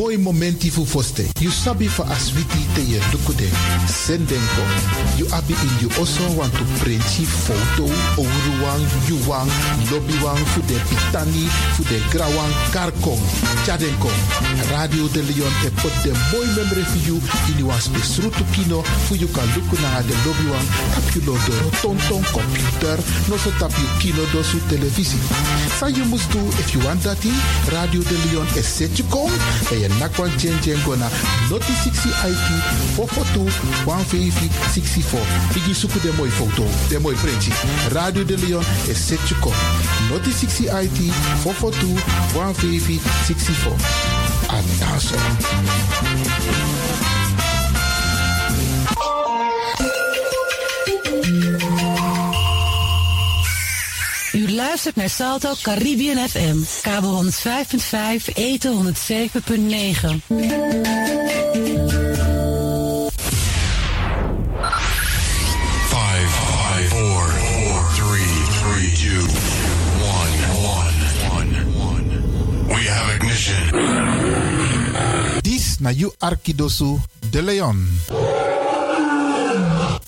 Mooi momenti fu foste. You sabi for aswiti te ye dukude. Sendenko. You abi in you also want to print photo. Ouruwang, yuwang, lobbywang fu de pitani, fu de grawang, karkong. Chadenko. Radio de Leon e put de mooi memory for you in was besrutu kino fu you kan luku na de lobbywang. Tap you lo do tonton computer. No so tap you kino do su televisie. So you must do if you want that Radio de Leon is set you. Nakwan chen chen gona noti 60 IT 442 150 64. Igi suku de mooi foto, de printje. Radio de Leon is set you kom. Noti 60 IT 442 150 64. Luistert naar Salto Caribbean FM, kabel 105.5, eten 107.9. Five, five, four, four, three, three, two, one, one, one, one. We have ignition. Dis na you Arkidosu de Leon.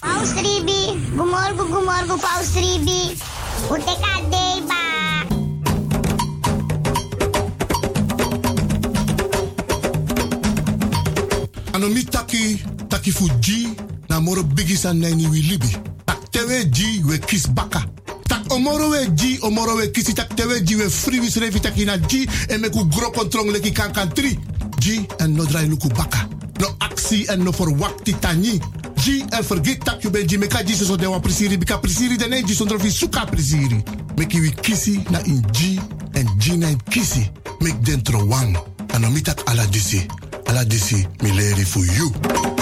Paus Ribi, gumorgo gumorgo Paus Ribi. Uteka deba. Anomi taki, taki fu G, na moro wi libi. Tak tewe G, we kis baka. Tak omoro we G, omoro we kisi, tak tewe G, we free wis revi na G, en meku gro kontrong leki kan kan tri. G, en no drai luku baka. No actie en no for wakti tani. G, en forget tak you ben G, meka G so de wan prisiri, bika prisiri dene G, sondro fi suka prisiri. Meki wi kisi na in G, en G na in kisi. Mek dentro wang. Anomi tak ala disi. Ala disi, mi leri for you.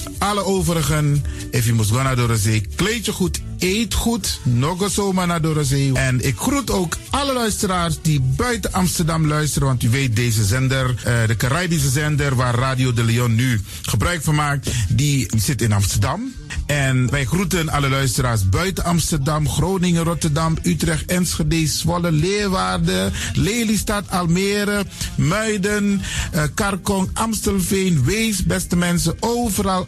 alle overigen, if je moest gaan naar de zee, kleed je goed, eet goed, nog zomaar naar de zee. En ik groet ook alle luisteraars die buiten Amsterdam luisteren, want u weet deze zender, eh, de Caribische zender waar Radio de Leon nu gebruik van maakt, die zit in Amsterdam. En wij groeten alle luisteraars buiten Amsterdam, Groningen, Rotterdam, Utrecht, Enschede, Zwolle, Leeuwarden, Lelystad, Almere, Muiden, eh, Karkong, Amstelveen, Wees, beste mensen, overal,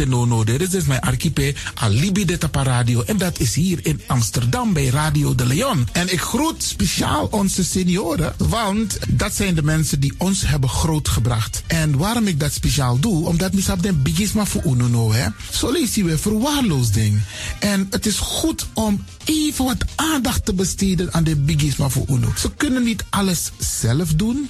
et Nono. Dit is mijn archipel Alibi de Tapa Radio. En dat is hier in Amsterdam bij Radio de Leon. En ik groet speciaal onze senioren, want dat zijn de mensen die ons hebben grootgebracht. En waarom ik dat speciaal doe, omdat misap den bigisma voor uno hè. Zo we verwaarloosding. En het is goed om even wat aandacht te besteden aan de bigisma voor uno. Ze kunnen niet alles zelf doen.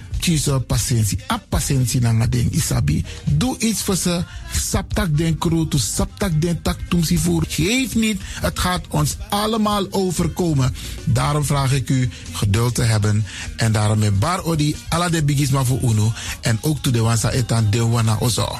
kies patiëntie. A patiëntie na isabi. Doe iets voor ze. Saptak den kroto, saptak den tak tumsi voer. Geef niet, het gaat ons allemaal overkomen. Daarom vraag ik u geduld te hebben. En daarom met bar odi ala de bigisma voor uno. En ook to de wansa etan de wana ozo.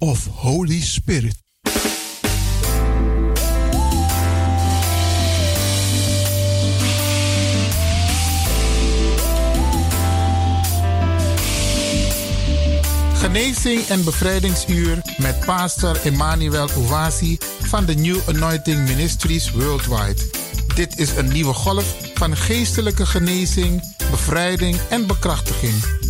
of Holy Spirit. Genezing en bevrijdingsuur met pastor Emmanuel Owasi van de New Anointing Ministries Worldwide. Dit is een nieuwe golf van geestelijke genezing, bevrijding en bekrachtiging.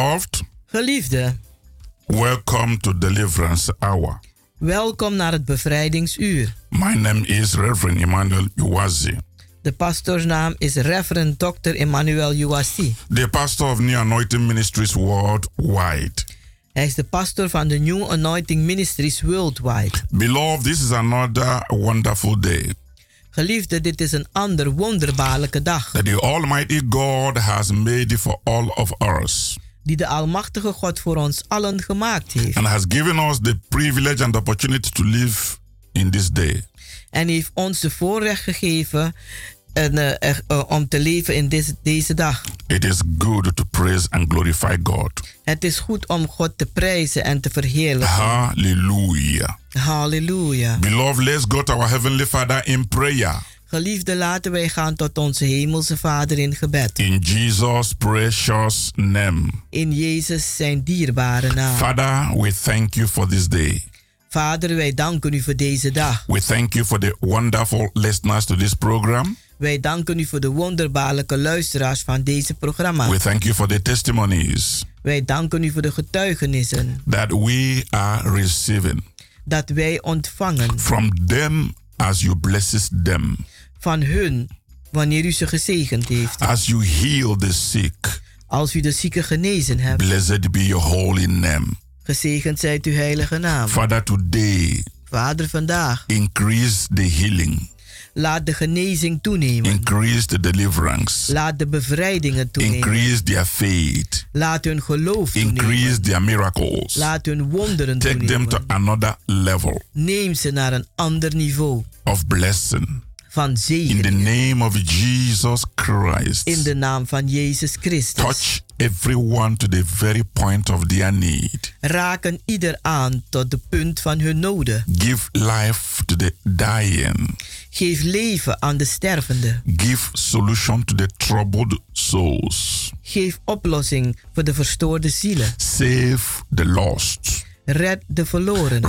Beloved, Geliefde, welcome to Deliverance Hour. welkom naar het bevrijdingsuur. My name is Reverend Emmanuel Uwazi, De pastoorsnaam is Reverend Dr. Emmanuel Uwasi. the pastor of New Anointing Ministries worldwide. Hij is de pastor van de New Anointing Ministries Worldwide. Beloved, this is another wonderful day Geliefde, dit is een ander wonderbaarlijke dag that the Almighty God has made for all of us die de Almachtige God voor ons allen gemaakt heeft. and has given us the privilege and opportunity to live in this day. En heeft ons de voorrecht gegeven en, er- eh, om te leven in deze, deze dag. It is good to praise and glorify God. Het is goed om God te prijzen en te verheerlijken. Hallelujah. Halleluja. Beloved, let's go to our Heavenly Father in prayer. Geliefde, laten wij gaan tot onze Hemelse Vader in gebed. In Jesus' precious name. In Jezus zijn dierbare naam. Father, we thank you for this day. Vader, wij danken u voor deze dag. We thank you for the wonderful listeners to this program. Wij danken u voor de wonderbaarlijke luisteraars van deze programma. We thank you for the testimonies Wij danken u voor de getuigenissen that we are receiving dat wij ontvangen from them as you blesses them, van hun wanneer u ze gezegend heeft. as you heal the sick. Als u de zieken genezen hebt, Blessed be your holy name. gezegend zijt uw heilige naam. Father, today Vader, vandaag increase the healing, laat de genezing toenemen. increase the deliverance, Laat de bevrijdingen toenemen. increase their faith, Laat hun geloof toenemen. increase their miracles. Laat hun wonderen Take them to toenemen. another level Neem ze naar een ander niveau of blessing. Van In the zegen. name of Jesus Christ. In de naam van Jezus Christus. Touch everyone to the very point of their need. Raken ieder aan tot de punt van hun noden. Give life to the dying. Geef leven aan de stervende. Give solution to the troubled souls. Geef oplossing voor de verstoorde zielen. Save the lost. Red de verloren.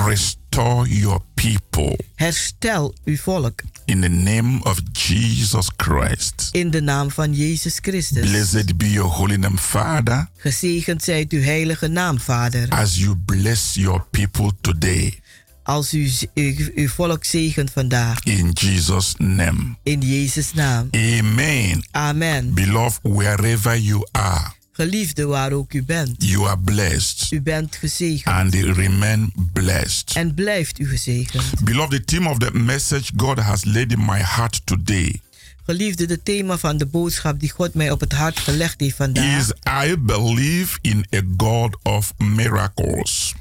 Restore your people. Herstel uw volk. In the name of Jesus Christ. In de naam van Jezus Christus. Blessed be your holy name, Father, Gezegend zijt uw heilige naam, Vader. as you bless your people today. Als u uw volk zegent vandaag. In Jesus' name. In Jezus' naam. Amen. Amen. Beloved, wherever you are, Geliefde waar ook u bent. you are blessed U bent gezegend. and remain blessed. En blijft u gezegend. Beloved, the theme of the message God has laid in my heart today Geliefde, de thema van de boodschap die God mij op het hart gelegd heeft vandaag. is I believe in a God of miracles.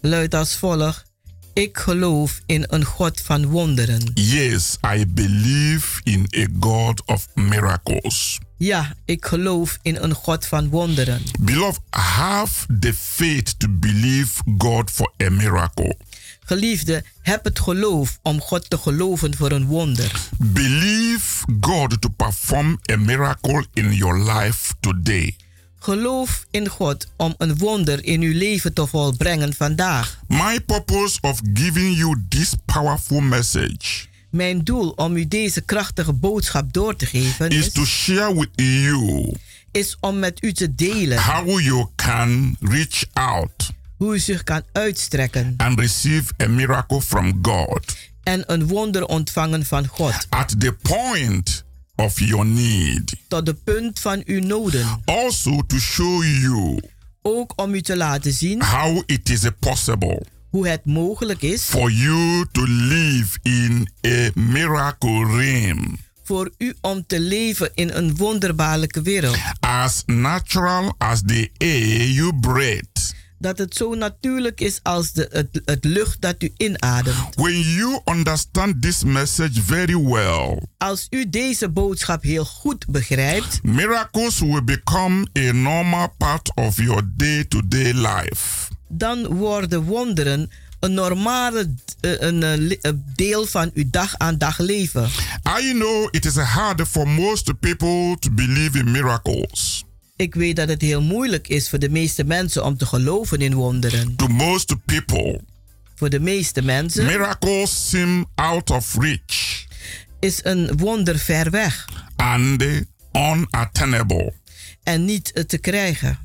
luidt als volgt. Ik geloof in een God van wonderen. Yes, I believe in a God of miracles. Ja, ik geloof in een God van wonderen. Beloved, have the faith to believe God for a miracle. Geliefde, heb het geloof om God te geloven voor een wonder. Believe God to perform a miracle in your life today. Geloof in God om een wonder in uw leven te volbrengen vandaag. My purpose of giving you this powerful message Mijn doel om u deze krachtige boodschap door te geven is is, to share with you is om met u te delen how you can reach out hoe u zich kan uitstrekken and receive a miracle from God en een wonder ontvangen van God. at the point of your need. Tot de punt van uw noden. Also to show you Ook om u te laten zien how it is possible hoe het mogelijk is for you to live in a miracle realm voor u om te leven in een wonderbaarlijke wereld. as natural as the air you breathe. Dat het zo natuurlijk is als de, het, het lucht dat u inademt. When you understand this message very well, Als u deze boodschap heel goed begrijpt, miracles will become a normal part of your day to day life. Dan worden wonderen een normale eh, een, eh, li- eh, deel van uw dag aan dag leven. I know it is hard for most people to believe in miracles. Ik weet dat het heel moeilijk is voor de meeste mensen om te geloven in wonderen. To most people, Voor de meeste mensen miracles seem out of reach is een wonder ver weg and unattainable. en niet eh, te krijgen.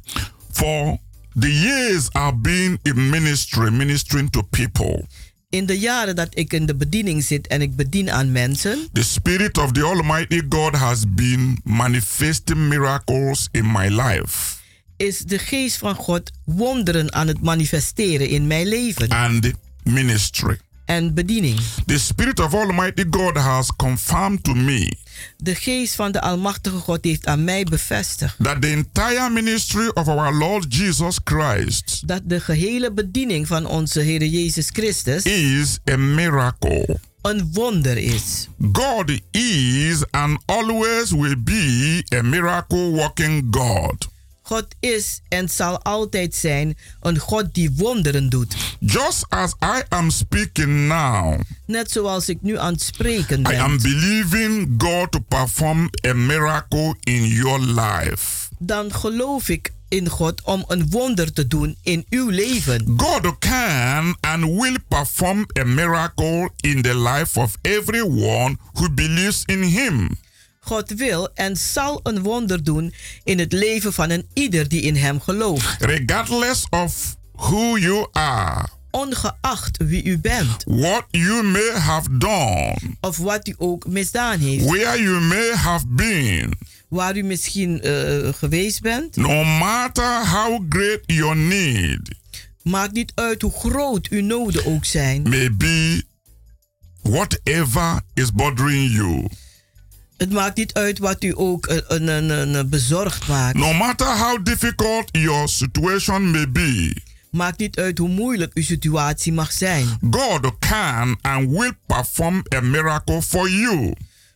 For the years I've been in ministry, ministering to people, In de jaren dat ik in de bediening zit en ik bedien aan mensen, the Spirit of the Almighty God has been manifesting miracles in my life. is de geest van God wonderen aan het manifesteren in mijn leven and ministry. En bediening. The Spirit of Almighty God has confirmed to me De geest van de Almachtige God heeft aan mij bevestigd that the entire ministry of our Lord Jesus Christ dat de gehele bediening van onze Heer Jezus Christus is a miracle. een wonder is. God is and always will be a miracle working God. God is en zal altijd zijn een God die wonderen doet. Just as I am speaking now, Net zoals ik nu aan het spreken I am ben, believing God to perform a miracle in your life. dan geloof ik in God om een wonder te doen in uw leven. God can and will perform a miracle in the life of everyone who believes in Him. God wil en zal een wonder doen in het leven van een ieder die in hem gelooft. Regardless of who you are, Ongeacht wie u bent what you may have done, of wat u ook misdaan heeft. where you may have been, Waar u misschien eh, geweest bent. no matter how great your need Maakt niet uit hoe groot uw noden ook zijn. may be, whatever is bothering you, Het maakt niet uit wat u ook een, een, een, een bezorgd maakt. no matter how difficult your situation may be. Maakt niet uit hoe moeilijk uw situatie mag zijn. God can and will perform a miracle for you.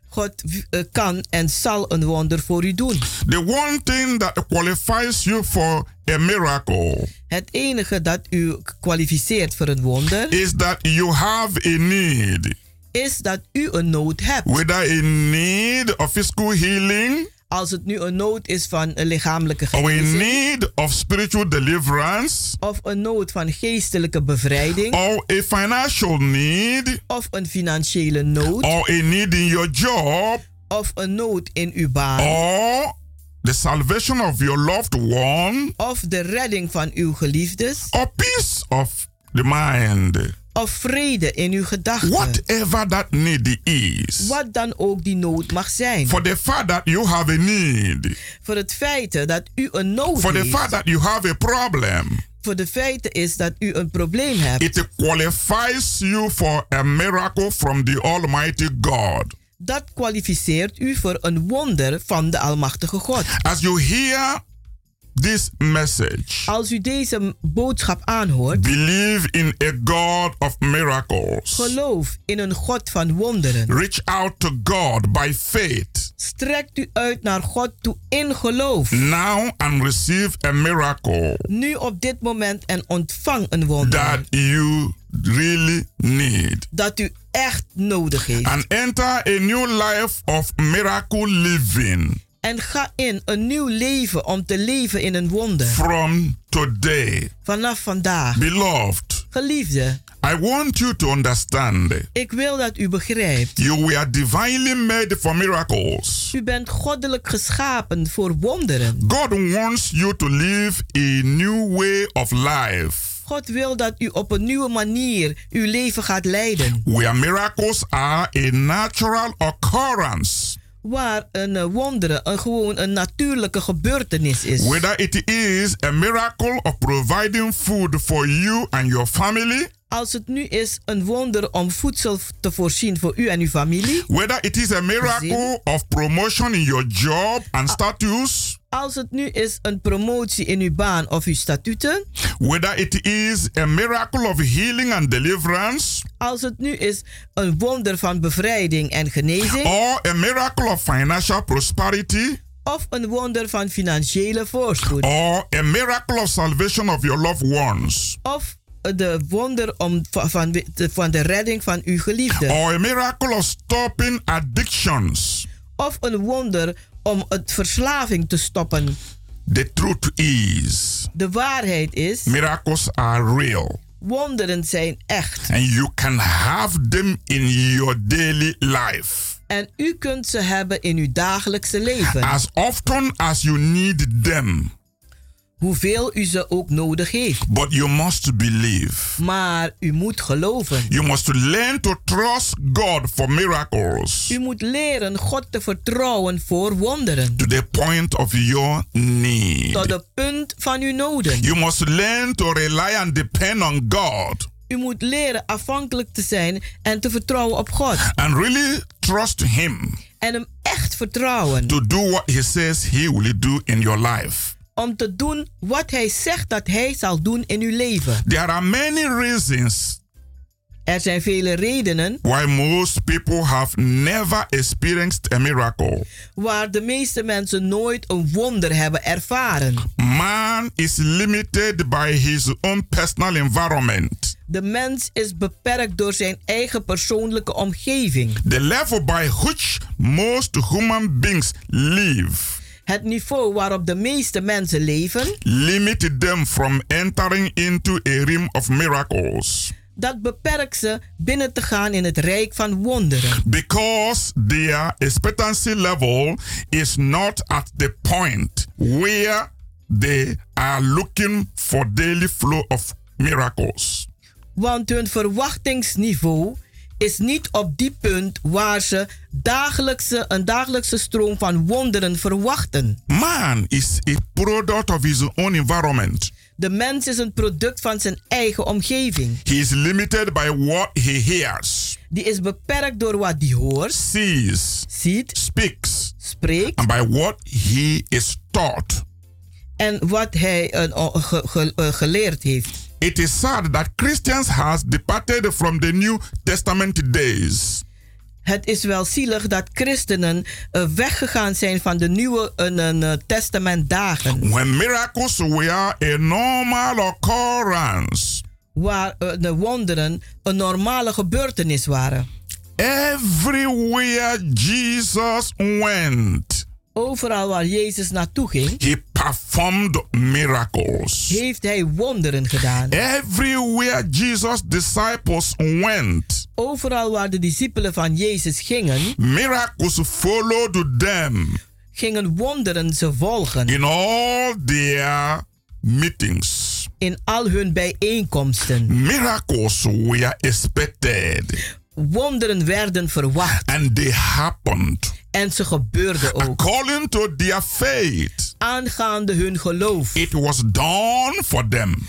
God eh, kan en zal een wonder voor u doen. The one thing that qualifies you for a miracle Het enige dat u kwalificeert voor een wonder is that you have a need. Is dat u een nood hebt. Whether a need of physical healing Als het nu een nood is van een lichamelijke or a genezing need of spiritual deliverance of een nood van geestelijke bevrijding. or a financial need of een financiële nood. or a need in your job of een nood in uw baan. or the salvation of your loved one of de redding van uw geliefdes. or peace of the mind. Of vrede in uw gedachten. Whatever that need is. Wat dan ook die nood mag zijn. For the fact that you have a need. Voor het feit dat u een nood For the heeft. fact that you have a problem. Voor de feite is dat u een probleem hebt. It qualifies you for a miracle from the Almighty God. Dat kwalificeert u voor een wonder van de Almachtige God. As you hear this message, Als u deze boodschap aanhoort, believe in a God of miracles. geloof in een God van wonderen. Reach out to God by faith Strekt u uit naar God toe in geloof. now and receive a miracle Nu op dit moment en ontvang een wonder. that you really need. Dat u echt nodig heeft. And enter a new life of miracle living En ga in een nieuw leven om te leven in een wonder. from today. Vanaf vandaag. Beloved, Geliefde, I want you to understand ik wil dat u begrijpt. you were divinely made for miracles. U bent goddelijk geschapen voor wonderen. God wants you to live a new way of life God wil dat u op een nieuwe manier uw leven gaat leiden. where miracles are a natural occurrence. Waar een eh, wonderen een, gewoon een natuurlijke gebeurtenis is. Whether it is a miracle of providing food for you and your family, Als het nu is een wonder om voedsel te voorzien voor u en uw familie. whether it is a miracle of promotion in your job and status, Als het nu is een promotie in uw baan of uw statuten. whether it is a miracle of healing and deliverance, Als het nu is een wonder van bevrijding en genezing. or a miracle of financial prosperity, Of een wonder van financiële voorspoed. or a miracle of salvation of your loved ones, Of de wonder om, van, de, van de redding van uw geliefde. or a miracle of stopping addictions. Of een wonder om het verslaving te stoppen. The truth is, De waarheid is, miracles are real. wonderen zijn echt. And you can have them in your daily life. En u kunt ze hebben in uw dagelijkse leven. As often as you need them. Hoeveel u ze ook nodig heeft. But you must believe. Maar u moet geloven. You must learn to trust God for miracles U moet leren God te vertrouwen voor wonderen. to the point of your need. Tot het punt van uw noden. You must learn to rely and depend on God U moet leren afhankelijk te zijn en te vertrouwen op God. and really trust Him En hem echt vertrouwen. to do what He says He will do in your life. Om te doen wat hij zegt dat hij zal doen in uw leven. There are many reasons Er zijn vele redenen why most people have never experienced a miracle. waar de meeste mensen nooit een wonder hebben ervaren. Man is limited by his own personal environment. De mens is beperkt door zijn eigen persoonlijke omgeving. The level by which most human beings live Het niveau waarop de meeste mensen leven, limit them from entering into a realm of miracles dat beperkt ze binnen te gaan in het rijk van wonderen. because their expectancy level is not at the point where they are looking for daily flow of miracles. Want hun verwachtingsniveau is niet op die punt waar ze dagelijkse, een dagelijkse stroom van wonderen verwachten. Man is a product of his own environment. De mens is een product van zijn eigen omgeving. He is limited by what he hears, Die is beperkt door wat hij hoort, sees, ziet, speaks, spreekt and by what he is taught. en wat hij eh, ge- ge- eh, geleerd heeft. It is sad that Christians has departed from the New Testament days Het is wel zielig dat christenen eh, weggegaan zijn van de Nieuwe eh, eh, Testamentdagen. when miracles were a normal occurrence. Waar eh, de wonderen een normale gebeurtenis waren. Everywhere Jesus went, Overal waar Jezus naartoe ging, he performed miracles. heeft hij wonderen gedaan. Everywhere Jesus' disciples went, Overal waar de discipelen van Jezus gingen, miracles followed them gingen wonderen ze volgen. in all their meetings. In al hun bijeenkomsten. Miracles were expected Wonderen werden verwacht. and they happened En ze gebeurden ook. according to their faith. Aangaande hun geloof It was done for them.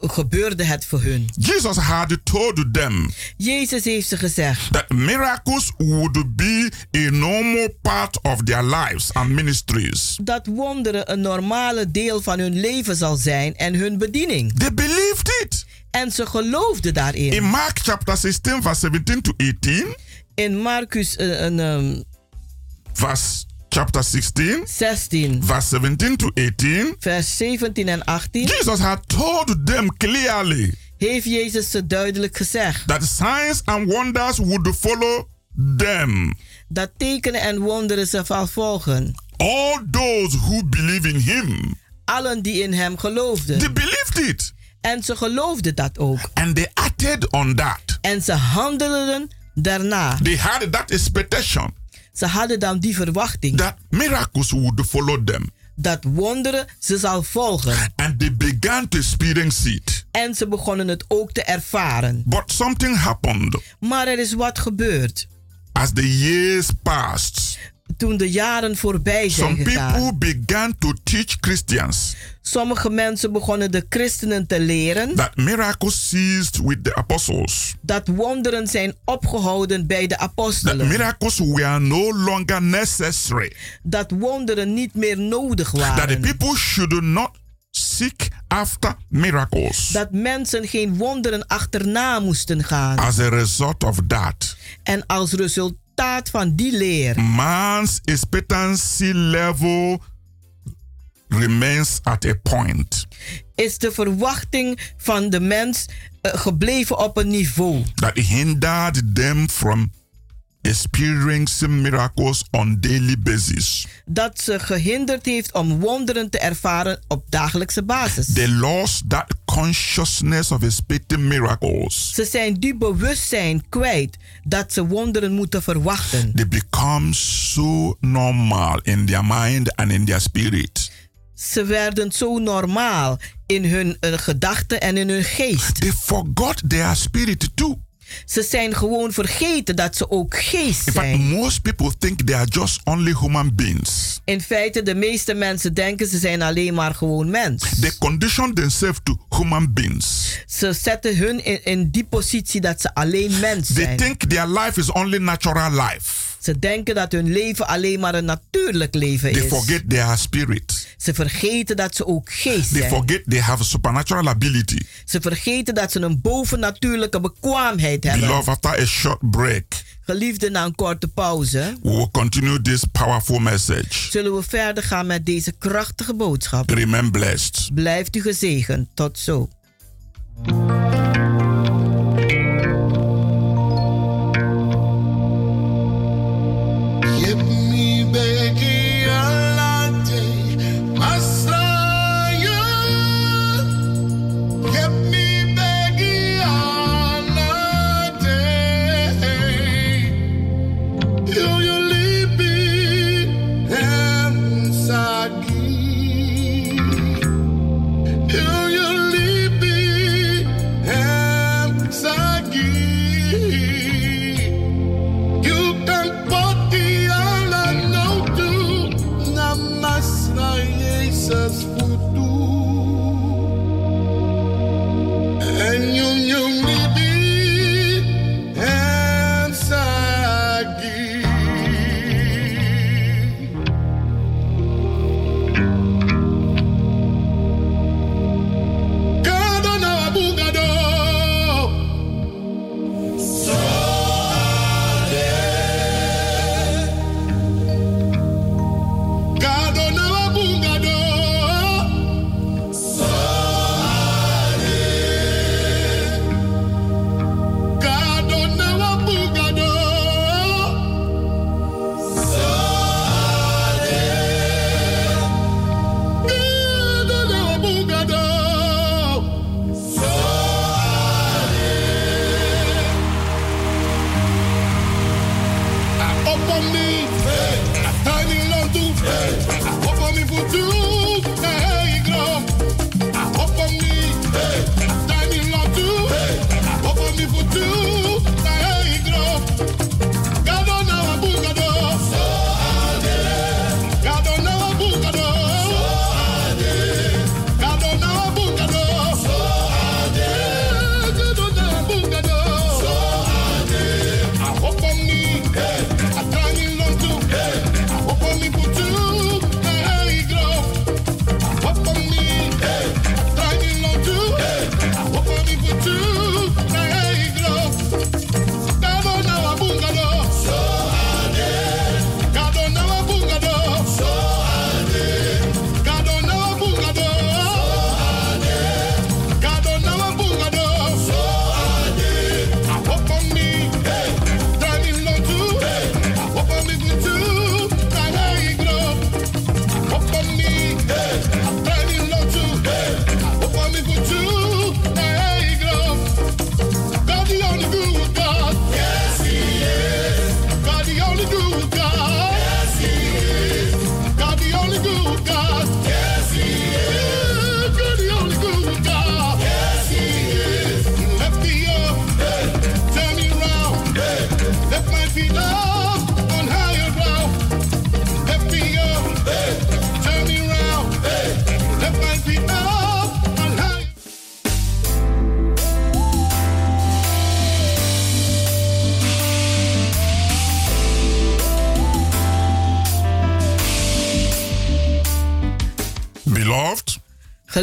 gebeurde het voor hun. Jesus had told them Jezus heeft ze gezegd that miracles would be a normal part of their lives and ministries. dat wonderen een normale deel van hun leven zal zijn en hun bediening. They believed it. En ze geloofden In daarin. Mark chapter 16, verse 17 to 18, In Marcus een, ehm, verse chapter 16, 16, verse 17 to 18, vers 17 en 18, Jesus had told them clearly heeft Jezus ze duidelijk gezegd that signs and wonders would follow them. dat tekenen en wonderen ze zal volgen. All those who believe in him, Allen die in hem they geloofden. believed it. En ze geloofden dat ook. And they acted on that. En ze handelden daarna. They had that expectation Ze hadden dan die verwachting that miracles would follow them. dat wonderen ze zal volgen. And they began to experience it. En ze begonnen het ook te ervaren. But something happened Maar er is wat gebeurd. as the years passed. Toen de jaren voorbij zijn Some gegaan. people began to teach Christians Sommige mensen begonnen de christenen te leren that miracles ceased with the apostles. dat wonderen zijn opgehouden bij de That apostelen. miracles were no longer necessary. Dat wonderen niet meer nodig That the waren. people should not seek after miracles. Dat mensen geen wonderen achterna moesten gaan. As a result of that, En als resultaat van die leer. Man's expectancy level remains at a point. Is de verwachting van de mens eh, gebleven op een niveau. That hindered them from experiencing miracles on daily basis. dat ze gehinderd heeft om wonderen te ervaren op dagelijkse basis. They lost that consciousness of expecting miracles. Ze zijn die bewustzijn kwijt dat ze wonderen moeten verwachten. They become so normal in their mind and in their spirit. Ze werden zo normaal in hun eh, gedachten en in hun geest. They forgot their spirit too. Ze zijn gewoon vergeten dat ze ook geest In fact, zijn. most people think they are just only human beings. In feite, de meeste mensen denken ze zijn alleen maar gewoon mens. They condition themselves to human beings. Ze zetten hun in, in die positie dat ze alleen mens They zijn. think their life is only natural life. Ze denken dat hun leven alleen maar een natuurlijk leven They is. spirit. Ze vergeten dat ze ook geest They zijn. forget they have a supernatural ability. Ze vergeten dat ze een bovennatuurlijke bekwaamheid hebben. Beloved, after a short break, Geliefde, na een korte pauze we will continue this powerful message. zullen we verder gaan met deze krachtige boodschap. Remain blessed. Blijft u gezegend. Tot zo.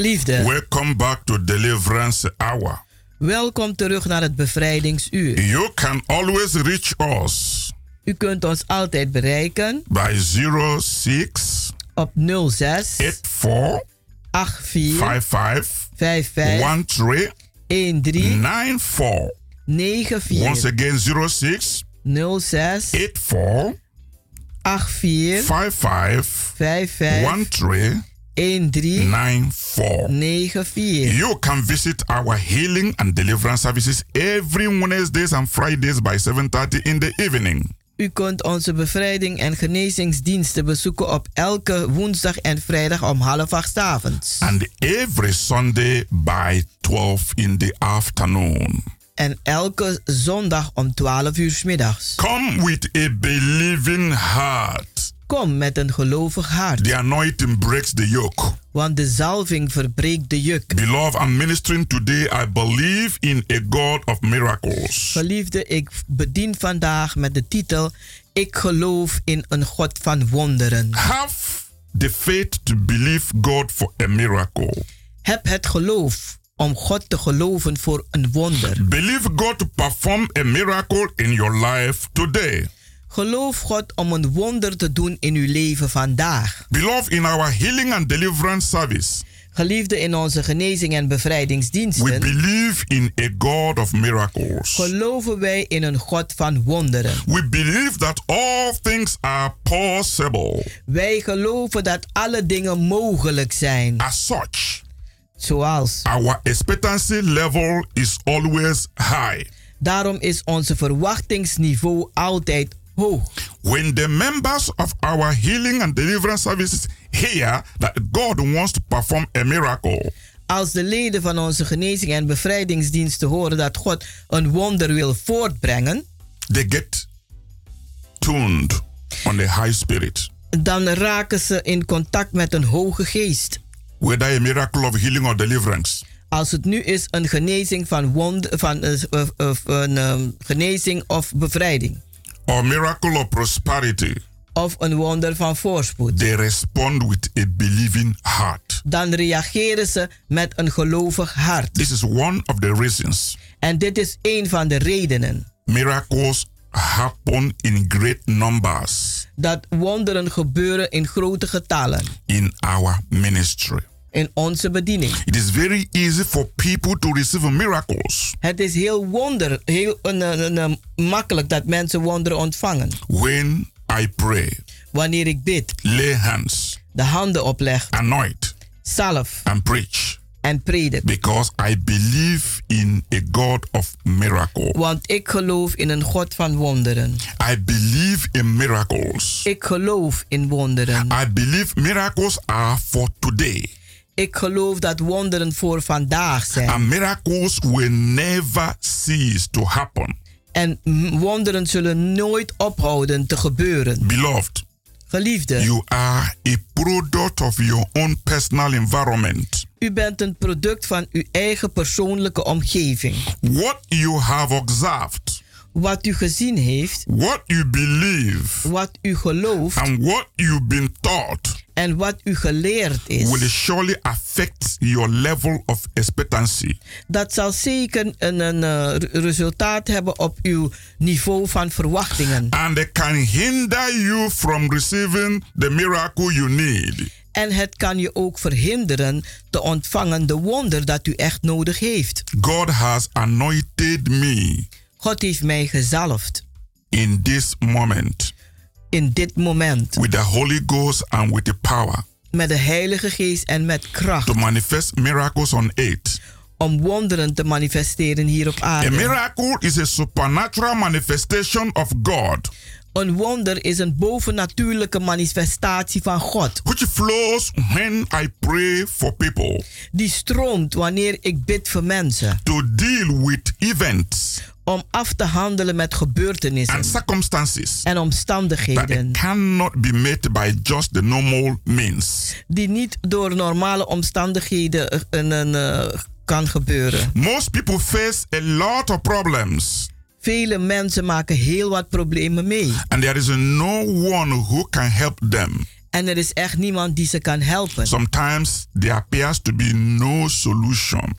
Geliefde, welcome back to Deliverance Hour. welkom terug naar het bevrijdingsuur. You can always reach us U kunt ons altijd bereiken by 06 op 06 84 84 55 55 13 13 94. 94 Once again, 06 06 84 84 55 55 13 13 94. 94. You can visit our healing and deliverance services every Wednesdays and Fridays by 7:30 in the evening. U kunt onze bevrijding en genezingsdiensten bezoeken op elke woensdag en vrijdag om half acht avonds. And every Sunday by 12 in the afternoon. En elke zondag om 12 uur middags. Come with a believing heart. Kom met een gelovig hart, The anointing breaks the yoke. want de zalving verbreekt de juk. Beloved, I'm ministering today. I believe in a God of miracles. Geliefde, ik bedien vandaag met de titel Ik geloof in een God van wonderen. Have the faith to believe God for a miracle. Heb het geloof om God te geloven voor een wonder. Believe God to perform a miracle in your life today. Geloof God om een wonder te doen in uw leven vandaag. Beloved, in our healing and deliverance service, Geliefde in onze genezing en we bevrijdingsdiensten, believe in a God of miracles. geloven wij in een God van wonderen. We believe that all things are possible. Wij geloven dat alle dingen mogelijk zijn. As such, Zoals. our expectancy level is always high. Daarom is onze verwachtingsniveau altijd hoog. When the members of our healing and deliverance services hear that God wants to perform a miracle, Als de leden van onze genezing en bevrijdingsdiensten horen dat God een wonder wil voortbrengen, they get tuned on the high spirit. dan raken ze in contact met een hoge geest. Whether a miracle of healing or deliverance, Als het nu is een genezing van, wond, van eh, eh, eh, een ehm, genezing of bevrijding. Or miracle of prosperity, Of een wonder van voorspoed. they respond with a believing heart. Dan reageren ze met een gelovig hart. This is one of the reasons En dit is een van de redenen miracles happen in great numbers dat wonderen gebeuren in grote getallen in our ministry. In onze bediening. It is very easy for people to receive miracles Het is heel wonder, heel een, een, makkelijk dat mensen wonderen ontvangen. when I pray, Wanneer ik bid, lay hands, de handen opleg, anoint, zalf and preach en predik. because I believe in a God of miracle. Want ik geloof in een God van wonderen. I believe in miracles. Ik geloof in wonderen. I believe miracles are for today. Ik geloof dat wonderen voor vandaag zijn. And miracles will never cease to happen. En wonderen zullen nooit ophouden te gebeuren. Beloved, Geliefde, you are a product of your own personal environment. u bent een product van uw eigen persoonlijke omgeving. What you have observed, Wat u gezien heeft, what you believe, wat u gelooft and what you've been taught en wat u geleerd is, will surely affect your level of expectancy. dat zal zeker een, een eh, re- resultaat hebben op uw niveau van verwachtingen. And it can hinder you from receiving the miracle you need. En het kan je ook verhinderen te ontvangen de wonder dat u echt nodig heeft. God has anointed me God heeft mij gezalfd in this moment in dit moment with the Holy Ghost and with the power met de Heilige Geest en met kracht to manifest miracles on earth. om wonderen te manifesteren hier op A aarde. miracle is a supernatural manifestation of God Een wonder is een bovennatuurlijke manifestatie van God. which flows when I pray for people Die stroomt wanneer ik bid voor mensen. to deal with events Om af te handelen met gebeurtenissen and circumstances en that omstandigheden. cannot be met by just the normal means. Die niet door normale omstandigheden eh, een, een, eh, kan gebeuren. Most people face a lot of problems, Vele mensen maken heel wat problemen mee. and there is no one who can help them. En er is echt niemand die ze kan helpen. Sometimes there appears to be no solution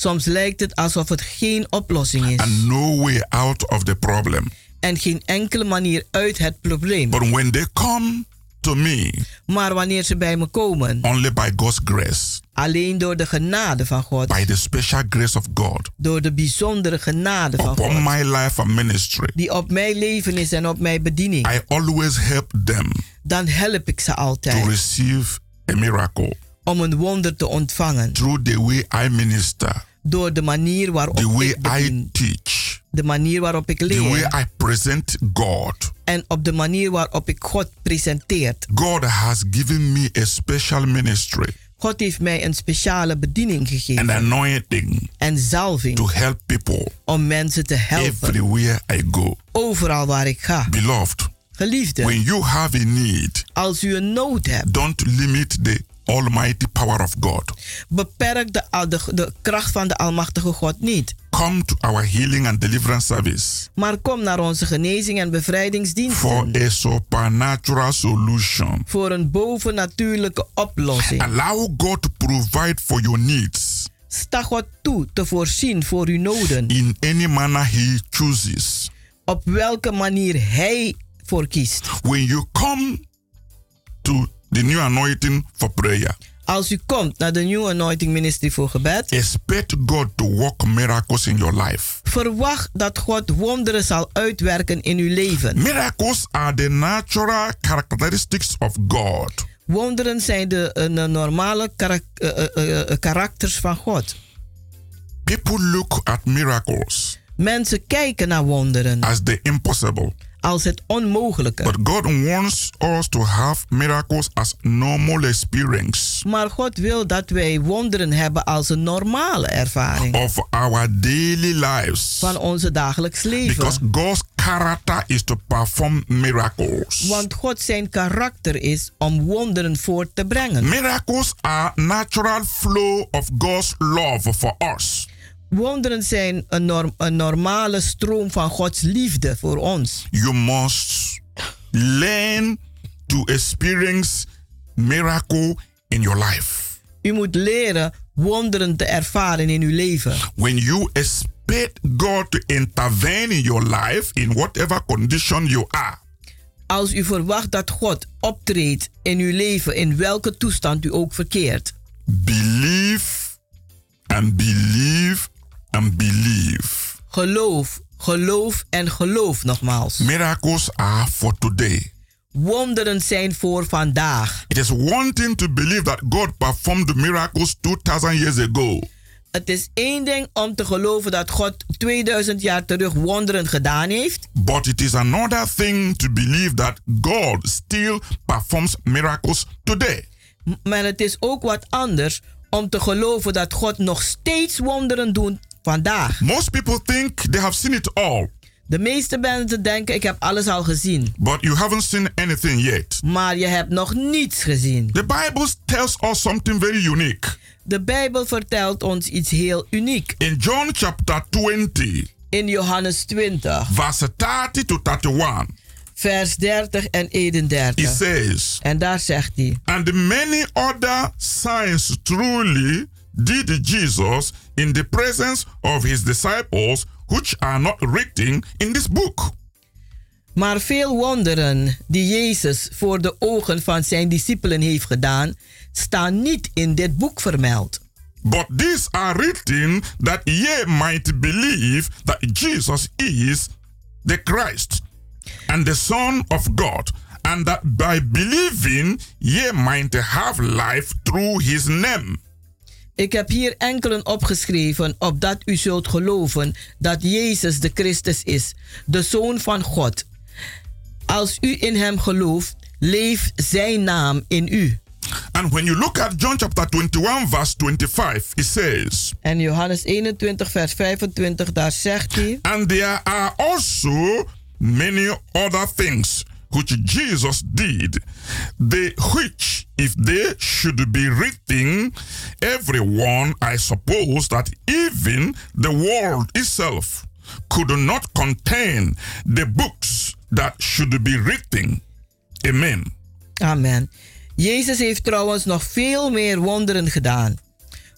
Soms lijkt het alsof het geen oplossing is. and no way out of the problem. En geen enkele manier uit het probleem. But when they come to me, Maar wanneer ze bij me komen, only by God's grace, alleen door de genade van God, by the special grace of God door de bijzondere genade van God, my life and ministry, die op mijn leven is en op mijn bediening, I always help them dan help ik ze to altijd receive a miracle om een wonder te ontvangen. through the way I minister, Door de manier waarop the way ik bedien, I teach, de manier waarop ik the way leer I present God. en op de manier waarop ik God presenteert. God has given me a special ministry God heeft mij een speciale bediening and gegeven anointing en to zalving help people om mensen te helpen everywhere I go. overal waar ik ga. Beloved, Geliefde, when you have a need, als u een nood hebt, don't limit the almighty power of God. beperk de, de, de kracht van de Almachtige God niet. Come to our healing and deliverance service Maar kom naar onze genezing en for bevrijdingsdiensten a supernatural solution. voor een bovennatuurlijke oplossing. Allow God to provide for your needs Sta God toe te voorzien voor uw noden, in any manner He chooses. op welke manier Hij voor kiest. When you come to the new anointing for prayer, Als u komt naar de New Anointing Ministry voor gebed, expect God to work miracles in your life. verwacht dat God wonderen zal uitwerken in uw leven. Miracles are the natural characteristics of God. Wonderen zijn de de normale karak- eh, eh, karakters van God. People look at miracles Mensen kijken naar wonderen as the impossible, als het onmogelijke. but God wants us to have miracles as normal experience Maar God wil dat wij wonderen hebben als een normale ervaring of our daily lives. van onze dagelijks Because leven. God's character is to perform miracles. Want God zijn karakter is om wonderen voor te brengen. Miracles are natural flow of God's love for us. Wonderen zijn een, norm- een normale stroom van Gods liefde voor ons. You must learn to experience miracle in your life. U moet leren wonderen te ervaren in uw leven. When you expect God to intervene in your life in whatever condition you are, Als u verwacht dat God optreedt in uw leven, in welke toestand u ook verkeert. believe and believe and believe. Geloof, geloof en geloof nogmaals. Miracles are for today. Wonderen zijn voor vandaag. It is one thing to believe that God performed miracles 2000 years ago. Het is één ding om te geloven dat God 2000 jaar terug wonderen gedaan heeft. But it is another thing to believe that God still performs miracles today. Maar het is ook wat anders om te geloven dat God nog steeds wonderen doet vandaag. Most people think they have seen it all, De meeste mensen denken ik heb alles al gezien. but you haven't seen anything yet. Maar je hebt nog niets gezien. The Bible tells us something very unique. De Bijbel vertelt ons iets heel uniek. In John chapter 20, In Johannes 20, verse 30 to 31, vers 30 en it 31. says, En daar zegt hij. And many other signs truly did Jesus in the presence of his disciples, which are not written in this book. Maar veel wonderen die Jezus voor de ogen van zijn discipelen heeft gedaan, staan niet in dit boek vermeld. But these are written that ye might believe that Jesus is the Christ and the Son of God, and that by believing ye might have life through his name. Ik heb hier enkelen opgeschreven, opdat u zult geloven dat Jezus de Christus is, de Zoon van God. Als u in hem gelooft, leeft zijn naam in u. And when you look at John chapter 21, verse 25, it says, En Johannes 21, vers 25, daar zegt hij. And there are also many other things which Jesus did, the which, if they should be written, everyone, I suppose that even the world itself could not contain the books that should be written. Amen. Amen. Jezus heeft trouwens nog veel meer wonderen gedaan.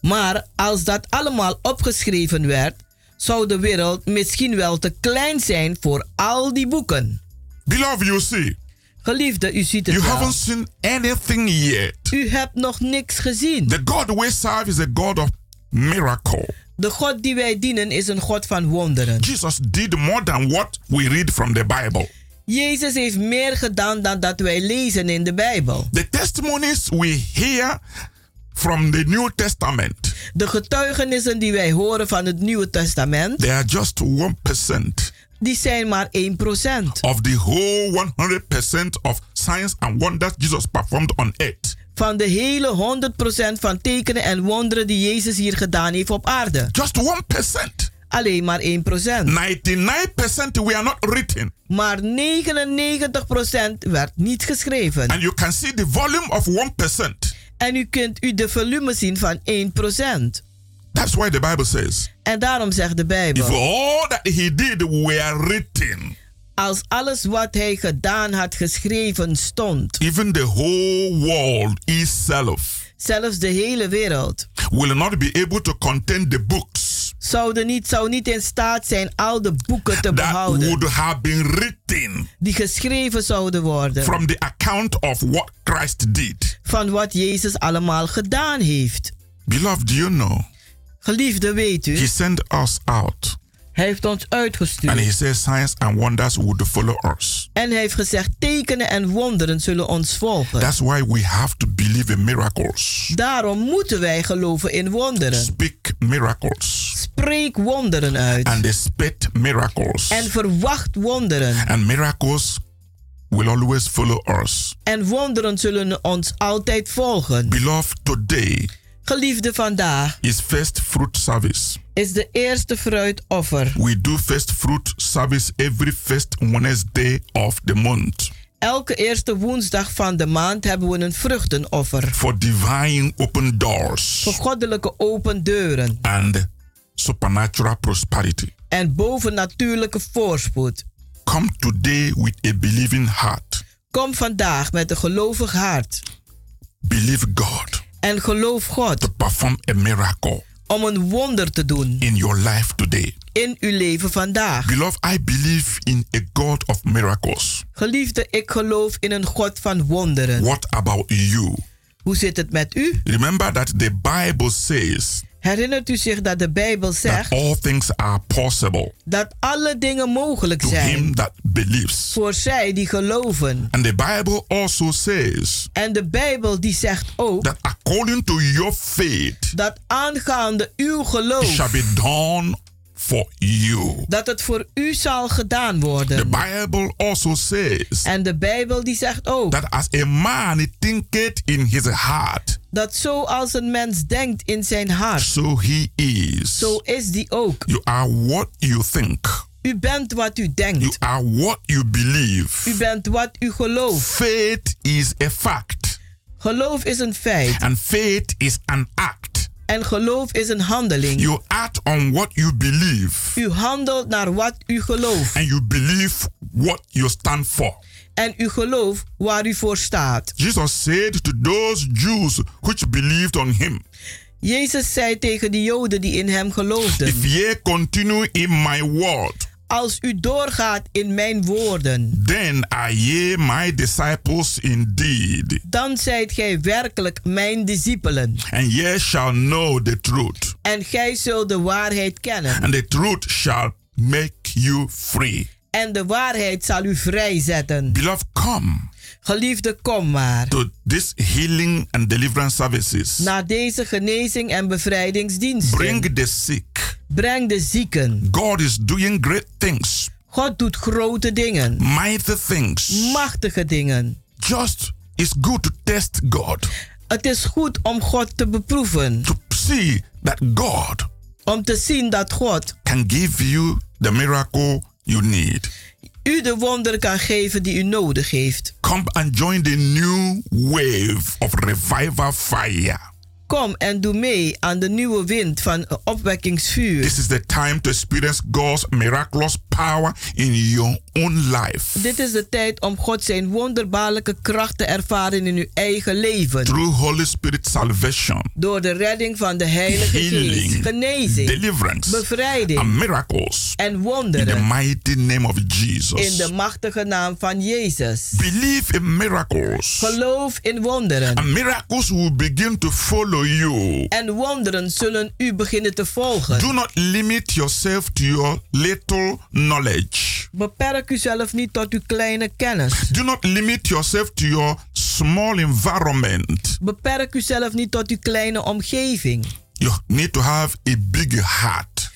Maar als dat allemaal opgeschreven werd, zou de wereld misschien wel te klein zijn voor al die boeken. Beloved, you see, Geliefde, u ziet het you wel. haven't seen anything yet. U hebt nog niks gezien. The God we serve is a God of miracle. De God die wij dienen is een God van wonderen. Jesus did more than what we read from the Bible. Jezus heeft meer gedaan dan dat wij lezen in de Bijbel. The testimonies we hear from the New Testament, De getuigenissen die wij horen van het Nieuwe Testament, they are just 1% die zijn maar 1%. of the whole 100% of signs and wonders Jesus performed on earth. Van de hele 100% van tekenen en wonderen die Jezus hier gedaan heeft op aarde. Just 1%. Alleen maar 1%. 99% we are not written. Maar 99% werd niet geschreven. And you can see the volume of 1%. En u kunt u de volume zien van 1%. That's why the Bible says, En daarom zegt de if Bijbel, all that he did were written, als alles wat hij gedaan had geschreven stond, even the whole world itself zelfs de hele wereld, will not be able to contain the books zouden niet, zou niet in staat zijn al de boeken te that behouden would have been written die geschreven zouden worden from the account of what Christ did. van wat Jezus allemaal gedaan heeft. Beloved, do you know? Geliefde, weet He u, sent us out hij heeft ons and he uitgestuurd. says signs and wonders would follow us. En hij heeft gezegd, tekenen en wonderen zullen ons volgen. That's why we have to believe in miracles. Daarom moeten wij geloven in wonderen. Speak miracles Spreek wonderen uit. and expect miracles. En verwacht wonderen. And miracles will always follow us. En wonderen zullen ons altijd volgen. Beloved, today Geliefde, vandaag is first fruit service. is de eerste fruitoffer. We do first fruit service every first Wednesday of the month Elke eerste woensdag van de maand hebben we een vruchtenoffer. for divine open doors Voor goddelijke open deuren. and supernatural prosperity. En bovennatuurlijke voorspoed. Come today with a believing heart. Kom vandaag met een gelovig hart. Believe God En geloof God to perform a miracle om een wonder te doen in your life today. in uw leven vandaag. Beloved, I believe in a God of miracles. Geliefde, ik geloof in een God van wonderen. What about you? Hoe zit het met u? Remember that the Bible says Herinnert u zich dat de Bijbel that zegt all things are possible dat alle dingen mogelijk to zijn him that believes. voor zij die geloven? And the Bible also says En de Bijbel die zegt ook that according to your faith, dat aangaande uw it geloof, shall be done for you. dat het voor u zal gedaan The worden. Bible also says En de Bijbel die zegt ook that as a man thinketh in his heart, dat zoals een mens denkt in zijn hart, so he is. zo is die ook. You are what you think. U bent wat u You denkt. are what you believe. U bent wat u gelooft. Faith is a fact, Geloof is een feit. and faith is an act. En geloof is een handeling. You act on what you believe, U handelt naar wat u gelooft. and you believe what you stand for. En u gelooft waar u voor staat. Jesus said to those Jews which believed on him, Jezus zei tegen de Joden die in hem geloofden: If ye continue in my word, Als u doorgaat in mijn woorden, then are ye my disciples indeed, dan zijt gij werkelijk mijn discipelen. and ye shall know the truth, En gij zult de waarheid kennen. and the truth shall make you free. En de waarheid zal u vrijzetten. Beloved, come Geliefde, kom maar. to this healing and deliverance services. Naar deze genezing en bevrijdingsdiensten. Bring the sick. Breng de zieken. God is doing great things, God doet grote dingen. mighty things. Machtige dingen. Just it's good to test God Het is goed om God te beproeven. to see that God Om te zien dat God can give you the miracle you need. u de wonder kan geven die u nodig heeft. Come and join the new wave of revival fire. Kom en doe mee aan de nieuwe wind van opwekkingsvuur. This is the time to experience God's miraculous power in your own life. Dit is de tijd om God zijn wonderbaarlijke kracht te ervaren in uw eigen leven. Through Holy Spirit salvation, Door de redding van de Heilige Geest. healing, Genezing. deliverance, Bevrijding. and miracles. En In the wonderen. mighty name of In Jesus. de machtige naam van Jezus. Believe in miracles. Geloof in wonderen. And miracles will begin to follow you. En wonderen zullen u beginnen te volgen. Do not limit yourself to your little knowledge. Beperk uzelf niet tot uw kleine kennis. Do not limit yourself to your small environment. Beperk uzelf niet tot uw kleine omgeving. You need to have a big heart.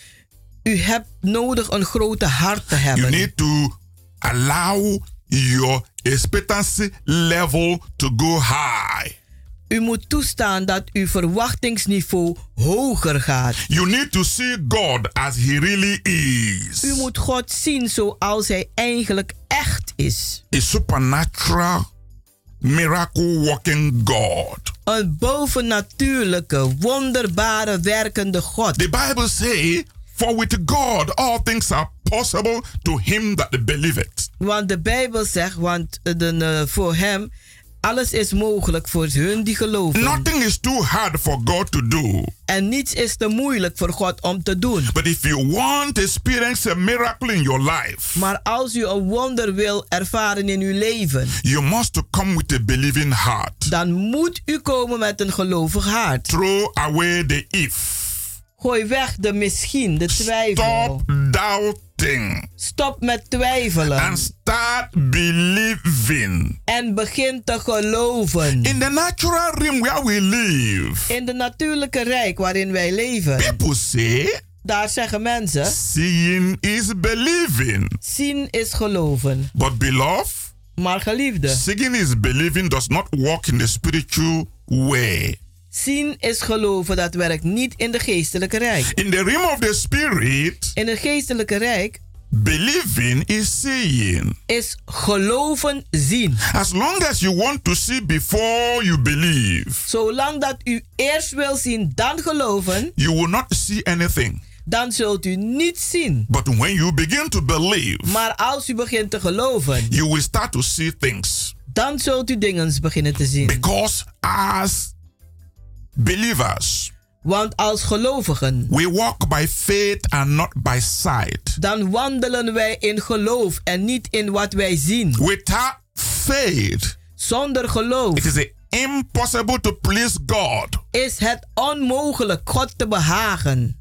U hebt nodig een grote hart te You hebben. need to allow your expectancy level to go high. U moet toestaan dat uw verwachtingsniveau hoger gaat. You need to see God as He really is. U moet God zien zoals Hij eigenlijk echt is. A supernatural, miracle working God. Een bovennatuurlijke, wonderbare, werkende God. The Bible says, For with God all things are possible to him that believeth. Want de Bijbel zegt, want de, eh, voor hem, alles is mogelijk voor hun die geloven. Nothing is too hard for God to do. En niets is te moeilijk voor God om te doen. But if you want to experience a miracle in your life, Maar als u een wonder wil ervaren in uw leven, you must come with a believing heart. dan moet u komen met een gelovig hart. Throw away the if. Gooi weg de misschien, de twijfel. Stop doubting Stop met twijfelen. and start believing. En begin te geloven. In the natural realm where we live, In de natuurlijke rijk waarin wij leven, people say daar zeggen mensen: seeing is believing. zien is geloven. But beloved, Maar geliefde, seeing is believing does not work in the spiritual way. Zien is geloven, dat werkt niet in de geestelijke rijk. In the realm of the spirit, In het geestelijke rijk believing is seeing. is geloven zien. As long as you want to see before you believe, Zolang dat u eerst wil zien, dan geloven, you will not see anything. dan zult u niet zien. But when you begin to believe, Maar als u begint te geloven, you will start to see things. dan zult u dingen beginnen te zien. Because as believers, Want als gelovigen, we walk by faith and not by sight. dan wandelen wij in geloof en niet in wat wij zien. Without faith, Zonder geloof it is impossible to please God. is het onmogelijk God te behagen.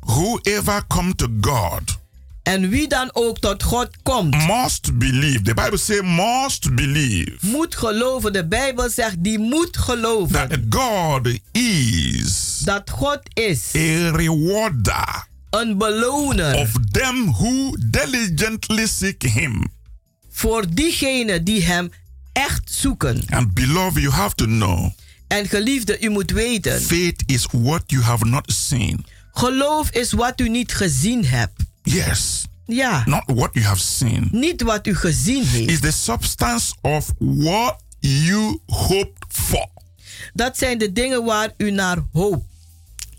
Whoever come to God En wie dan ook tot God komt, must believe. The Bible says must believe moet geloven. De Bijbel zegt, die moet geloven that God is dat God is a rewarder een beloner of them who diligently seek him. voor diegenen die hem echt zoeken. And beloved, you have to know En geliefde, u moet weten, faith is what you have not seen. geloof is wat u niet gezien hebt. Yes, Ja, not what you have seen. niet wat u gezien heeft. Is the substance of what you hoped for. Dat zijn de dingen waar u naar hoopt.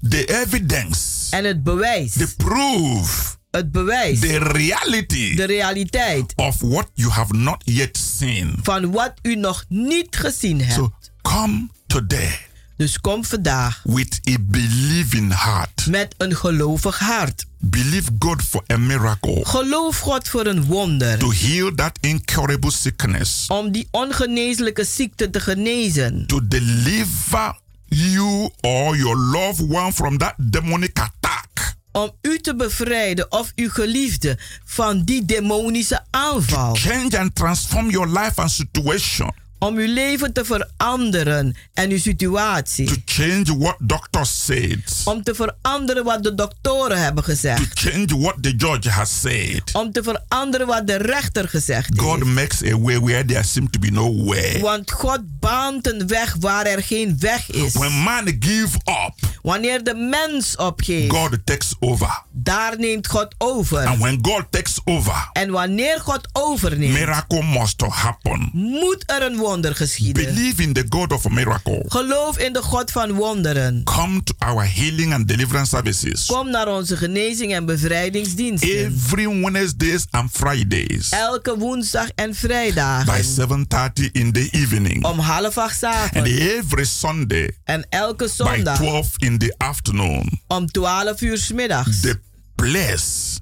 The evidence, En het bewijs, the proof, het bewijs, the reality de realiteit of what you have not yet seen. van wat u nog niet gezien hebt. So come today Dus kom vandaag with a believing heart. met een gelovig hart. Believe God for a miracle Geloof God voor een wonder. to heal that incurable sickness, Om die ongeneeslijke ziekte te genezen. to deliver you or your loved one from that demonic attack. Om u te bevrijden of uw geliefde van die demonische aanval. Change and transform your life and situation. Om uw leven te veranderen en uw To situatie. change what doctors said. Om te veranderen wat de doktoren hebben To gezegd. change what the judge has said. Om te veranderen wat de rechter gezegd God heeft. makes a way where there seems to be no way. Want God baant een weg waar er geen weg is. When man give up, Wanneer de mens opgeeft, God takes over. daar neemt God over. And when God takes over, En wanneer God overneemt, miracle must happen. moet er een wonder geschieden. Believe in the God of a miracle. Geloof in de God van wonderen. Come to our healing and deliverance services Kom naar onze genezing en bevrijdingsdiensten. every Wednesdays and Fridays Elke woensdag en vrijdag. by 7:30 in the evening. Om half acht 's And avonds. every Sunday En elke by zondag 12 in the afternoon. om 12 uur 's middags. The place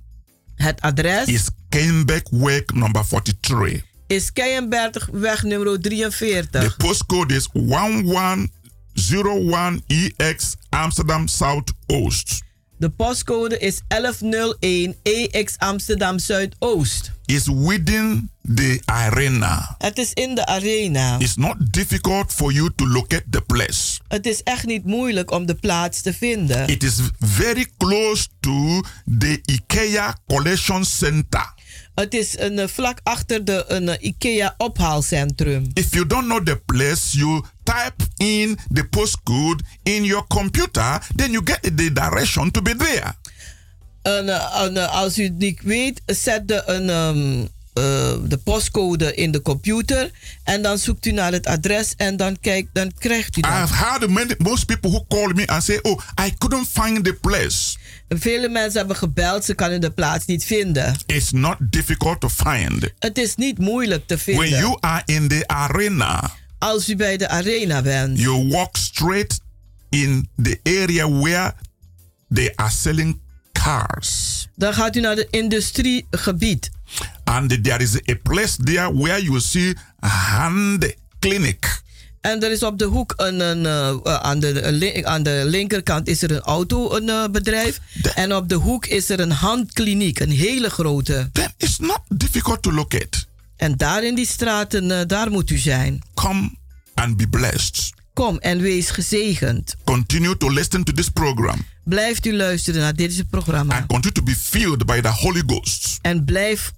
Het adres is Kenbeck Way number 43. Is Keienbergweg nummer 43. The postcode is 1101EX Amsterdam South Oost. De postcode is 1101 EX Amsterdam Zuidoost. Is within the arena. Het is in de arena. It's not difficult for you to locate the place. Het is echt niet moeilijk om de plaats te vinden. It is very close to the IKEA Collection Center. Het is een eh, vlak achter de een eh, IKEA ophaalcentrum. If you don't know the place, you type in the postcode in your computer, then you get the direction to be there. En, eh, en, als u het niet weet, zet de, een, ehm, eh, de postcode in de computer en dan zoekt u naar het adres en dan, kijkt, dan krijgt u dat. I've had many, most people who call me and say, "Oh, I couldn't find the place." Vele mensen hebben gebeld, ze kunnen de plaats niet vinden. It's not difficult to find. Het is niet moeilijk te When vinden. you are in the arena, Als u bij de arena bent, you walk straight in the area where they are selling cars. dan gaat u naar het industriegebied. And there is a place there where you see a hand clinic. En er is op de hoek een, een, eh, eh, aan, de, een aan de linkerkant is er een autobedrijf. En op de hoek is er een handkliniek, een hele grote. Then it's not difficult to locate. En daar in die straten, eh, daar moet u zijn. Come and be blessed. Kom en wees gezegend. Continue to listen to this program Blijft u luisteren naar dit programma. and continue to be filled by the Holy Ghost. En blijf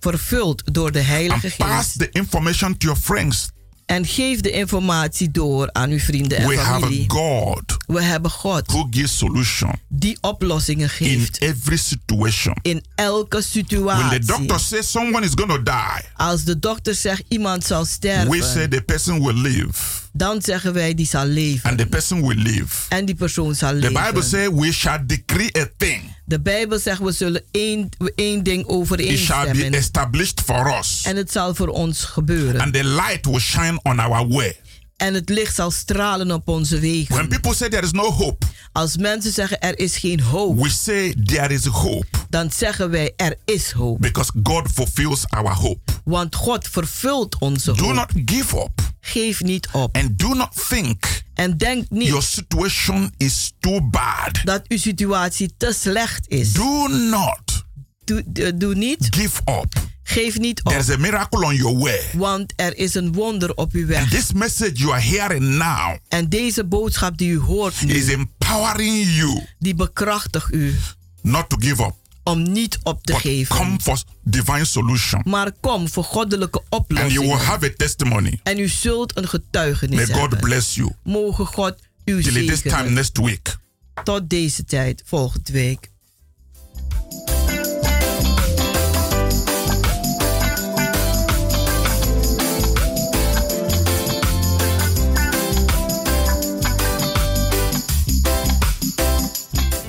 vervuld door de Heilige And pass Geest. the information to your friends. En geef de informatie door aan uw vrienden en We have a familie. God We hebben God who gives solution die oplossingen in geeft every situation. in elke When situatie. the doctor says someone is going to die, Als de dokter zegt iemand zal we sterven, say the person will live dan zeggen wij die zal leven. and the person will live. En die persoon zal The leven. Bible says we shall decree a thing. de Bijbel zegt we zullen één, één ding It shall be overeenstemmen. established for us. En het zal voor ons gebeuren. And the light will shine on our way. En het licht zal stralen op onze wegen. When people say there is no hope, Als mensen zeggen er is geen hoop, we say there is hope dan zeggen wij er is hoop. because God fulfills our hope. Want God vervult onze Do hoop. not give up Geef niet op. and do not think En denk niet your situation is too bad. dat uw situatie te slecht is. Do not Doe, doe, doe niet. give up. Geef niet op. There's a miracle on your way. Want er is een wonder op uw And weg. this message you are hearing now En deze boodschap die u hoort nu, is empowering you die bekrachtigt u not to give up, om niet op te but geven. come for divine solution. Maar kom voor goddelijke And you will have a testimony. En u zult een getuigenis May God hebben. bless you. Mogen God u Till this time zegenen. next week. Tot deze tijd, volgende week.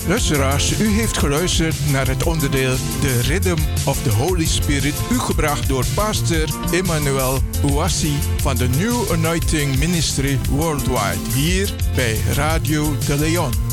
Luisteraars, u heeft geluisterd naar het onderdeel The Rhythm of the Holy Spirit, u gebracht door pastor Emmanuel Ouassi van de New Anointing Ministry Worldwide, hier bij Radio de Leon.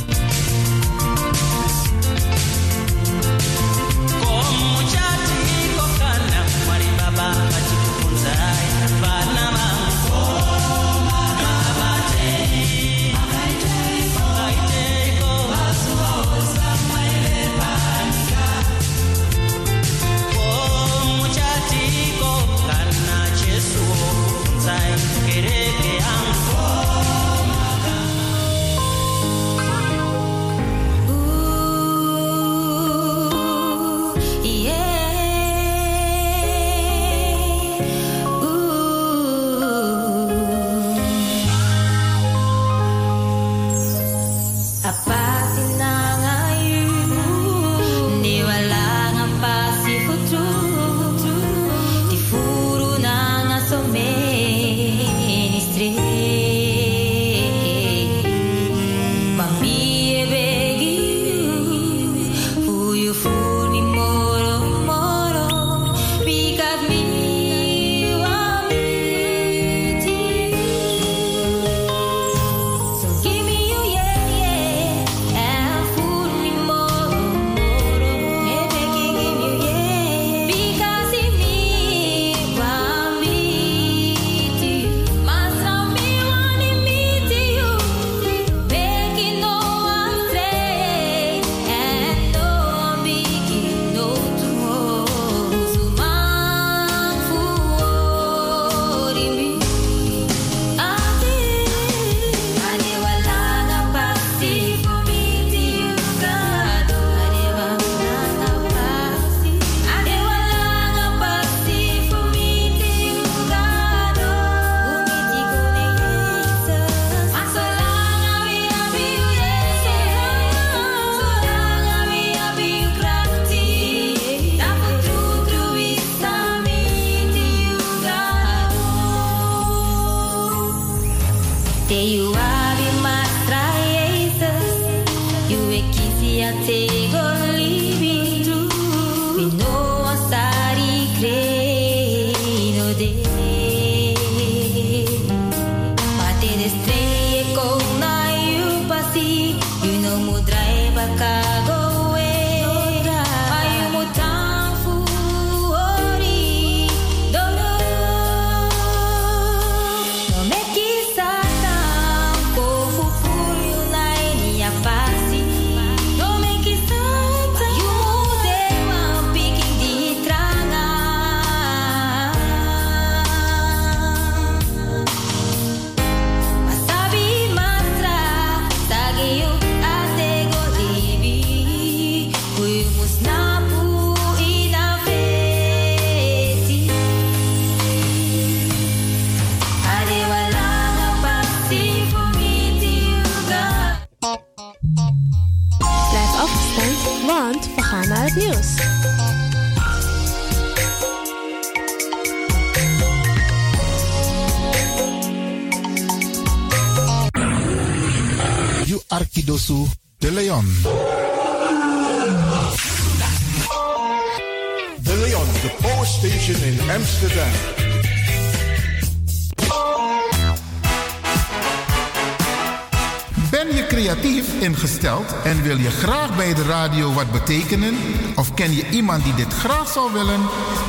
Betekenen? Of ken je iemand die dit graag zou willen?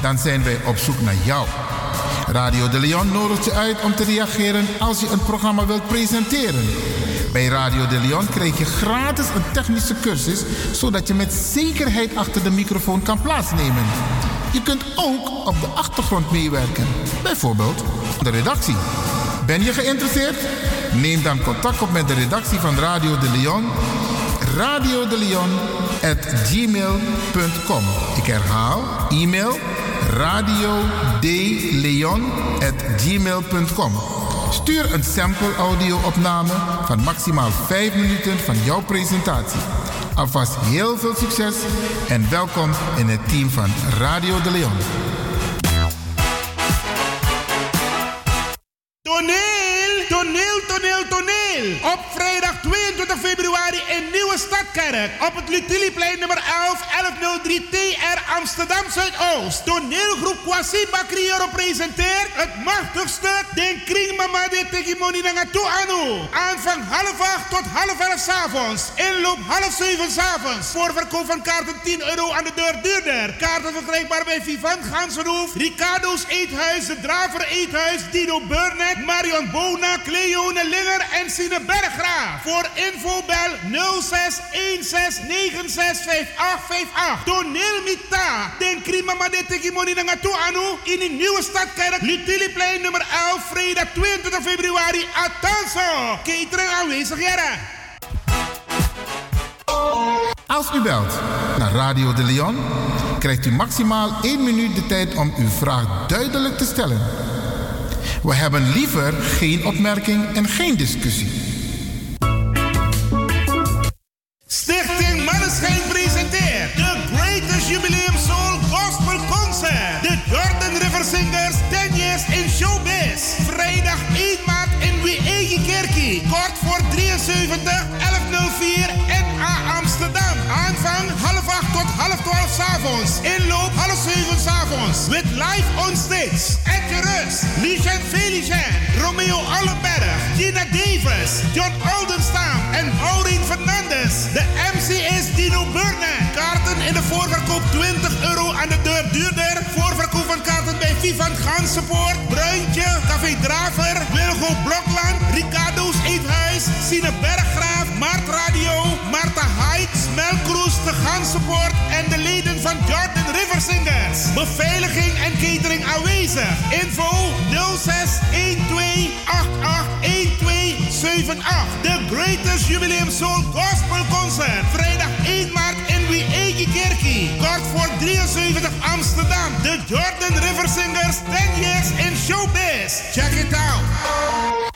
Dan zijn wij op zoek naar jou. Radio de Leon nodigt je uit om te reageren als je een programma wilt presenteren. Bij Radio de Leon krijg je gratis een technische cursus, zodat je met zekerheid achter de microfoon kan plaatsnemen. Je kunt ook op de achtergrond meewerken, bijvoorbeeld de redactie. Ben je geïnteresseerd? Neem dan contact op met de redactie van Radio de Leon. Radio de Leon at gmail.com. Ik herhaal, e-mail radio at gmail.com. Stuur een sample audio-opname van maximaal 5 minuten van jouw presentatie. Alvast heel veel succes en welkom in het team van Radio de Leon. Op het Lutiliplein nummer 11, 1103 TR Amsterdam Zuidoost. Toneelgroep Kwasi Bakriero presenteert het machtigste mama de tegimoni na tu anu. Aanvang half acht tot half elf s'avonds. Inloop half zeven s'avonds. Voorverkoop van kaarten 10 euro aan de deur duurder. Kaarten verkrijgbaar bij Vivant Gansenhoef, Ricardo's Eethuis, De Draver Eethuis, Dino Burnett, Marion Bona, Cleone Linger en Sine Berggraaf. Voor info bel 0616965858. Toneel Mita. Den krimama de tegimoni na tu anu. In de nieuwe stadkerk. Lutiliplein nummer 11, Freda 2. 24 februari, attentie! Keteren aanwezig, jaren. Als u belt naar Radio de Leon, krijgt u maximaal 1 minuut de tijd om uw vraag duidelijk te stellen. We hebben liever geen opmerking en geen discussie. Stichting Manneschijn presenteert The Greatest Jubilee. Half 12 s'avonds. Inloop half 7 s'avonds. With live on stage. Etje Rus, Lucien Felicien, Romeo Allenberg, Gina Davis, John Oldenstam en Maureen Fernandes. De MC is Dino Burnett. Kaarten in de voorverkoop 20 euro aan de deur duurder. Voorverkoop van kaarten bij Vivant Gansenpoort, Bruintje, Café Draver, Wilgo Blokland, Ricardo's Eethuis, Sine Berggraaf, Mart Radio, Marta Heights, Melkroes, de Gansenpoort en de leden van Jordan River Singers. Beveiliging en catering aanwezig. Info 06 12 88 1278. The Greatest Jubileum Soul Gospel Concert. Vrijdag Kerkie. Kort voor 73 Amsterdam. The Jordan River Singers 10 years in showbiz. Check it out.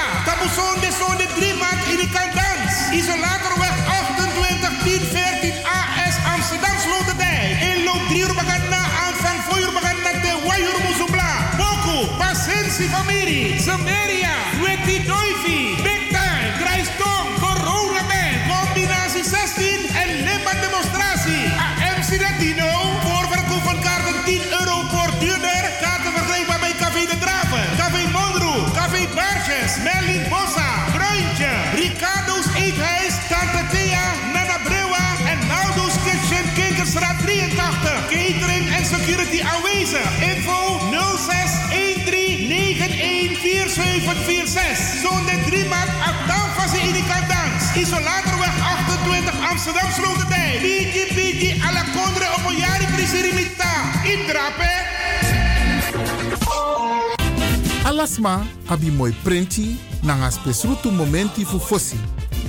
Kabuson de son de drie maand in de kandans. Isolatorweg 28 10 14 AS Amsterdam Sloterdijk. In loop 3 uur bagat na aanvang 4 uur bagat na de wayur musubla. Boku, Pasensi Famiri, Samaria, Isolatorweg 28 Amsterdam Sloterdijk. Bigi Bigi alla Condre op een jari prisirimita. Indrape. Alasma abi moi prenti nanga spesrutu momenti fu fosi.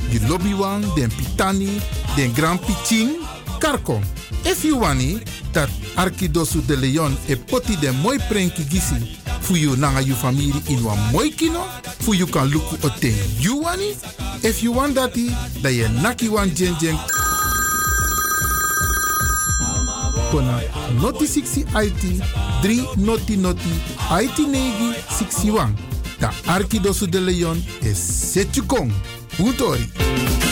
Di lobby wan, den pitani, den grand piching, karko. If you wani, dat Arkidosu de Leon e poti den moi prenki gisi fu you nanga you family in wan moi kino, fu you kan luku o ten you wani. If you want dati, da ye naki wan jen jen kona noti 60 IT 3 noti noti IT negi 61. Da Arkidosu de Leon is Setjukong. Utori.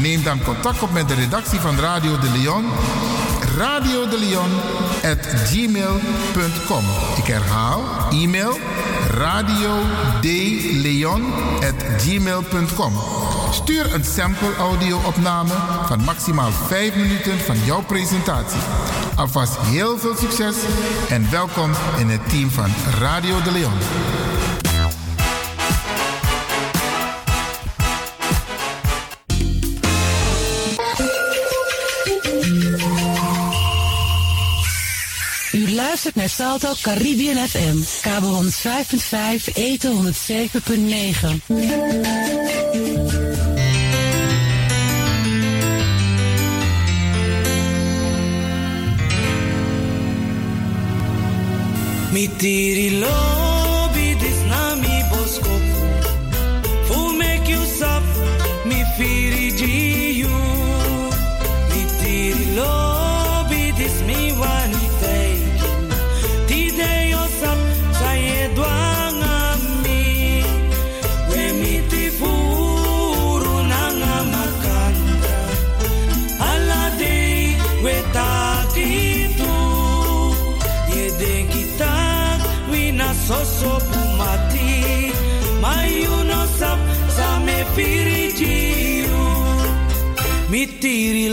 Neem dan contact op met de redactie van Radio de Leon. Radio de Leon at gmail.com. Ik herhaal, e-mail radio at gmail.com. Stuur een sample audio opname van maximaal 5 minuten van jouw presentatie. Alvast heel veel succes en welkom in het team van Radio de Leon. Luistert naar Salto Caribbean FM, kabel 105.5, eten 107.9. Mi tiri Mi tiri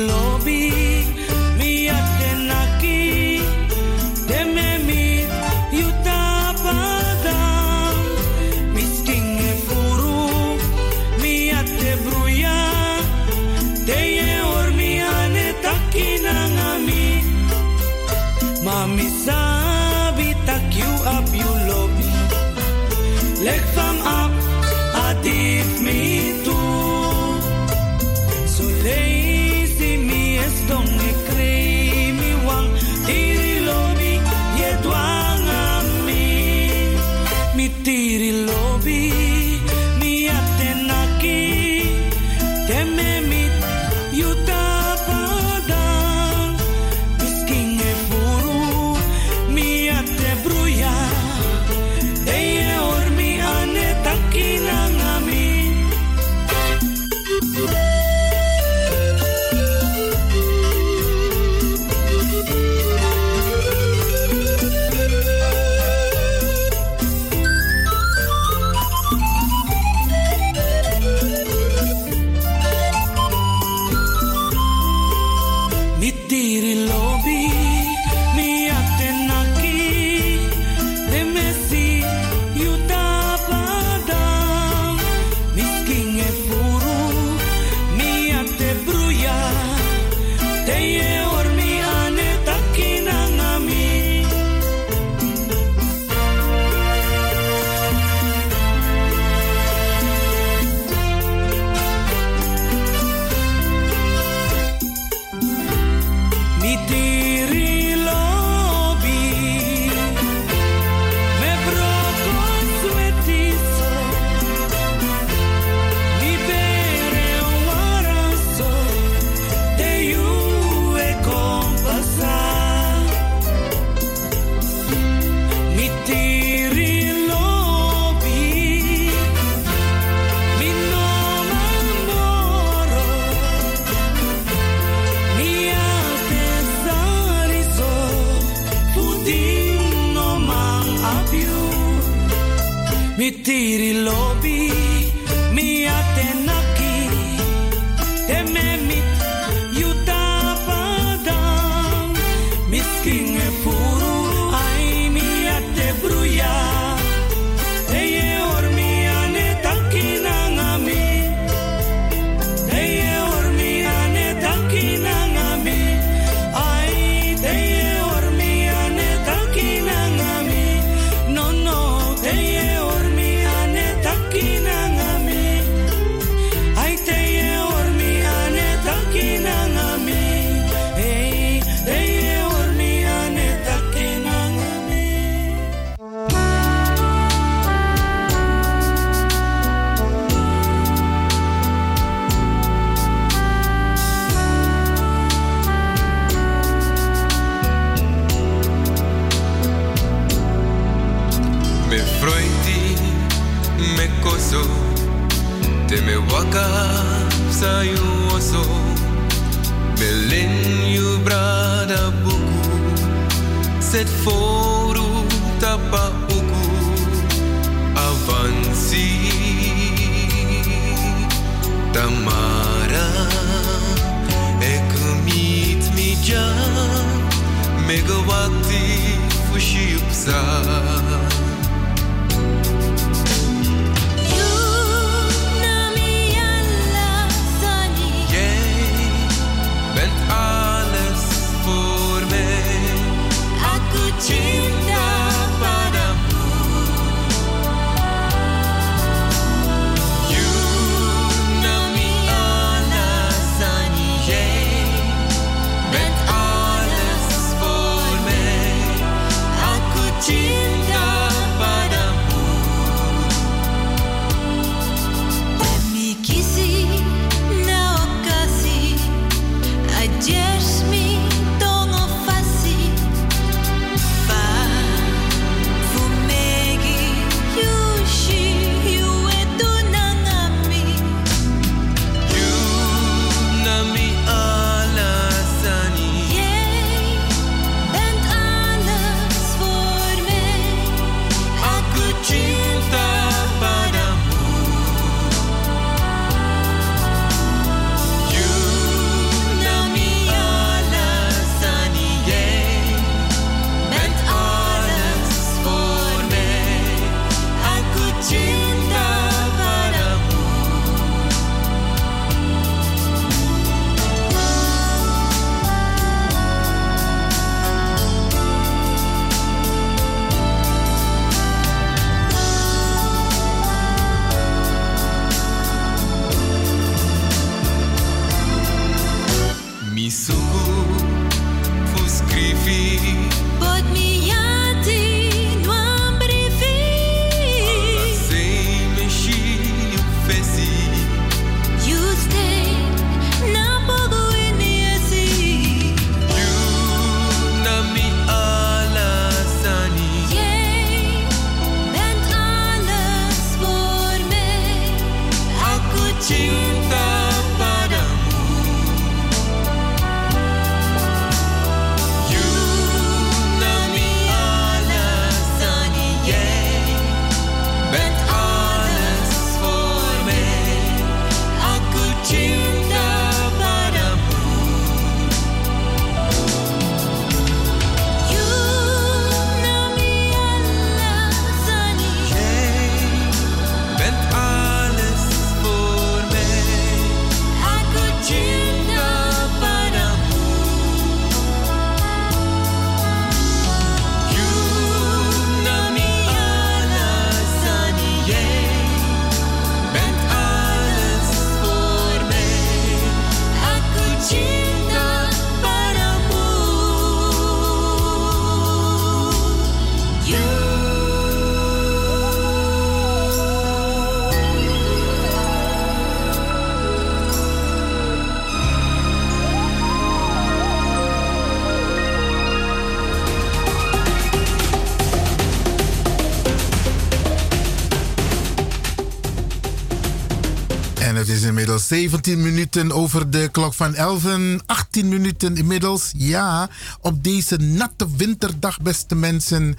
17 minuten over de klok van 11. 18 minuten inmiddels. Ja, op deze natte winterdag, beste mensen.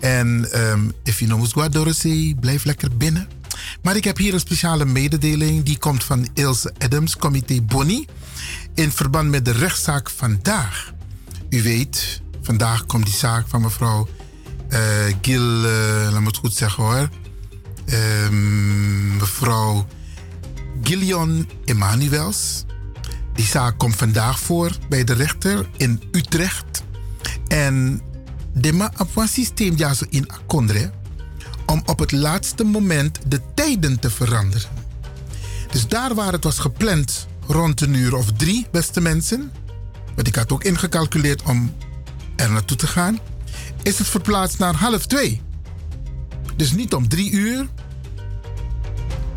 En um, if you know Dorothy, blijf lekker binnen. Maar ik heb hier een speciale mededeling. Die komt van Ilse Adams, comité Bonnie. In verband met de rechtszaak vandaag. U weet, vandaag komt die zaak van mevrouw uh, Gil, uh, laat me het goed zeggen hoor. Um, mevrouw Gillian Emanuels. Die zaak komt vandaag voor bij de rechter in Utrecht. En de ma systeem ja zo in akondre om op het laatste moment de tijden te veranderen. Dus daar waar het was gepland rond een uur of drie, beste mensen, want ik had ook ingecalculeerd om er naartoe te gaan, is het verplaatst naar half twee. Dus niet om drie uur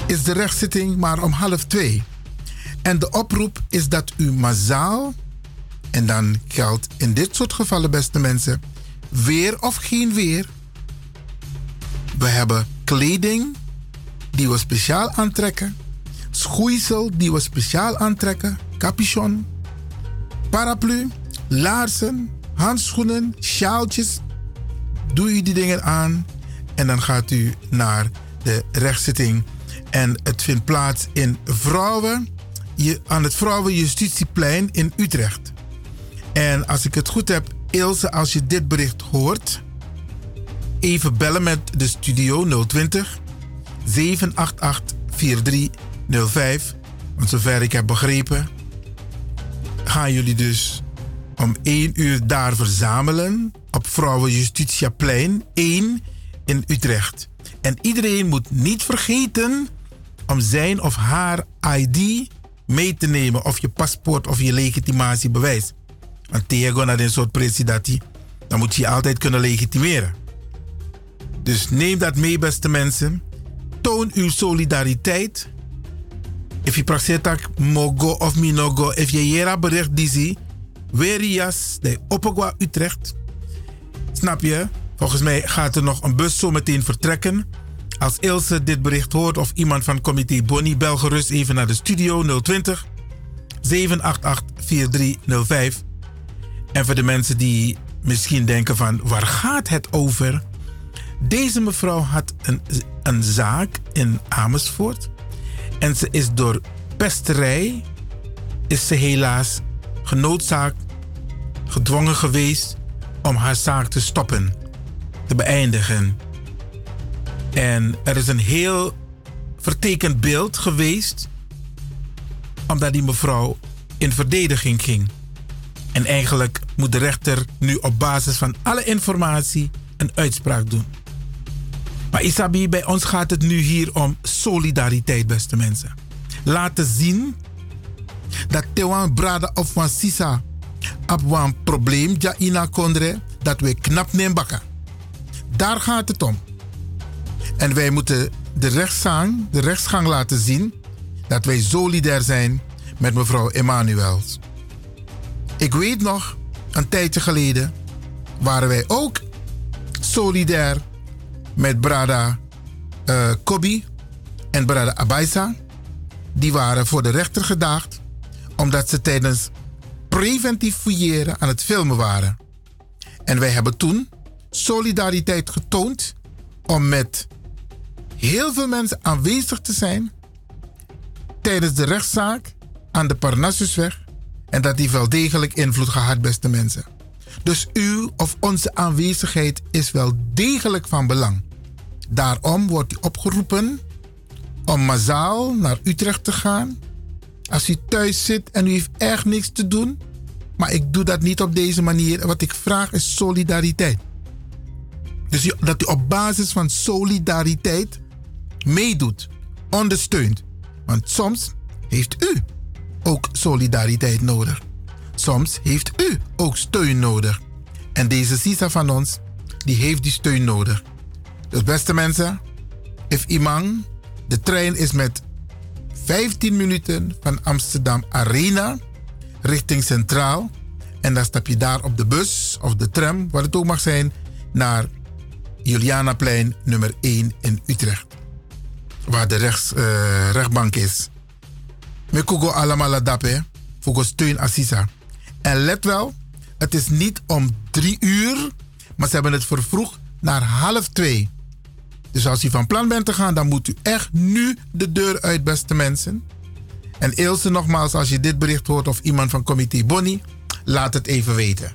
is de rechtszitting, maar om half twee. En de oproep is dat u massaal, en dan geldt in dit soort gevallen, beste mensen, weer of geen weer, we hebben kleding die we speciaal aantrekken, schoeisel die we speciaal aantrekken, capuchon, paraplu, laarzen, handschoenen, sjaaltjes. Doe u die dingen aan en dan gaat u naar de rechtszitting. En het vindt plaats in Vrouwen, aan het Vrouwenjustitieplein in Utrecht. En als ik het goed heb, Ilse, als je dit bericht hoort, even bellen met de studio 020 788 4305. Want zover ik heb begrepen, gaan jullie dus om 1 uur daar verzamelen op Vrouwenjustitiaplein 1 in Utrecht. En iedereen moet niet vergeten om zijn of haar ID mee te nemen, of je paspoort of je legitimatiebewijs. Want tegen naar een soort presidati, dan moet je je altijd kunnen legitimeren. Dus neem dat mee, beste mensen. Toon uw solidariteit. If je praxetak mogo of minogo, if je jera bericht disi, Werias, de Opagua Utrecht. Snap je? Volgens mij gaat er nog een bus zo meteen vertrekken. Als Ilse dit bericht hoort of iemand van comité Bonnie, bel gerust even naar de studio 020 788 4305. En voor de mensen die misschien denken van waar gaat het over? Deze mevrouw had een, een zaak in Amersfoort. En ze is door pesterij, is ze helaas genoodzaakt, gedwongen geweest om haar zaak te stoppen, te beëindigen. En er is een heel vertekend beeld geweest, omdat die mevrouw in verdediging ging. En eigenlijk moet de rechter nu op basis van alle informatie een uitspraak doen. Maar Isabi, bij ons gaat het nu hier om solidariteit, beste mensen. Laten zien dat Tewan Brada of Wan Sisa op een probleem ja ina kondre dat we knap nemen bakken. Daar gaat het om. En wij moeten de rechtsgang, de rechtsgang laten zien dat wij solidair zijn met mevrouw Emanuels. Ik weet nog, een tijdje geleden waren wij ook solidair met Brada uh, Kobi en Brada Abaisa. Die waren voor de rechter gedaagd omdat ze tijdens preventief fouilleren aan het filmen waren. En wij hebben toen solidariteit getoond om met heel veel mensen aanwezig te zijn tijdens de rechtszaak aan de Parnassusweg en dat die wel degelijk invloed gehad, beste mensen. Dus uw of onze aanwezigheid is wel degelijk van belang. Daarom wordt u opgeroepen om massaal naar Utrecht te gaan. Als u thuis zit en u heeft echt niks te doen. Maar ik doe dat niet op deze manier. Wat ik vraag is solidariteit. Dus dat u op basis van solidariteit meedoet, ondersteunt. Want soms heeft u ook solidariteit nodig. Soms heeft u ook steun nodig. En deze Sisa van ons, die heeft die steun nodig. Dus beste mensen, if Imang, de trein is met 15 minuten van Amsterdam Arena richting Centraal. En dan stap je daar op de bus of de tram, wat het ook mag zijn, naar Julianaplein nummer 1 in Utrecht. Waar de rechts, uh, rechtbank is. Me kugo allemaal. Voor steun assisa. En let wel, het is niet om drie uur, maar ze hebben het vervroegd naar half twee. Dus als u van plan bent te gaan, dan moet u echt nu de deur uit, beste mensen. En Ilse, nogmaals, als je dit bericht hoort of iemand van Comité Bonnie, laat het even weten.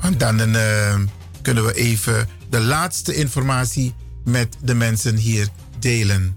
Want dan eh, kunnen we even de laatste informatie met de mensen hier delen.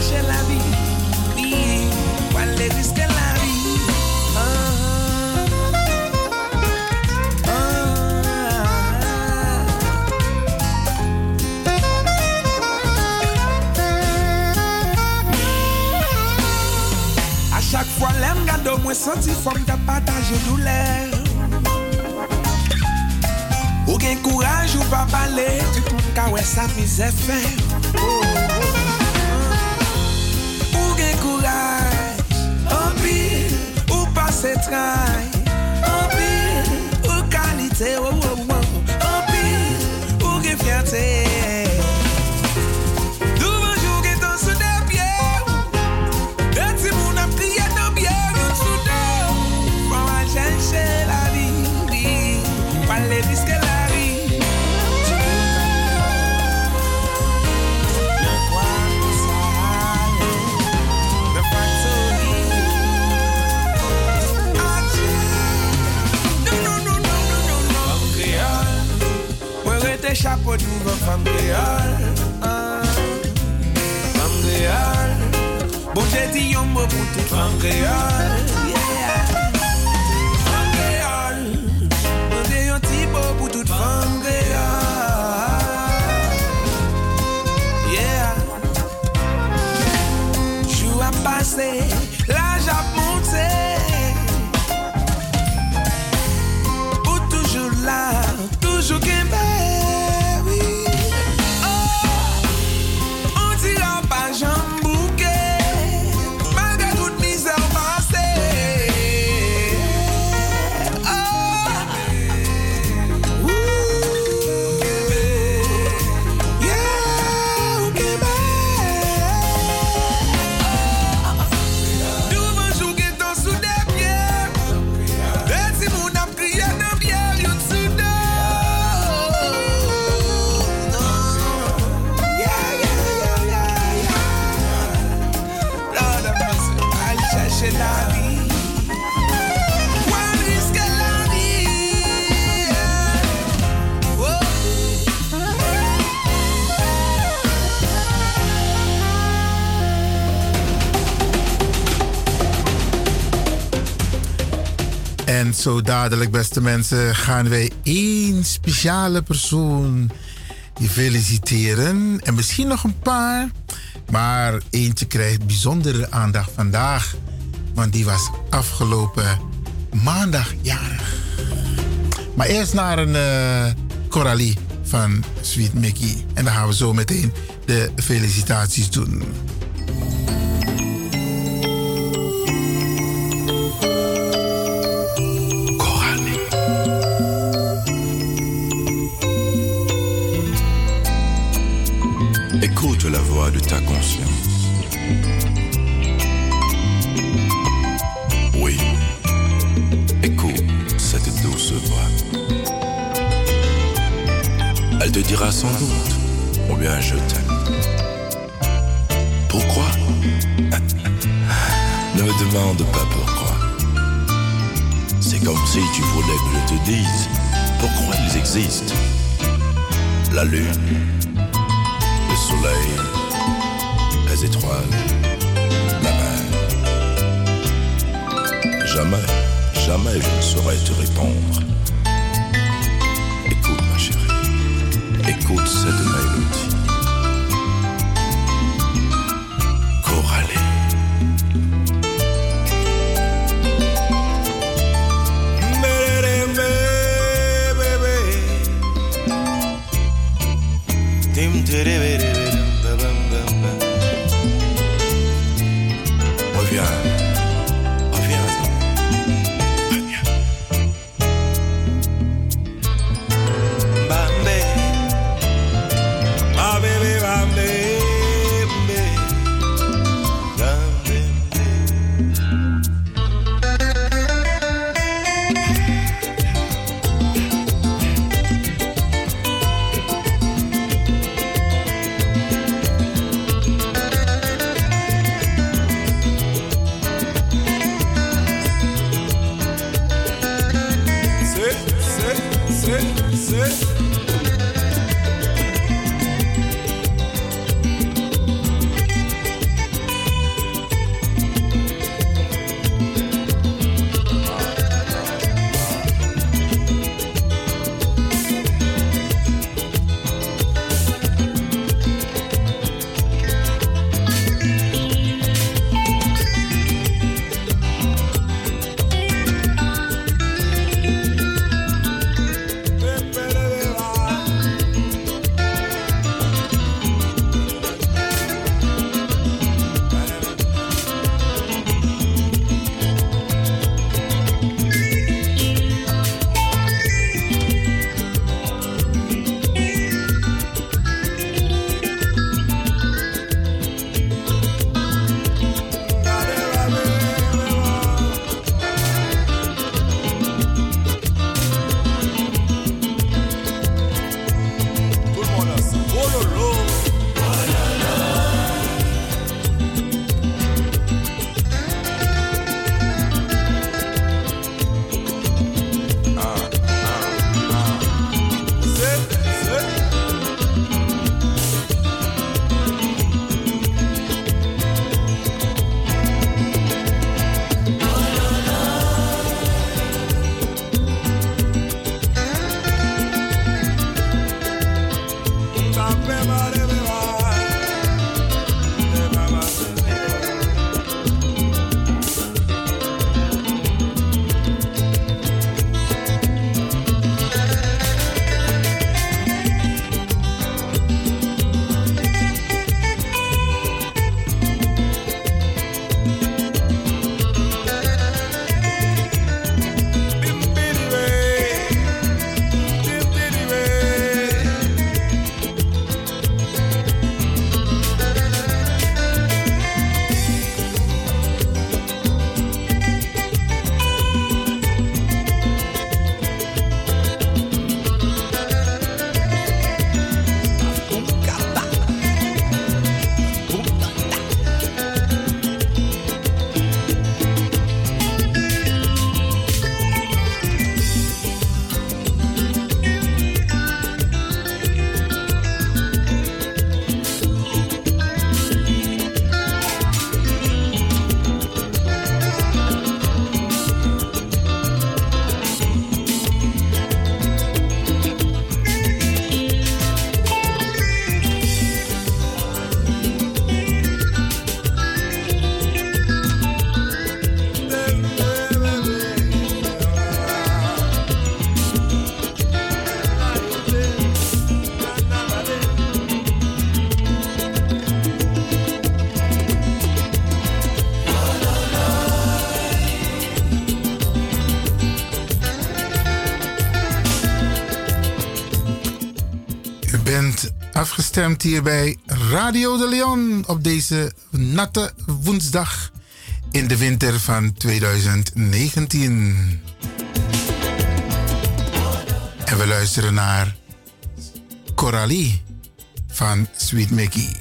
Chercher la vie. Oui, pour aller risquer la vie? À chaque fois, l'aime garde moi senti forme de partager douleur. Ou gen courage ou pas parler, tout monde ka ouais sa misère fait. Ou en pile, ou passer trail. En pile, ou qualité, oh, oh, oh. Créole. Ah. J'ai dit yon mot zo dadelijk, beste mensen, gaan wij één speciale persoon feliciteren. En misschien nog een paar. Maar eentje krijgt bijzondere aandacht vandaag. Want die was afgelopen maandag jarig. Maar eerst naar een eh Coralie van Sweet Mickey. En dan gaan we zo meteen de felicitaties doen. De ta conscience. Oui, écoute cette douce voix. Elle te dira sans doute combien je t'aime. Pourquoi? Ne me demande pas pourquoi. C'est comme si tu voulais que je te dise pourquoi ils existent. La lune, le soleil, Jamais jamais je ne saurais te répondre. Écoute ma chérie, écoute cette mélodie. Hier bij Radio de Leon op deze natte woensdag in de winter van 2019. En we luisteren naar Coralie van Sweet Mickey.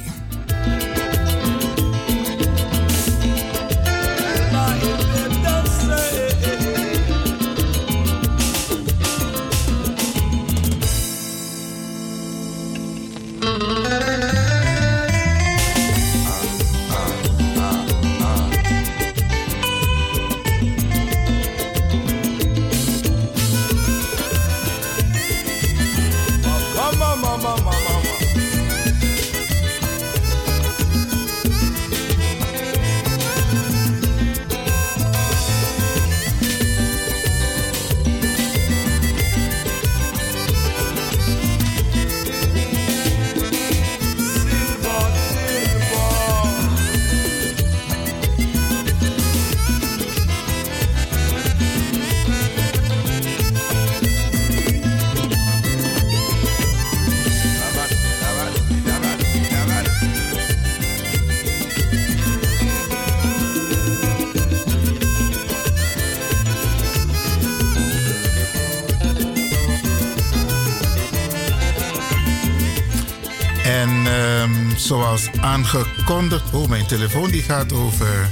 Aangekondigd. Oh, mijn telefoon die gaat over.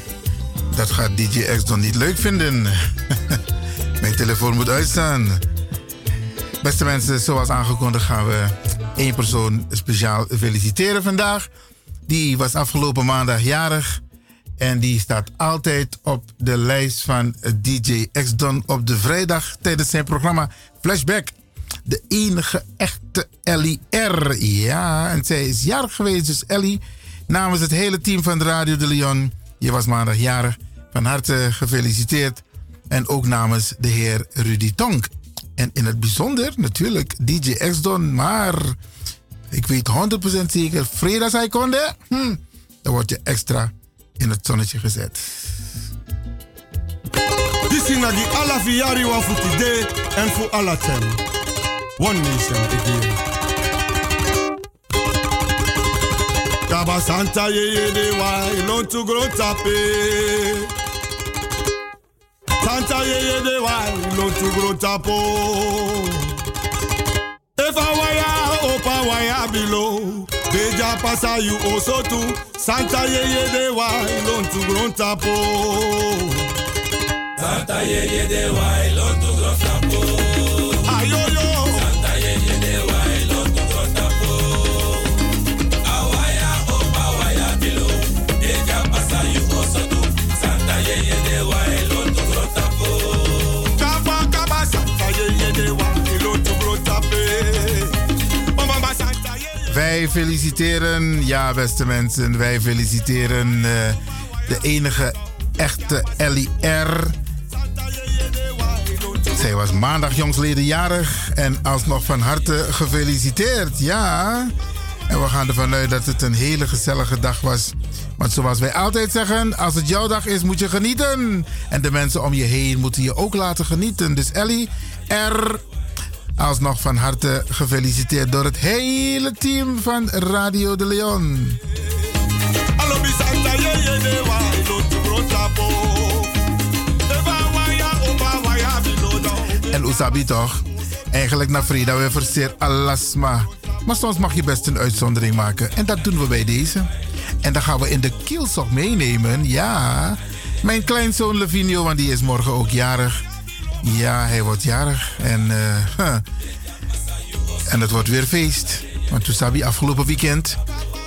Dat gaat DJ X dan niet leuk vinden. mijn telefoon moet uitstaan. Beste mensen, zoals aangekondigd gaan we één persoon speciaal feliciteren vandaag. Die was afgelopen maandag jarig. En die staat altijd op de lijst van DJ X-Don op de vrijdag tijdens zijn programma Flashback. De enige echte Ellie R. Ja, en zij is jarig geweest. Dus Ellie, namens het hele team van Radio de Leon. Je was maandag jarig. Van harte gefeliciteerd. En ook namens de heer Rudy Tonk. En in het bijzonder natuurlijk DJ X-Don. Maar ik weet 100% zeker, vrijdag zij konde, hm, dan word je extra in het zonnetje gezet. This is die alla wa voor today en voor alla tem. One nation again. Santa ye ye de wa ilon to grow tape. Santa ye ye de wa ilon to grow tapo. If wire opa wire below. Deja pasa you also too. Santa ye ye de wa ilon to grow tapo. Santa ye ye de wa ilon to grow tapo. Wij feliciteren, ja beste mensen, wij feliciteren eh, de enige echte Ellie R. Zij was maandag jongsleden jarig en alsnog van harte gefeliciteerd, ja. En we gaan ervan uit dat het een hele gezellige dag was. Want zoals wij altijd zeggen, als het jouw dag is, moet je genieten. En de mensen om je heen moeten je ook laten genieten. Dus Ellie R. Alsnog van harte gefeliciteerd door het hele team van Radio de Leon. En Usabi toch? Eigenlijk naar Frida we verseer alasma. Maar soms mag je best een uitzondering maken. En dat doen we bij deze. En dan gaan we in de kielzog meenemen. Ja, mijn kleinzoon Levinio, want die is morgen ook jarig. Ja, hij wordt jarig. En, eh, en het wordt weer feest. Want Usabi afgelopen weekend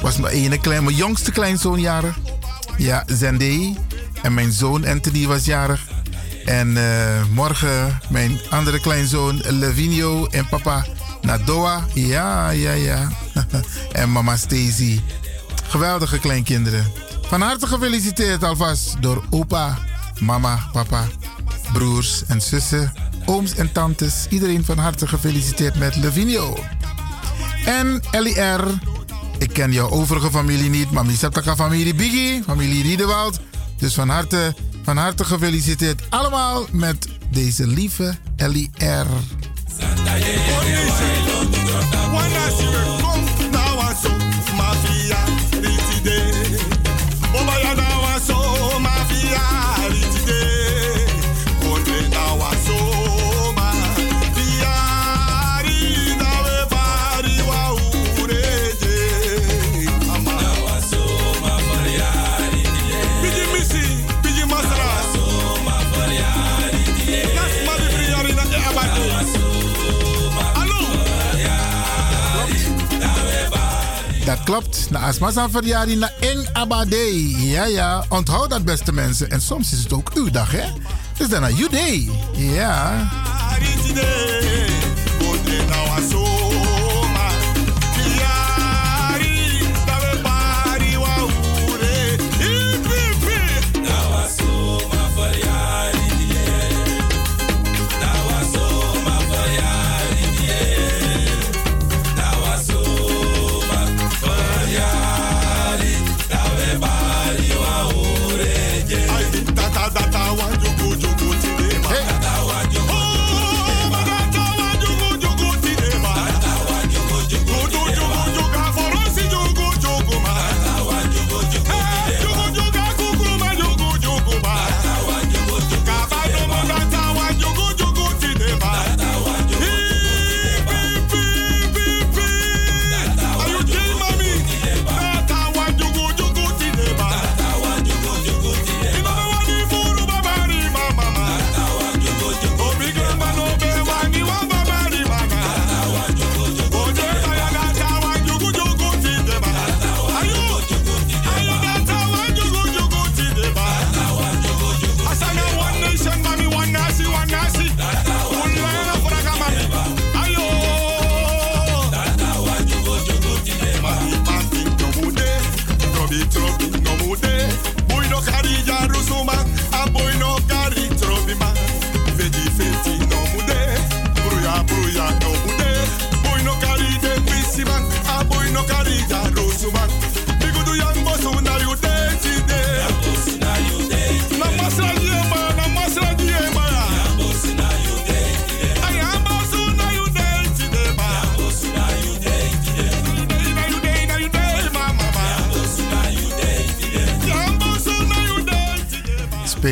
was mijn ene klein, mijn jongste kleinzoon jarig. Ja, Zendé. En mijn zoon Anthony was jarig. En eh, morgen mijn andere kleinzoon Levinio en papa naar Doha. Ja, ja, ja. en mama Stacy. Geweldige kleinkinderen. Van harte gefeliciteerd alvast door opa, mama, papa, broers en zussen, ooms en tantes. Iedereen van harte gefeliciteerd met Levinio. En LIR. Ik ken jouw overige familie niet, maar Misataka familie Biggie, familie Riedewald. Dus van harte, van harte gefeliciteerd allemaal met deze lieve LIR. Wana klopt. Na Asmasa verjaardag na Eng Abade. Ja, ja. Onthoud dat, beste mensen. En soms is het ook uw dag, hè? Dus dan naar uw day. Ja.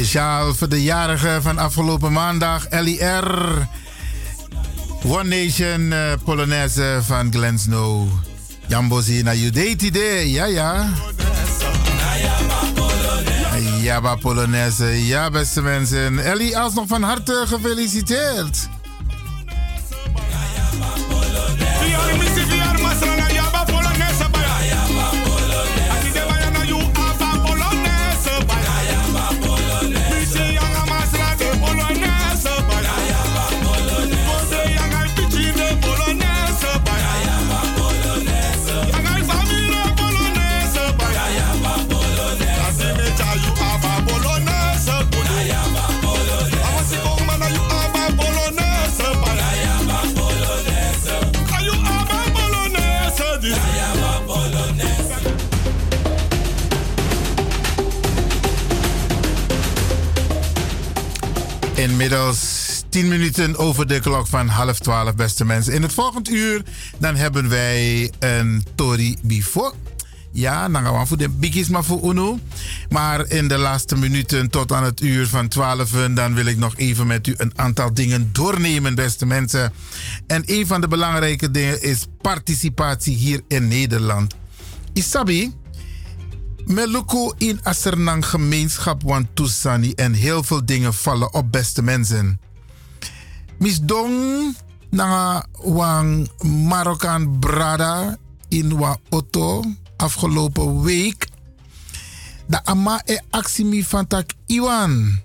Speciaal voor de jarige van afgelopen maandag, LIR. One Nation eh, Polonaise van Glen Snow. Jambozi na Judeitide, ja ja. Jabba Polonaise, ja beste mensen. Ellie, alsnog van harte gefeliciteerd. Inmiddels 10 minuten over de klok van half 12, beste mensen. In het volgende uur dan hebben wij een Tori Bifo. Ja, dan gaan we voor de biggies maar voor Uno. Maar in de laatste minuten tot aan het uur van 12 dan wil ik nog even met u een aantal dingen doornemen, beste mensen. En een van de belangrijke dingen is participatie hier in Nederland. Isabi, Meluku in Asernang gemeenschap want Tusani en heel veel dingen vallen op beste mensen. Misdong na wang Marokkaan brada in wa auto afgelopen week. Da ama e aksimi van tak Iwan.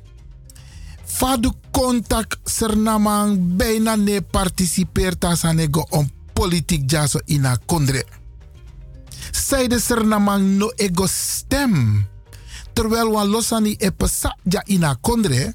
Fadu contact sernamang bijna ne participeert als anego om politiek jaso ina kondre. Zijde sernamang no ego stem. Terwijl wan losani e pesa ja ina kondre.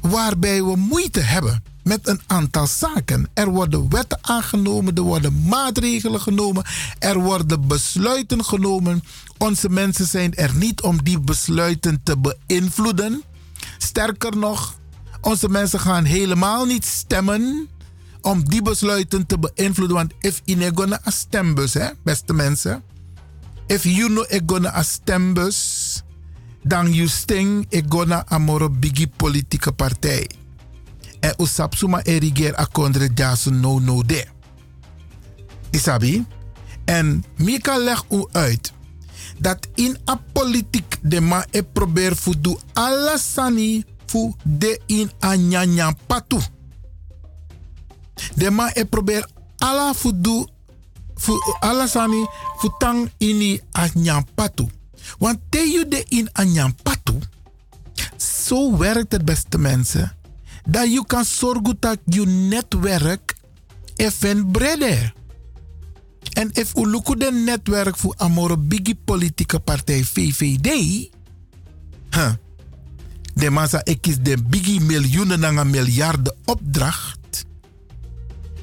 Waarbij we moeite hebben met een aantal zaken. Er worden wetten aangenomen, er worden maatregelen genomen, er worden besluiten genomen. Onze mensen zijn er niet om die besluiten te beïnvloeden. Sterker nog, onze mensen gaan helemaal niet stemmen om die besluiten te beïnvloeden. Want if in gonna a stembus, hè, beste mensen. If you know gonna a stembus, dan you sting e gonna a moro bigi politieke partij. En usap suma erigeer a kondre jasu no no de. Isabi? En Mika legt u uit dat in a politiek de ma e probeer fu do alasani fu de in a nyanya patu. De ma e probeer ala fu do fu alasani fu tang ini a nyampatu. Want te you de in a nyampatu, zo werkt het beste mensen, dat je kan zorgen dat je netwerk even breder. En if u look de netwerk voor Amore Biggie politieke partij VVD, huh, de massa ik is de Biggie miljoenen en miljarden opdracht,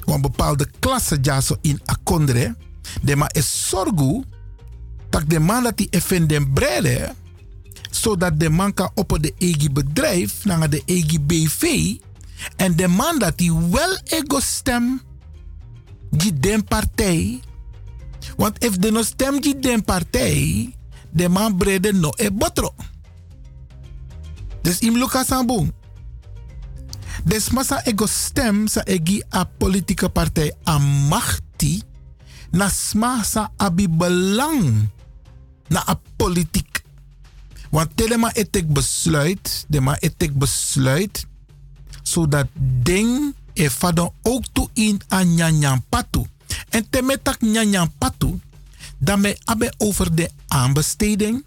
want bepaalde klasse ja zo in akondre, de ma is zorgu dat de man dat die even den brede, zodat de man kan op de eigen bedrijf, naar de eigen BV, en de man dat die wel ego stem, die den partij, want if de no stem die den partij, de man brede no e botro. Dus im Lucas Sambung. Des massa ego stem sa egi a politieke partij a machti na sma sa abi belang na a politiek. Want telema etek besluit, de ma etek besluit, zodat ding e fadon ook in a nyanyan patu. En temetak nyanyan patu, dan me abe over de aanbesteding,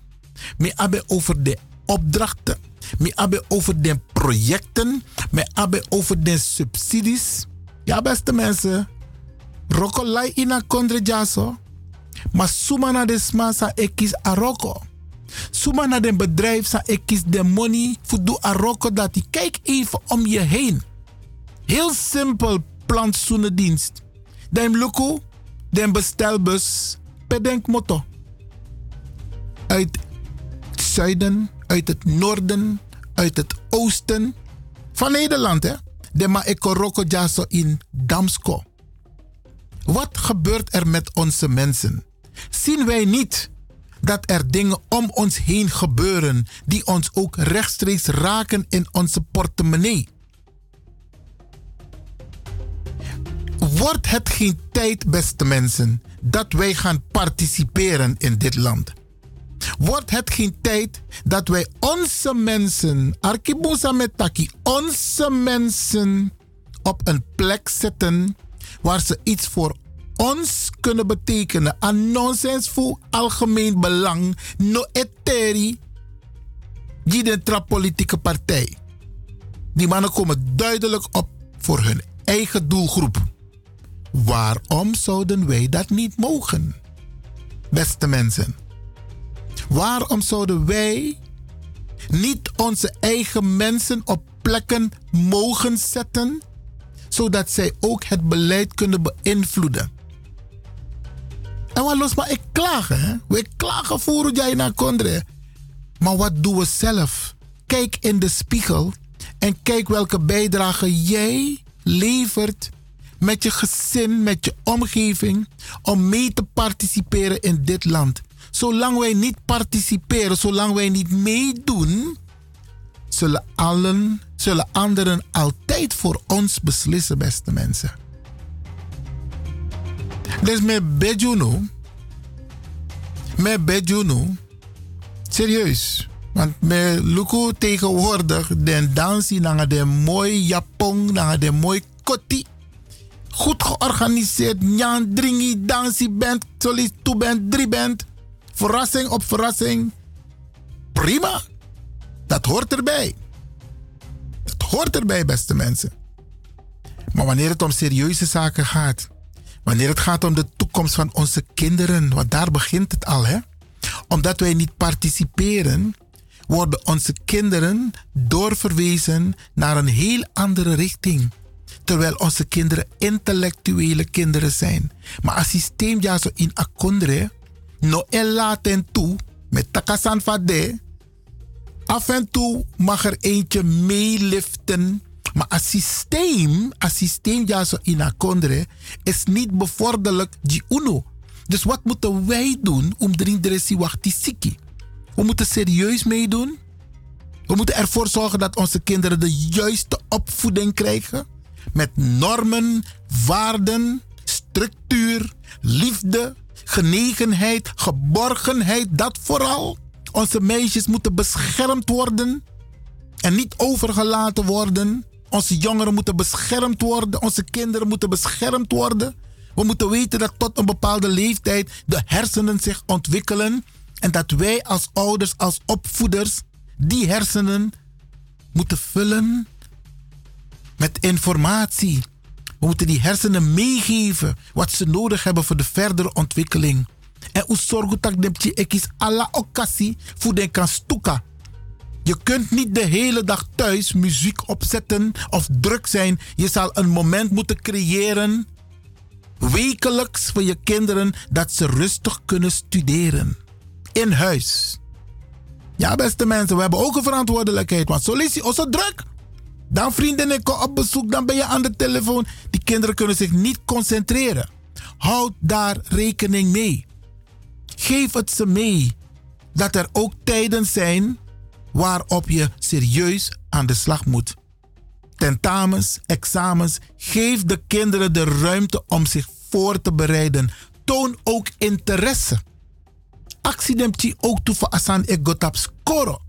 me abe over de opdrachten, me abe over de projecten, me abe over de subsidies. Ja, beste mensen, rokolai ina kondre jaso, maar suma na de sma sa ekis a roko. Suma na de bedrijf sa ekis de money voor do a roko dat kijk even om je heen. Heel simpel plantsoenendienst. Den luku, den bestelbus, bedenk motto. Uit zuiden, uit het noorden, uit het oosten van Nederland, hè? De ma ekoroko jaso in Damsko. Wat gebeurt er met onze mensen? Zien wij niet dat er dingen om ons heen gebeuren die ons ook rechtstreeks raken in onze portemonnee. Wordt het geen tijd, beste mensen, dat wij gaan participeren in dit land? Wordt het geen tijd dat wij onze mensen, Arkibusa Metaki, onze mensen op een plek zetten waar ze iets voor ons kunnen betekenen. Aan nonsens voor algemeen belang, no eteri, die de politieke partij. Die mannen komen duidelijk op voor hun eigen doelgroep. Waarom zouden wij dat niet mogen? Beste mensen. Waarom zouden wij niet onze eigen mensen op plekken mogen zetten, zodat zij ook het beleid kunnen beïnvloeden? En wat los maar ik klagen? We klagen voor jij naar Kondre. Maar wat doen we zelf? Kijk in de spiegel en kijk welke bijdrage jij levert met je gezin, met je omgeving, om mee te participeren in dit land. Zolang wij niet participeren, zolang wij niet meedoen, zullen, allen, zullen anderen altijd voor ons beslissen, beste mensen. Dus met Bejuno, met Bejuno, serieus. Want met Luko tegenwoordig, den dansie naar de mooi japon, naar de mooi koti. Goed georganiseerd, nyan, dringi, dansie band, solis, two band, drie band. Verrassing op verrassing. Prima. Dat hoort erbij. Dat hoort erbij, beste mensen. Maar wanneer het om serieuze zaken gaat, wanneer het gaat om de toekomst van onze kinderen, want daar begint het al, hè? Omdat wij niet participeren, worden onze kinderen doorverwezen naar een heel andere richting. Terwijl onze kinderen intellectuele kinderen zijn. Maar als systeem ja zo in akondre, no el laten toe, met takasan vade, af en toe mag er eentje meeliften. Maar als systeem, als systeem ja zo in akondre, is niet bevorderlijk die uno. Dus wat moeten wij doen om erin de resi siki? We moeten serieus meedoen. We moeten ervoor zorgen dat onze kinderen de juiste opvoeding krijgen. Met normen, waarden, structuur, liefde, genegenheid, geborgenheid. Dat vooral. Onze meisjes moeten beschermd worden en niet overgelaten worden. Onze jongeren moeten beschermd worden. Onze kinderen moeten beschermd worden. We moeten weten dat tot een bepaalde leeftijd de hersenen zich ontwikkelen. En dat wij als ouders, als opvoeders, die hersenen moeten vullen met informatie. We moeten die hersenen meegeven wat ze nodig hebben voor de verdere ontwikkeling. En hoe zorgen dat je ekis alla occasie voor de kan stoeka. Je kunt niet de hele dag thuis muziek opzetten of druk zijn. Je zal een moment moeten creëren, wekelijks voor je kinderen, dat ze rustig kunnen studeren. In huis. Ja, beste mensen, we hebben ook een verantwoordelijkheid. Want zo is zo druk. Dan vrienden en ik op bezoek, dan ben je aan de telefoon. Die kinderen kunnen zich niet concentreren. Houd daar rekening mee. Geef het ze mee dat er ook tijden zijn waarop je serieus aan de slag moet. Tentamens, examens, geef de kinderen de ruimte om zich voor te bereiden. Toon ook interesse. Accidemtje ook toe voor asan egotap scoren.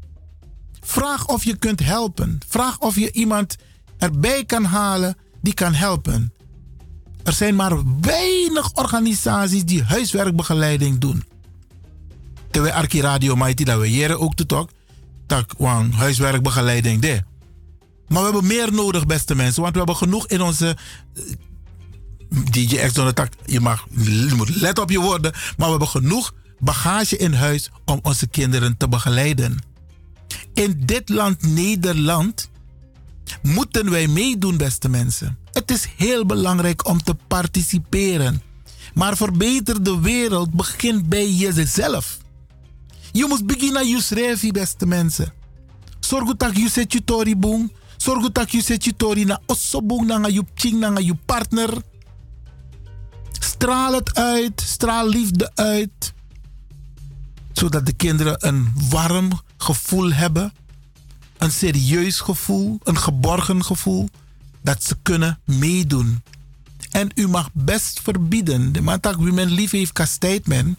Vraag of je kunt helpen. Vraag of je iemand erbij kan halen die kan helpen. Er zijn maar weinig organisaties die huiswerkbegeleiding doen. Terwijl Arki Radio Mighty dat we jaren ook te talk, dat wang huiswerkbegeleiding de. Maar we hebben meer nodig, beste mensen, want we hebben genoeg in onze eh, DJ X tak. Je mag, moet let op je woorden, maar we hebben genoeg bagage in huis om onze kinderen te begeleiden. In dit land, Nederland, moeten wij meedoen, beste mensen. Het is heel belangrijk om te participeren. Maar verbeter de wereld begint bij jezelf. Je moet beginnen je beste mensen. Zorg dat je zet je tori boom. Zorg dat je zet je tori na ossobong, na je ching, na je partner. Straal het uit, straal liefde uit. Zodat de kinderen een warm gevoel hebben. Een serieus gevoel, een geborgen gevoel. Dat ze kunnen meedoen. En u mag best verbieden. De man wie men lief heeft, kastijdt men.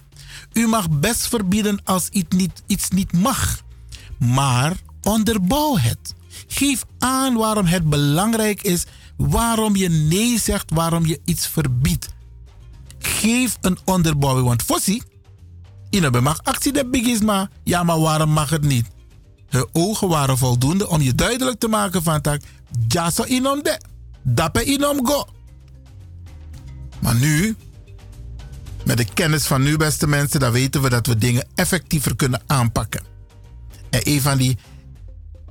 U mag best verbieden als iets niet, iets niet mag. Maar onderbouw het. Geef aan waarom het belangrijk is. Waarom je nee zegt, waarom je iets verbiedt. Geef een onderbouwing. Want Fossi, in mag actie de big is, maar ja, maar waarom mag het niet? Hun ogen waren voldoende om je duidelijk te maken van tak. Jaso inom de. Dappe inom go. Maar nu, met de kennis van nu, beste mensen, dan weten we dat we dingen effectiever kunnen aanpakken. En een van die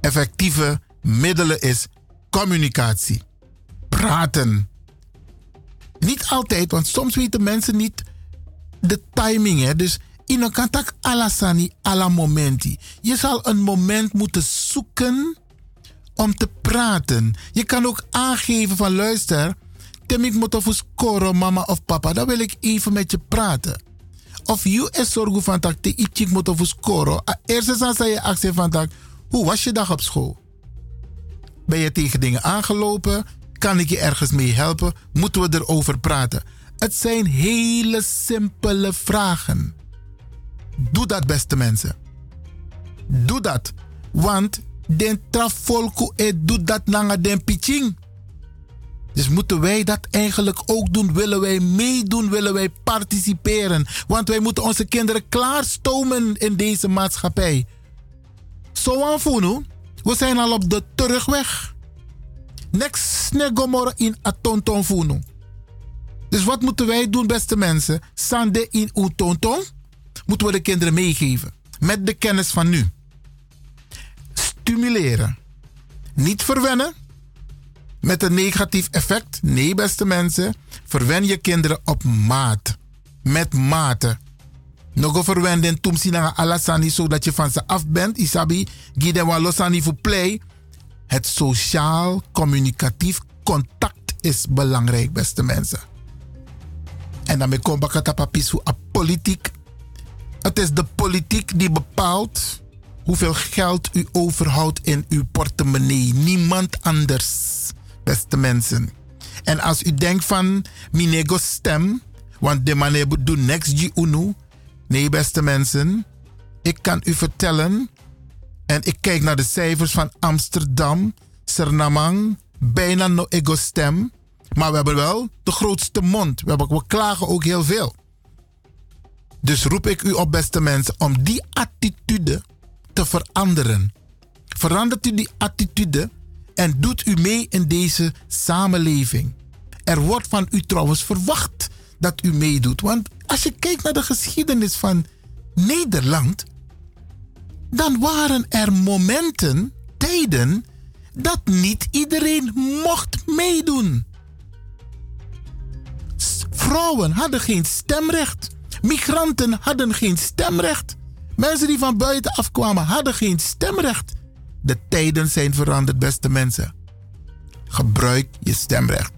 effectieve middelen is communicatie. Praten. Niet altijd, want soms weten mensen niet de timing. Hè? Dus in kan tak alasani alla momenti. Je zal een moment moeten zoeken om te praten. Je kan ook aangeven van luister, tem ik moet of scoren mama of papa, dan wil ik even met je praten. Of je is zorgen van tak te ik moet of scoren. Eerst dan zei je actie van tak, hoe was je dag op school? Ben je tegen dingen aangelopen? Kan ik je ergens mee helpen? Moeten we erover praten? Het zijn hele simpele vragen. Doe dat, beste mensen. Doe dat. Want den trafolku e doet dat nanga den pitching. Dus moeten wij dat eigenlijk ook doen? Willen wij meedoen? Willen wij participeren? Want wij moeten onze kinderen klaarstomen in deze maatschappij. Zo aanvoelen, we zijn al op de terugweg. Next negomor in atonton. Dus wat moeten wij doen, beste mensen? Sande in utonton moeten we de kinderen meegeven. Met de kennis van nu. Stimuleren. Niet verwennen. Met een negatief effect. Nee, beste mensen. Verwen je kinderen op maat. Met mate. Nog verwenden tumsi na alasani zodat je van ze af bent. Isabi, gide wa losani voor play. Het sociaal communicatief contact is belangrijk, beste mensen. En dan kom ik papis voor politiek. Het is de politiek die bepaalt hoeveel geld u overhoudt in uw portemonnee. Niemand anders, beste mensen. En als u denkt van, minego stem, want de manier doet next ji unu. Nee, beste mensen, ik kan u vertellen, en ik kijk naar de cijfers van Amsterdam, Sernamang, bijna no ego stem. Maar we hebben wel de grootste mond. We, hebben, we klagen ook heel veel. Dus roep ik u op, beste mensen, om die attitude te veranderen. Verandert u die attitude en doet u mee in deze samenleving. Er wordt van u trouwens verwacht dat u meedoet. Want als je kijkt naar de geschiedenis van Nederland, dan waren er momenten, tijden, dat niet iedereen mocht meedoen. Vrouwen hadden geen stemrecht. Migranten hadden geen stemrecht. Mensen die van buiten afkwamen hadden geen stemrecht. De tijden zijn veranderd, beste mensen. Gebruik je stemrecht.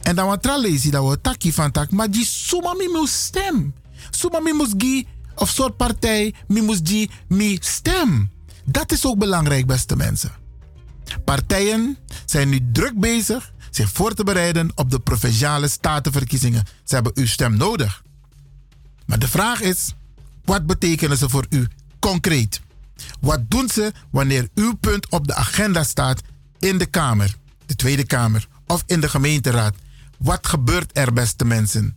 En dan wat je dat we takkie van tak, maar die suma mi moest stem. Suma mi of soort partij mi die mi stem. Dat is ook belangrijk, beste mensen. Partijen zijn nu druk bezig zich voor te bereiden op de provinciale statenverkiezingen. Ze hebben uw stem nodig. Maar de vraag is, wat betekenen ze voor u concreet? Wat doen ze wanneer uw punt op de agenda staat in de Kamer, de Tweede Kamer of in de gemeenteraad? Wat gebeurt er, beste mensen?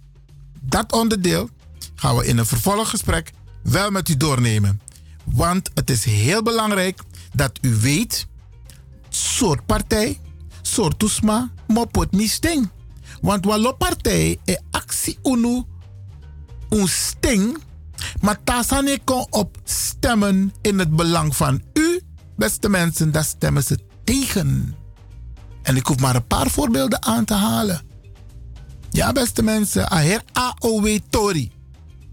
Dat onderdeel gaan we in een vervolggesprek wel met u doornemen. Want het is heel belangrijk dat u weet, soort partij, soort toesma, mopot misting. Want walo partij e actie unu een sting, maar tasane kon op stemmen in het belang van u, beste mensen, daar stemmen ze tegen. En ik hoef maar een paar voorbeelden aan te halen. Ja, beste mensen, aher AOW Tori.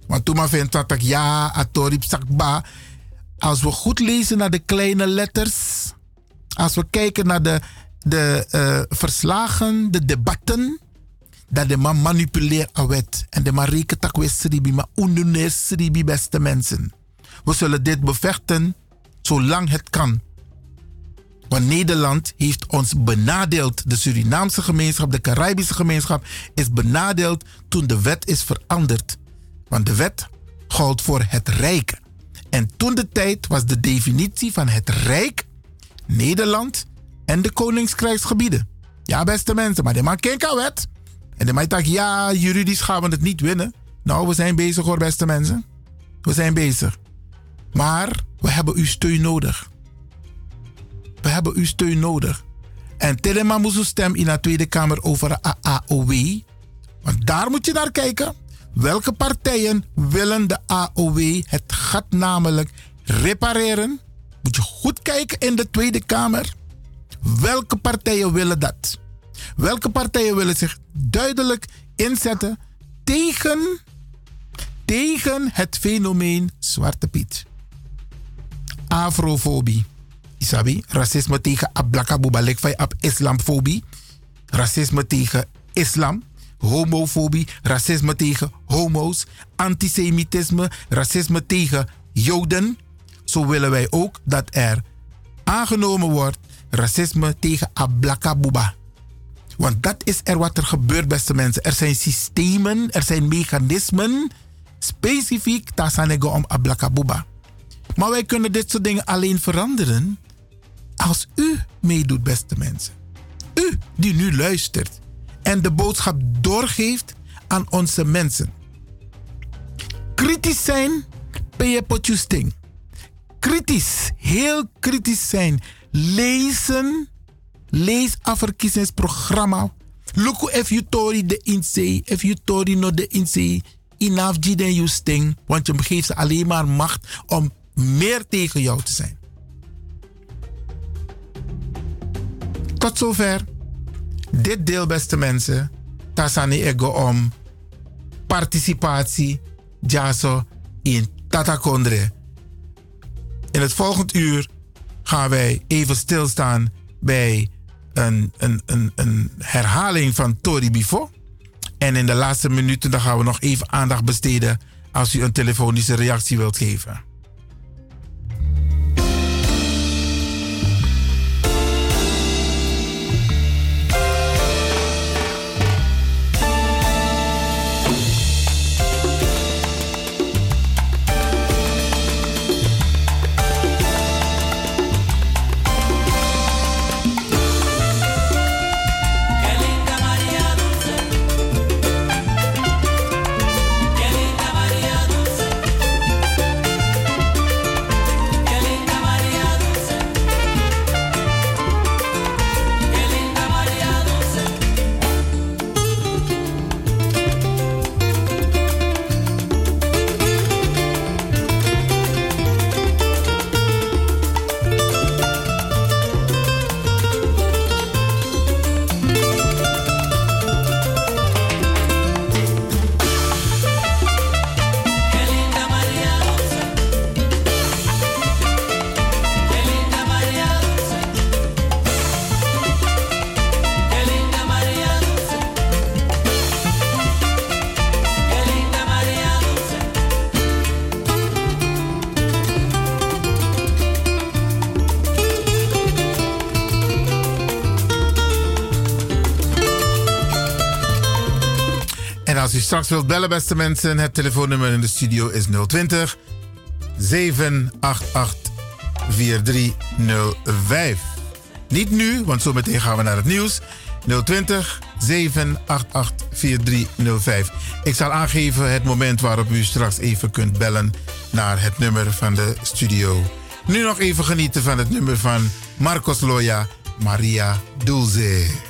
Want toen maar vindt dat ik ja, a Tori psakba. Als we goed lezen naar de kleine letters, als we kijken naar de, de uh, verslagen, de debatten, dat de man manipuleert wet. En de man rekent tak we sribi, maar sribi beste mensen. We zullen dit bevechten zolang het kan. Want Nederland heeft ons benadeeld. De Surinaamse gemeenschap, de Caribische gemeenschap is benadeeld toen de wet is veranderd. Want de wet gold voor het Rijk. En toen de tijd was de definitie van het Rijk Nederland en de Koningskrijgsgebieden. Ja, beste mensen, maar die man kent wet. En de dacht, ja, juridisch gaan we het niet winnen. Nou, we zijn bezig hoor, beste mensen. We zijn bezig. Maar we hebben uw steun nodig. We hebben uw steun nodig. En Telema moest uw stem in de Tweede Kamer over de AOW. Want daar moet je naar kijken. Welke partijen willen de AOW, het gat namelijk, repareren? Moet je goed kijken in de Tweede Kamer. Welke partijen willen dat? Welke partijen willen zich duidelijk inzetten tegen, tegen het fenomeen Zwarte Piet? Afrofobie. Isabi, racisme tegen Ablakabuba, lekvai ab islamfobie. Racisme tegen islam. Homofobie, racisme tegen homo's. Antisemitisme, racisme tegen joden. Zo willen wij ook dat er aangenomen wordt racisme tegen Ablakabuba. Want dat is er wat er gebeurt, beste mensen. Er zijn systemen, er zijn mechanismen, specifiek tasanego om Ablakabuba. Maar wij kunnen dit soort dingen alleen veranderen als u meedoet, beste mensen. U die nu luistert en de boodschap doorgeeft aan onze mensen. Kritisch zijn, potjusting. Kritisch, heel kritisch zijn. Lezen, lees afverkiezingsprogramma. Look if you tori de inzee, if you tori no de inzee. Enough den you sting, want je geeft ze alleen maar macht om meer tegen jou te zijn. Tot zover dit deel, beste mensen. Tasani ego om participatie, jaso in Tatakondre. In het volgende uur gaan wij even stilstaan bij een, een, een, herhaling van Tori Bifo. En in de laatste minuten dan gaan we nog even aandacht besteden als u een telefonische reactie wilt geven. Straks wilt bellen, beste mensen, het telefoonnummer in de studio is 020 788 4305. Niet nu, want zometeen gaan we naar het nieuws. 020 788 4305. Ik zal aangeven het moment waarop u straks even kunt bellen naar het nummer van de studio. Nu nog even genieten van het nummer van Marcos Loya, Maria Dulce.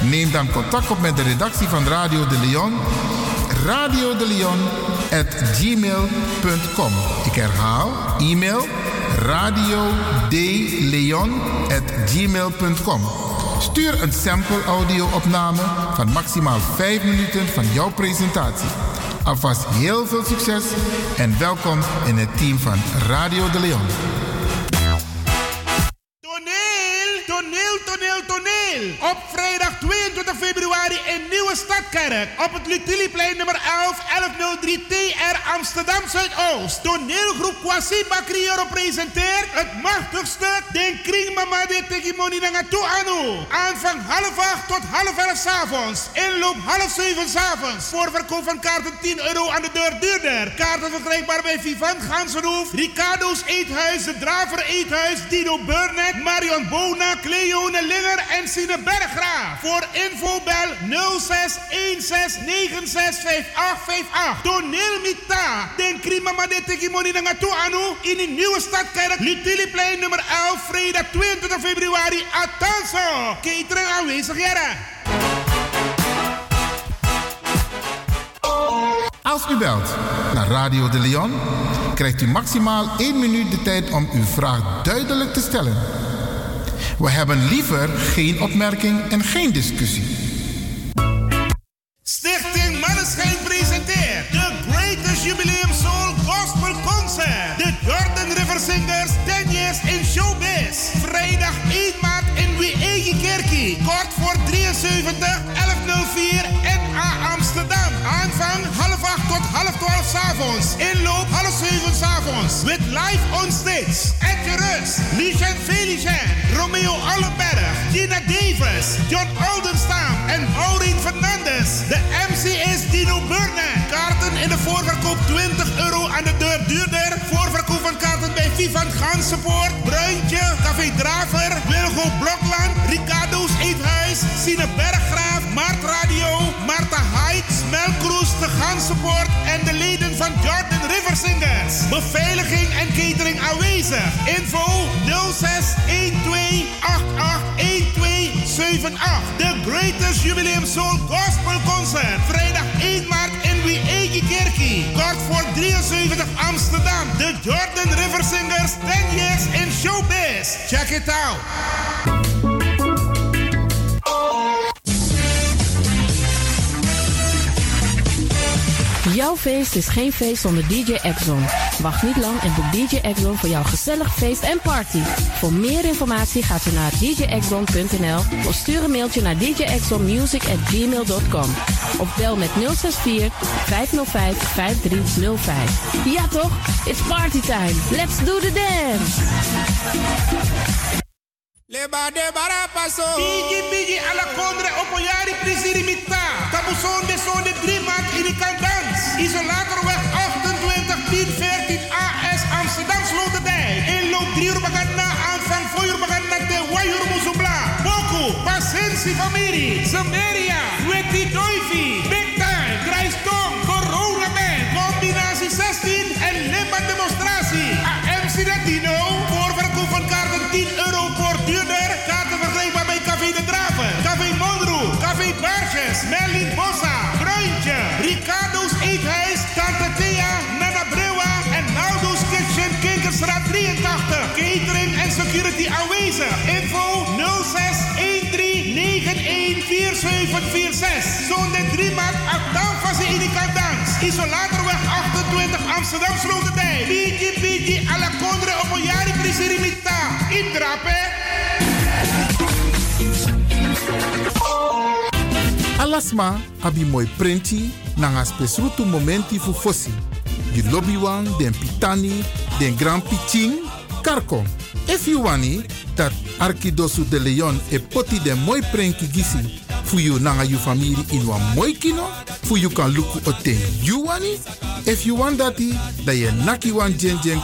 Neem dan contact op met de redactie van Radio de Leon. Radio de Leon at gmail.com. Ik herhaal, e-mail radio gmail.com. Stuur een sample audio opname van maximaal 5 minuten van jouw presentatie. Alvast heel veel succes en welkom in het team van Radio de Leon. Toneel, toneel, toneel, toneel. Op vrijdag 22 februari in Op het Lutiliplein nummer 11, 1103 TR Amsterdam Zuidoost. Toneelgroep Kwasi Bakriero presenteert het machtigste Den Kring Mama de Tegimoni Nangatu Anu. Aanvang half acht tot half elf s'avonds. Inloop half zeven s'avonds. Voorverkoop van kaarten 10 euro aan de deur duurder. Kaarten verkrijgbaar bij Vivant Gansenhoef, Ricardo's Eethuis, De Draver Eethuis, Dino Burnett, Marion Bona, Cleone Linger en Sine Berggraaf. Voor info bel 0616965858. Toneel Mita. Den Krima Made Tegimoni Nangatu Anu in de nieuwe stadkerk Lutiliplein nummer 11, vrijdag 22 februari. Atanso. Catering aanwezig, jaren. Als u belt naar Radio de Leon, krijgt u maximaal 1 minuut de tijd om uw vraag duidelijk te stellen. We hebben liever geen opmerking en geen discussie. Stichting Manneschijn presenteert de Greatest Jubileum Soul Gospel Concert. De Jordan River Singers 10 Years in Showbiz. Vrijdag 1 maart in Wiege Kerkie. Kort voor 73 1104 NA Amsterdam. Aanvang half 8 tot half 12 s'avonds. Inloop half 7 s'avonds. With live on stage. Edje Rus, Licen Felicien, Romeo Allenberg, Gina Davis, John Oldenstam en Maureen Fernandes. De MC is Dino Burnett. Kaarten in de voorverkoop 20 euro aan de deur duurder. Voorverkoop van kaarten bij Vivant Gansenpoort, Bruintje, Café Draver, Wilgo Blokland, Ricardo's Eethuis, Sine Berggraaf, Maart Radio, Marta Heights, Melkroes, de Gansenpoort en de leden van Jordan River Singers. Beveiliging en catering aanwezig. Info 06 12 88 1278. The Greatest Jubileum Soul Gospel Concert. Vrijdag 1 maart in Wiege Kerkie. Kort voor 73 Amsterdam. The Jordan River Singers 10 years in showbiz. Check it out. Jouw feest is geen feest zonder DJ Exxon. Wacht niet lang en boek DJ Exxon voor jouw gezellig feest en party. Voor meer informatie gaat u naar djexxon.nl of stuur een mailtje naar djexxonmusic@gmail.com of bel met 064 505 5305. Ja toch? It's party time. Let's do the dance. Leba de barapaso. Bigi bigi alla condre opoyari prisiri mita. Tabuson de son de kandans. Isolatorweg 28 10 14 AS Amsterdam Sloterdijk. Inloop 3 uur bagana aanvang 4 uur bagana de Wayur Musubla. Boku, Pasensi Famiri, Zambéria, Weti Doivi, 3 maart, Adamfase in de Kandans. Isolatorweg 28 Amsterdam Sloterdijk. Bigi Bigi alla Condre op een jari prisirimita. Indrape. Alasma abi moi prenti nanga spesrutu momenti fu fosi. You lobby wan, den pitani, den grand piching, karko. If you wani, dat Arkidosu de Leon e poti den moi prenki gisi fu you nanga you family in wan moi kino, fu you kan luku o ten you wani. If you want dati, da ye naki wan jen jen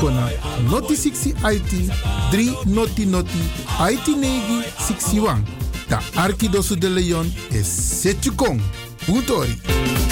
kona noti 60 IT 3 noti noti IT negi 61. Da Arkidosu de Leon is Setjukong. Utori.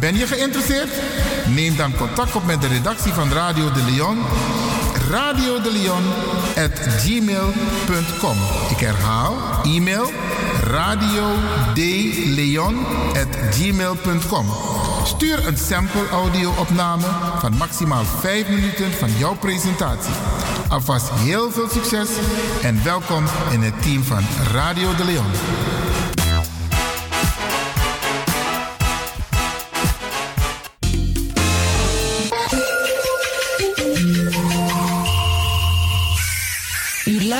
Ben je geïnteresseerd? Neem dan contact op met de redactie van Radio de Leon. Radio de Leon. Ik herhaal, e-mail radio at gmail.com. Stuur een sample audio opname van maximaal 5 minuten van jouw presentatie. Alvast heel veel succes en welkom in het team van Radio de Leon.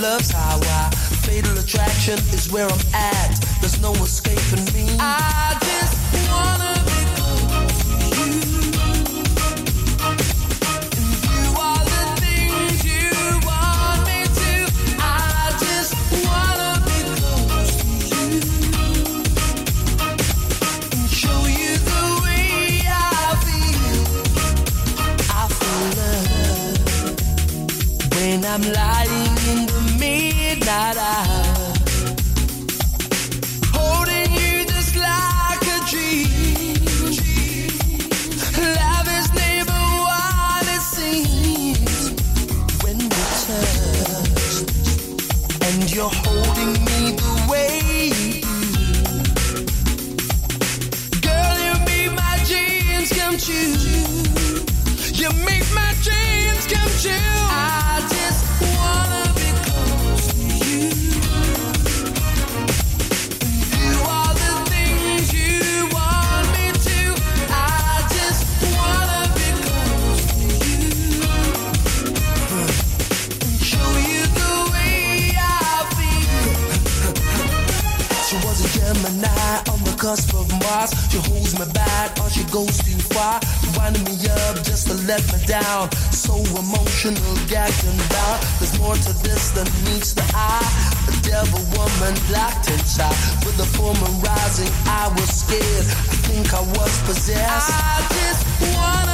love's highway. Fatal attraction is where I'm at. There's no escaping me. I just wanna be close to you. And you are the things you want me to. I just wanna be close to you and show you the way I feel. I feel love when I'm She was a Gemini on the cusp of Mars. She holds me back or she goes too far. Winding me up just to let me down. So emotional, gagged and bound. There's more to this than meets the eye. The devil woman locked inside. With the full moon rising, I was scared. I think I was possessed. I just wanna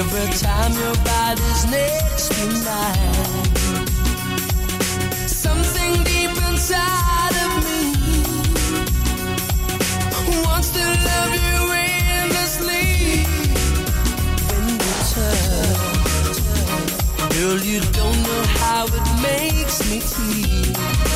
every time your body's next to mine. Something deep inside of me wants to love you endlessly. We touch, girl, you don't know how it makes me feel.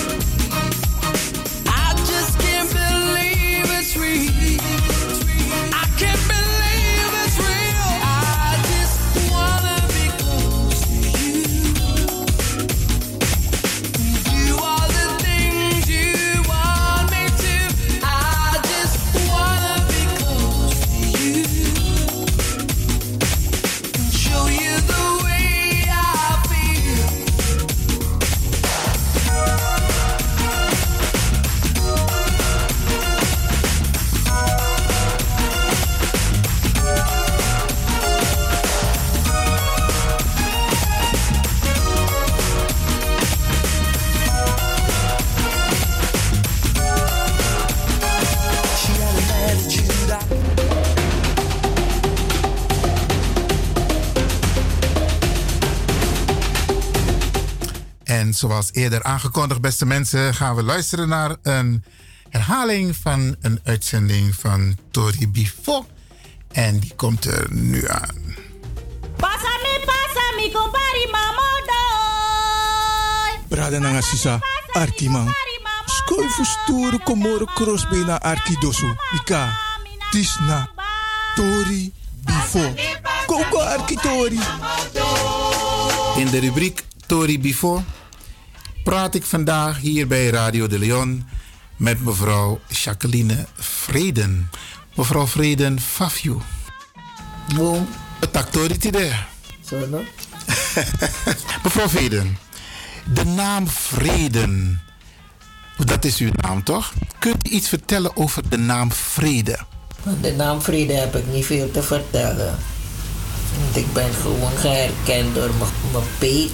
Zoals eerder aangekondigd, beste mensen, gaan we luisteren naar een herhaling van een uitzending van Tori Bifo. En die komt er nu aan. Pasami, pasami, compari mamodo. Brada nanga sisa arki man. Skoi fu stoere komoro crossbe na arki dosu. Ika. Tis na tori bifo. Koko arki tori. In de rubriek Tori Bifo praat ik vandaag hier bij Radio de Leon met mevrouw Jacqueline Vreden. Mevrouw Vreden Fafju. Boom. Tak Tori tide. Mevrouw Vreden, de naam Vreden, dat is uw naam toch? Kunt u iets vertellen over de naam Vrede? De naam Vrede heb ik niet veel te vertellen. Want ik ben gewoon geherkend door mijn- mijn peet.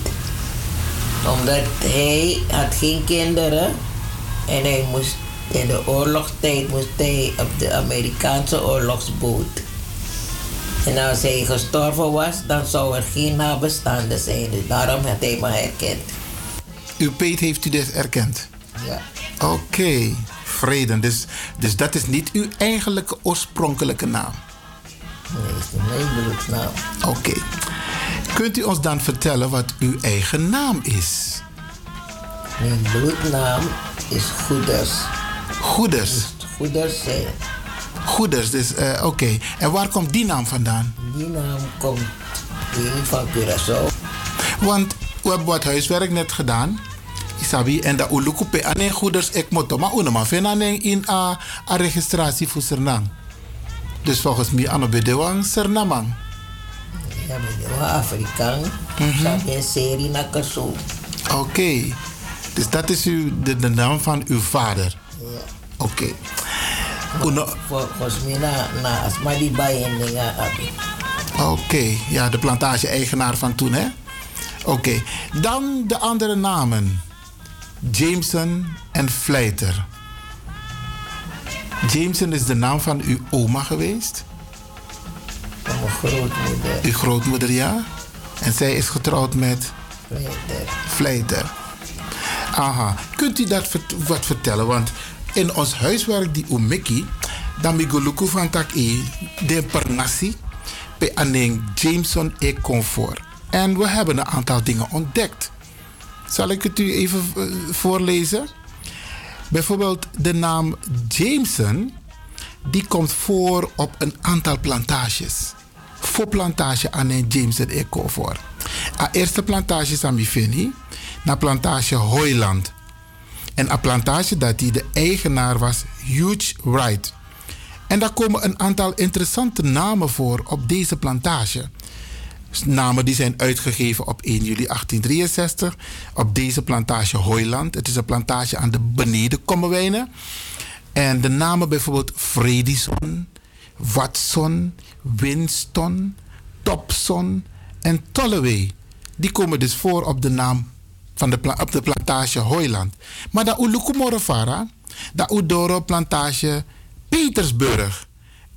Omdat hij had geen kinderen. En hij moest in de oorlogstijd moest hij op de Amerikaanse oorlogsboot. En als hij gestorven was, dan zou er geen nabestaanden zijn. Dus daarom had hij me herkend. Uw peet heeft u dus erkend? Ja. Oké, Vreden. Dus, dus dat is niet uw eigenlijke oorspronkelijke naam? Nee, is niet mijn bloedsnaam. Oké. Kunt u ons dan vertellen wat uw eigen naam is? Mijn bloednaam is Goeders. Goeders? Goeders zijn. Goeders, dus eh, oké. En waar komt die naam vandaan? Die naam komt van Curaçao. Want we hebben wat huiswerk net gedaan. Isabi, en dat ulukupe ane goeders ek moto. Maar una ma fena in a, a registratie voor Sernang. Dus volgens mij ano bedewang Sernamang. Ja, de wa Afrikaan. Is een serie naar Curaçao. Oké. Dus dat is uw, de, de naam van uw vader. Ja. Oké. Volgens mij na, na Asma die en abi. Oké, ja, de plantage-eigenaar van toen, hè? Oké, dan de andere namen. Jameson en Vleiter. Jameson is de naam van uw oma geweest? Mijn grootmoeder. Uw grootmoeder, ja? En zij is getrouwd met Vleiter. Vleiter. Aha, kunt u dat wat vertellen? Want in ons huiswerk, die Umeki, dan migoluku van tak e, de pernasi, pe aneng Jameson e comfort. En we hebben een aantal dingen ontdekt. Zal ik het u even eh, voorlezen? Bijvoorbeeld de naam Jameson, die komt voor op een aantal plantages. Voor plantage aan een Jameson e comfort. A eerste plantage is aan Mifini, na plantage Hoyland. En een plantage dat die de eigenaar was, Hugh Wright. En daar komen een aantal interessante namen voor op deze plantage. Namen die zijn uitgegeven op 1 juli 1863 op deze plantage Hoyland. Het is een plantage aan de beneden. En de namen bijvoorbeeld Fredison, Watson, Winston, Topson en Tolloway. Die komen dus voor op de naam van de, op de plantage Hoyland. Maar dat Ulukumorofara, dat Udoro plantage Petersburg.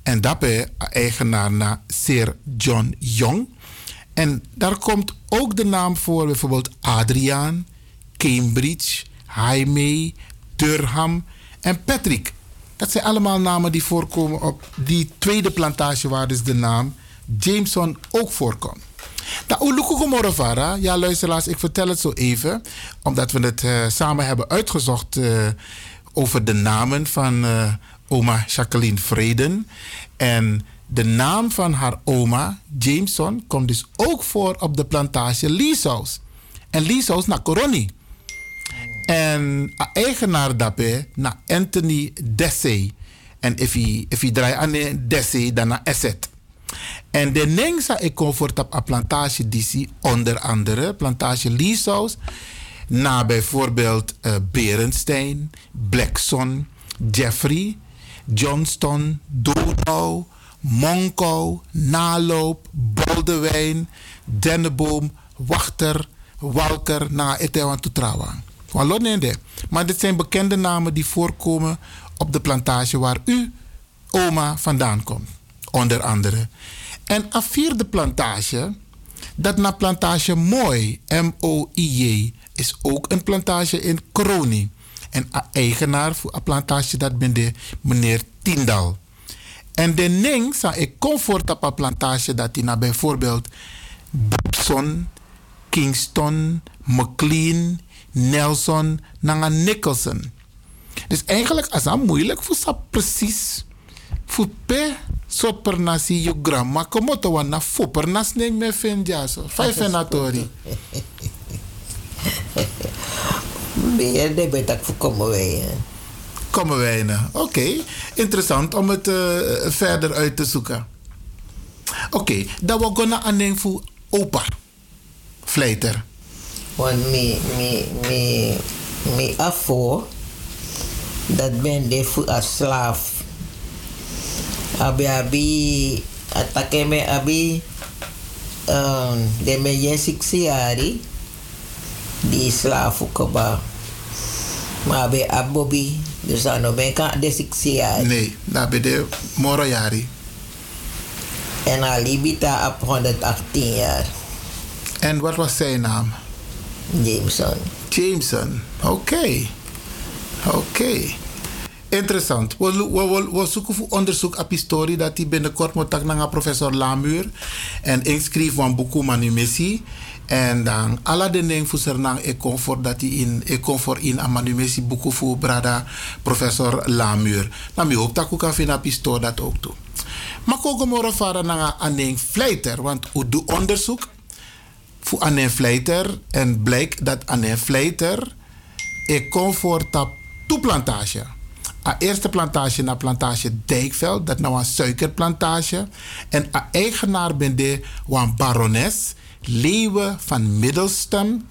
En dat is eigenaar naar Sir John Young. En daar komt ook de naam voor, bijvoorbeeld Adriaan, Cambridge, Jaime, Durham en Patrick. Dat zijn allemaal namen die voorkomen op die tweede plantage waar dus de naam Jameson ook voorkomt. Nou, ja luisteraars, ik vertel het zo even, omdat we het eh, samen hebben uitgezocht eh, over de namen van eh, oma Jacqueline Vreden. En de naam van haar oma, Jameson, komt dus ook voor op de plantage Lieshouse. En Lieshouse naar Coroni. En a eigenaar daarbij naar Anthony Dessay. En if je if draait aan de desse, dan naar asset. En de nengsa ik comfort op een plantage DC, onder andere plantage Lieshaus, na bijvoorbeeld eh Berendstein, Blackson, Jeffrey, Johnston, Donau, Monko, Naloop, Boldewijn, Denneboom, Wachter, Walker, na Etewan Toetrawang. Maar dit zijn bekende namen die voorkomen op de plantage waar u, oma, vandaan komt. Onder andere. En een vierde plantage, dat na plantage Mooi, M-O-I-J, is ook een plantage in Kroni. En eigenaar voor een plantage dat ben de meneer Tindal. En de Ning zou ik comfort op een plantage dat naar bijvoorbeeld Bobson, Kingston, McLean, Nelson, naar Nicholson. Dus eigenlijk is het moeilijk voor ze precies voor pe soort per nasi je gramma como to wana fo per nas ning me fen jaso. Vijf enatori. Meer de betak voor komen wij. Komen wij. Oké, interessant om het eh, verder uit te zoeken. Oké, dan we gaan aan voor opa. Vleiter. Want me, me, me, me afo, dat ben de voor een slaaf. Abi abi, atake me abi, um, de me jen siksiari, die slaaf ook ba. Maar abi abobi, dus dan ben ik de siksiari. Nee, daar ben de Moroyari. En Alibita op 118 jaar. En wat was zijn naam? Jameson. Jameson, oké. Oké. Interessant. We, we, we, we zoeken voor onderzoek op historie dat hij binnenkort moet naar professor Lamuur. En ik een boek manu missie. En dan alle de dingen voor Sernang ik kom voor dat hij in ik kom voor in een manu missie boeken voor brada professor Lamuur. Nou, ik hoop dat ik kan vinden op historie dat ook toe. Maar ik ook morgen varen naar een vleiter, want we doen onderzoek voor een vleiter en blijkt dat een vleiter ik kom voor tap toeplantage. A eerste plantage naar plantage Dijkveld, dat nou een suikerplantage. En a eigenaar ben de een barones Leeuwen van Middelstem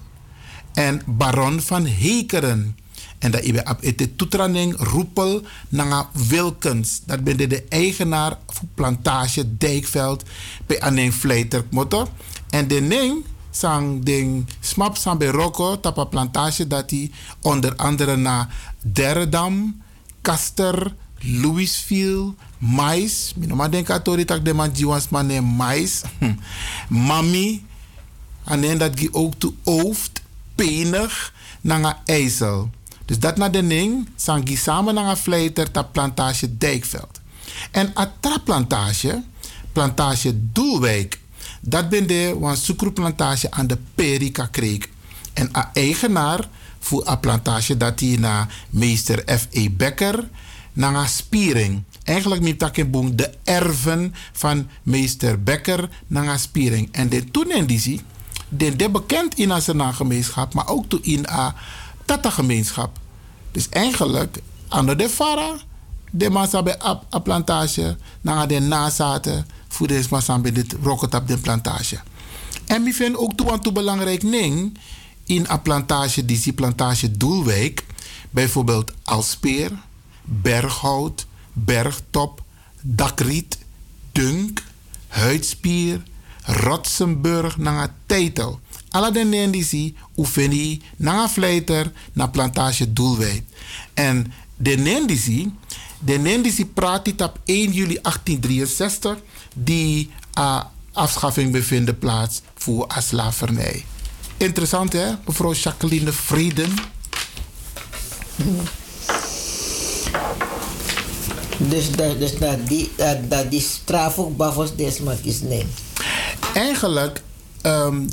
en baron van Hekeren. En dat ibe op het toetraning Roepel naar Wilkens. Dat ben de, de eigenaar van plantage Dijkveld bij Aneng Vleiter. En de Ning sang ding smap sang bij Rocco tapa plantage dat hij onder andere naar Derdam, Kaster, Louisville, Mais. Minoma denk dat tori tak de man jiwans man Mais. Mami. En dat gi ook toe Ooft, Penig, naar IJssel. Dus dat naar de sang gi samen naar vleiter ta plantage Dijkveld. En atra plantage, plantage Doelwijk, dat ben de suikerplantage aan de Perika Kreek. En a eigenaar voor een plantage dat hij naar meester F.E. Becker naar spiering. Eigenlijk niet dat de erven van meester Becker naar spiering. En de toen in die de, de bekend in een gemeenschap, maar ook toe in een tata gemeenschap. Dus eigenlijk, aan de fara, de massa bij een plantage, naar de nazaten, voor de massa bij dit rocket op de plantage. En ik vind ook toe aan toe belangrijk ding in een plantage, die plantage Doelwijk, bijvoorbeeld Alspeer, Berghout, Bergtop, Dakriet, Dunk, Huidspier, Rotsenburg, naar Teitel. Alle de Nendisi, Oefeni, naar Vleiter, naar plantage Doelwijk. En de Nendisi, de Nendisi praat dit op 1 juli 1863, die uh, afschaffing bevinden plaats voor slavernij. Interessant hè, mevrouw Jacqueline Frieden. Dus dat, dus dat, die, dat, dat die straf ook bavos desmak is nee. Eigenlijk, um,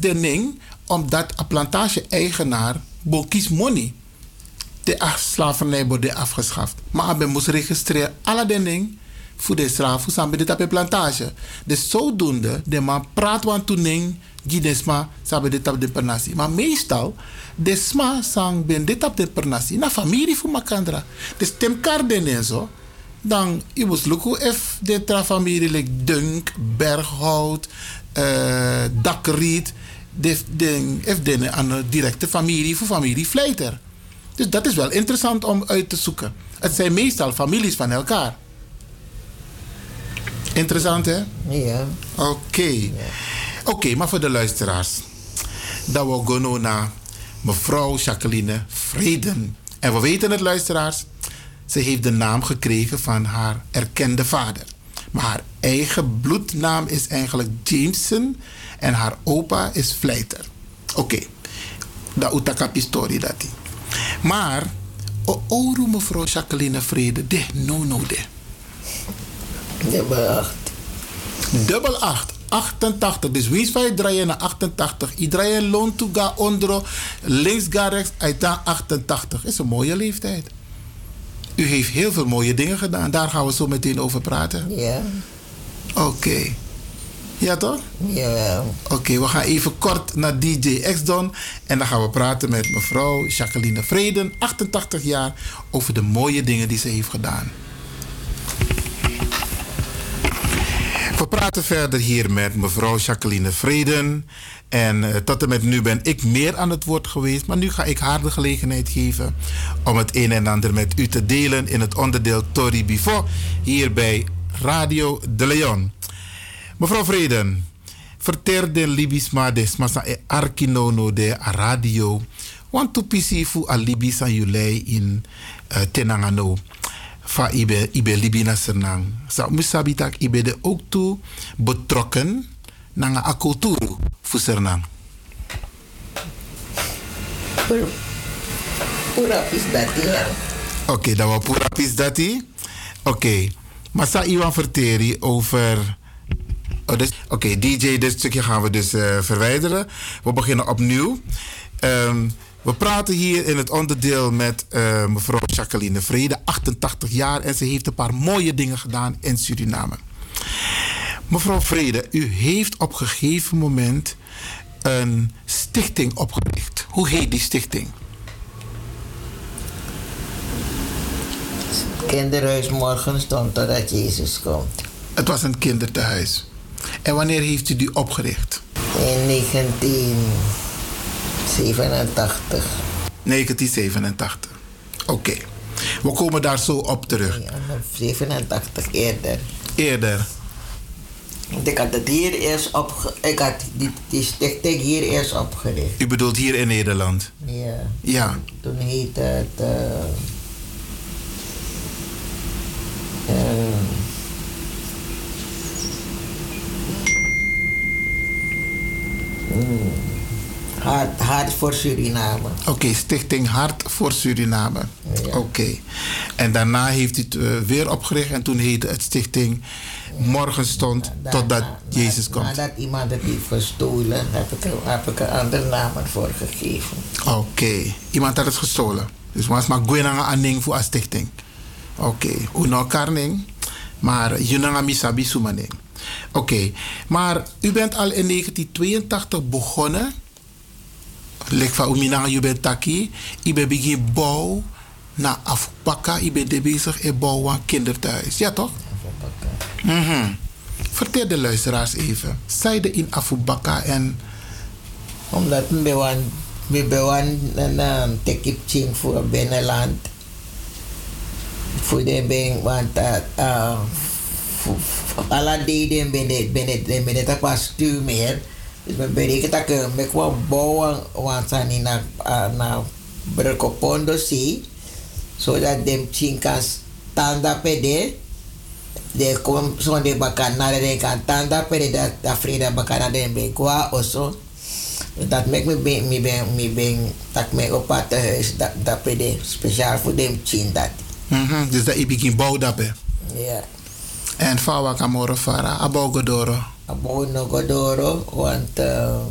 de ning omdat een plantage-eigenaar bo kies money. De slavernij wordt afgeschaft. Maar hij moest registreren alle de ning voor de voor samen op de plantage. Dus zodoende, de man praat van toen die desma sabe dit op de pernasi. Maar meestal, desma sang ben dit op de pernasi. Na familie voor makandra. Dus tem karden en zo. dan je moet lukken if de tra familie like Dunk, Berghout, eh Dakriet, de, de, if de aan een directe familie voor familie Vleiter. Dus dat is wel interessant om uit te zoeken. Het zijn meestal families van elkaar. Interessant hè? Ja. Oké. Oké, maar voor de luisteraars. Dat we gaan naar mevrouw Jacqueline Vreden. En we weten het, luisteraars. Ze heeft de naam gekregen van haar erkende vader. Maar haar eigen bloednaam is eigenlijk Jameson. En haar opa is Vleiter. Oké. Dat utakap story dat die. Maar, o oru mevrouw Jacqueline Vrede, de no no de. Dubbel 8. Dubbel 8. 88. Dus wie is van je draaien naar 88? Iedereen loont toe ga ondro. Links ga rechts. Uit 88. Is een mooie leeftijd. U heeft heel veel mooie dingen gedaan. Daar gaan we zo meteen over praten. Ja. Oké. Ja toch? Ja. Oké, we gaan even kort naar DJ X-Don. En dan gaan we praten met mevrouw Jacqueline Vreden, 88 jaar, over de mooie dingen die ze heeft gedaan. We praten verder hier met mevrouw Jacqueline Vreden. En eh, tot en met nu ben ik meer aan het woord geweest. Maar nu ga ik haar de gelegenheid geven om het een en ander met u te delen in het onderdeel Tori Bifo. Hier bij Radio de Leon. Mevrouw Vreden, vertel de Libisma des masa e arkinono de a radio. Want to pisi fu a Libis aan jullie in uh, Tenangano. Fa ibe, ibe Libina Sernang. Sa musabitak ibe de ook toe betrokken naar a cultuur fu Sernang. Pura pis dati ya. Oké, dat was pura pis dati. Oké, maar sa iwan verteri over... Oh, dus- Oké, DJ, dit stukje gaan we dus eh, verwijderen. We beginnen opnieuw. Ehm, we praten hier in het onderdeel met eh, mevrouw Jacqueline Vrede, 88 jaar. En ze heeft een paar mooie dingen gedaan in Suriname. Mevrouw Vrede, u heeft op een gegeven moment een stichting opgericht. Hoe heet die stichting? Kinderhuis morgen stond totdat Jezus komt. Het was een kinderthuis. En wanneer heeft u die opgericht? In 1987. 1987. Oké. We komen daar zo op terug. 87 eerder. Eerder. Ik had het hier eerst opge... Ik had die, die stichting hier eerst opgericht. U bedoelt hier in Nederland? Ja. Ja. Toen heette het... eh, eh, hmm, Hart, Hart voor Suriname. Oké, Stichting Hart voor Suriname. Oké. En daarna heeft u het eh, weer opgericht en toen heette het Stichting Morgen stond totdat Jezus komt. Nadat iemand het heeft gestolen, heb ik, heb ik er andere namen voor gegeven. Oké. Iemand had het gestolen. Dus was maar gwenanga aning voor een stichting. Oké. Uno karning. Maar junanga misabi sumaning. Oké. Maar u bent al in 1982 begonnen. Lek van uminanga u bent taki. U bent begin bouw na afpaka. U bent bezig in bouw van kinderthuis. Ja toch? Mhm. Vertel de luisteraars even. Zijde in Afubaka en... Omdat we bewan, we bewan een tekip ching voor binnenland. Voor de bing, want dat, uh, alle deden binnen, binnen, binnen het pas stuur meer. Dus we berekenen dat ik me kwam bouwen, want niet naar, naar Berkopondo zie. Zodat de ching kan standa pede. De kom zo de bakan naar de kan tanda pede dat dat vrede bakan naar de ben kwa also. Dat maakt me ben me ben me ben dat me op het huis dat dat pede speciaal voor dem chin dat. Dus dat je begin bouw dat. Ja. En Fawa Kamoro Fara, Abogodoro. Abo no godoro want uh,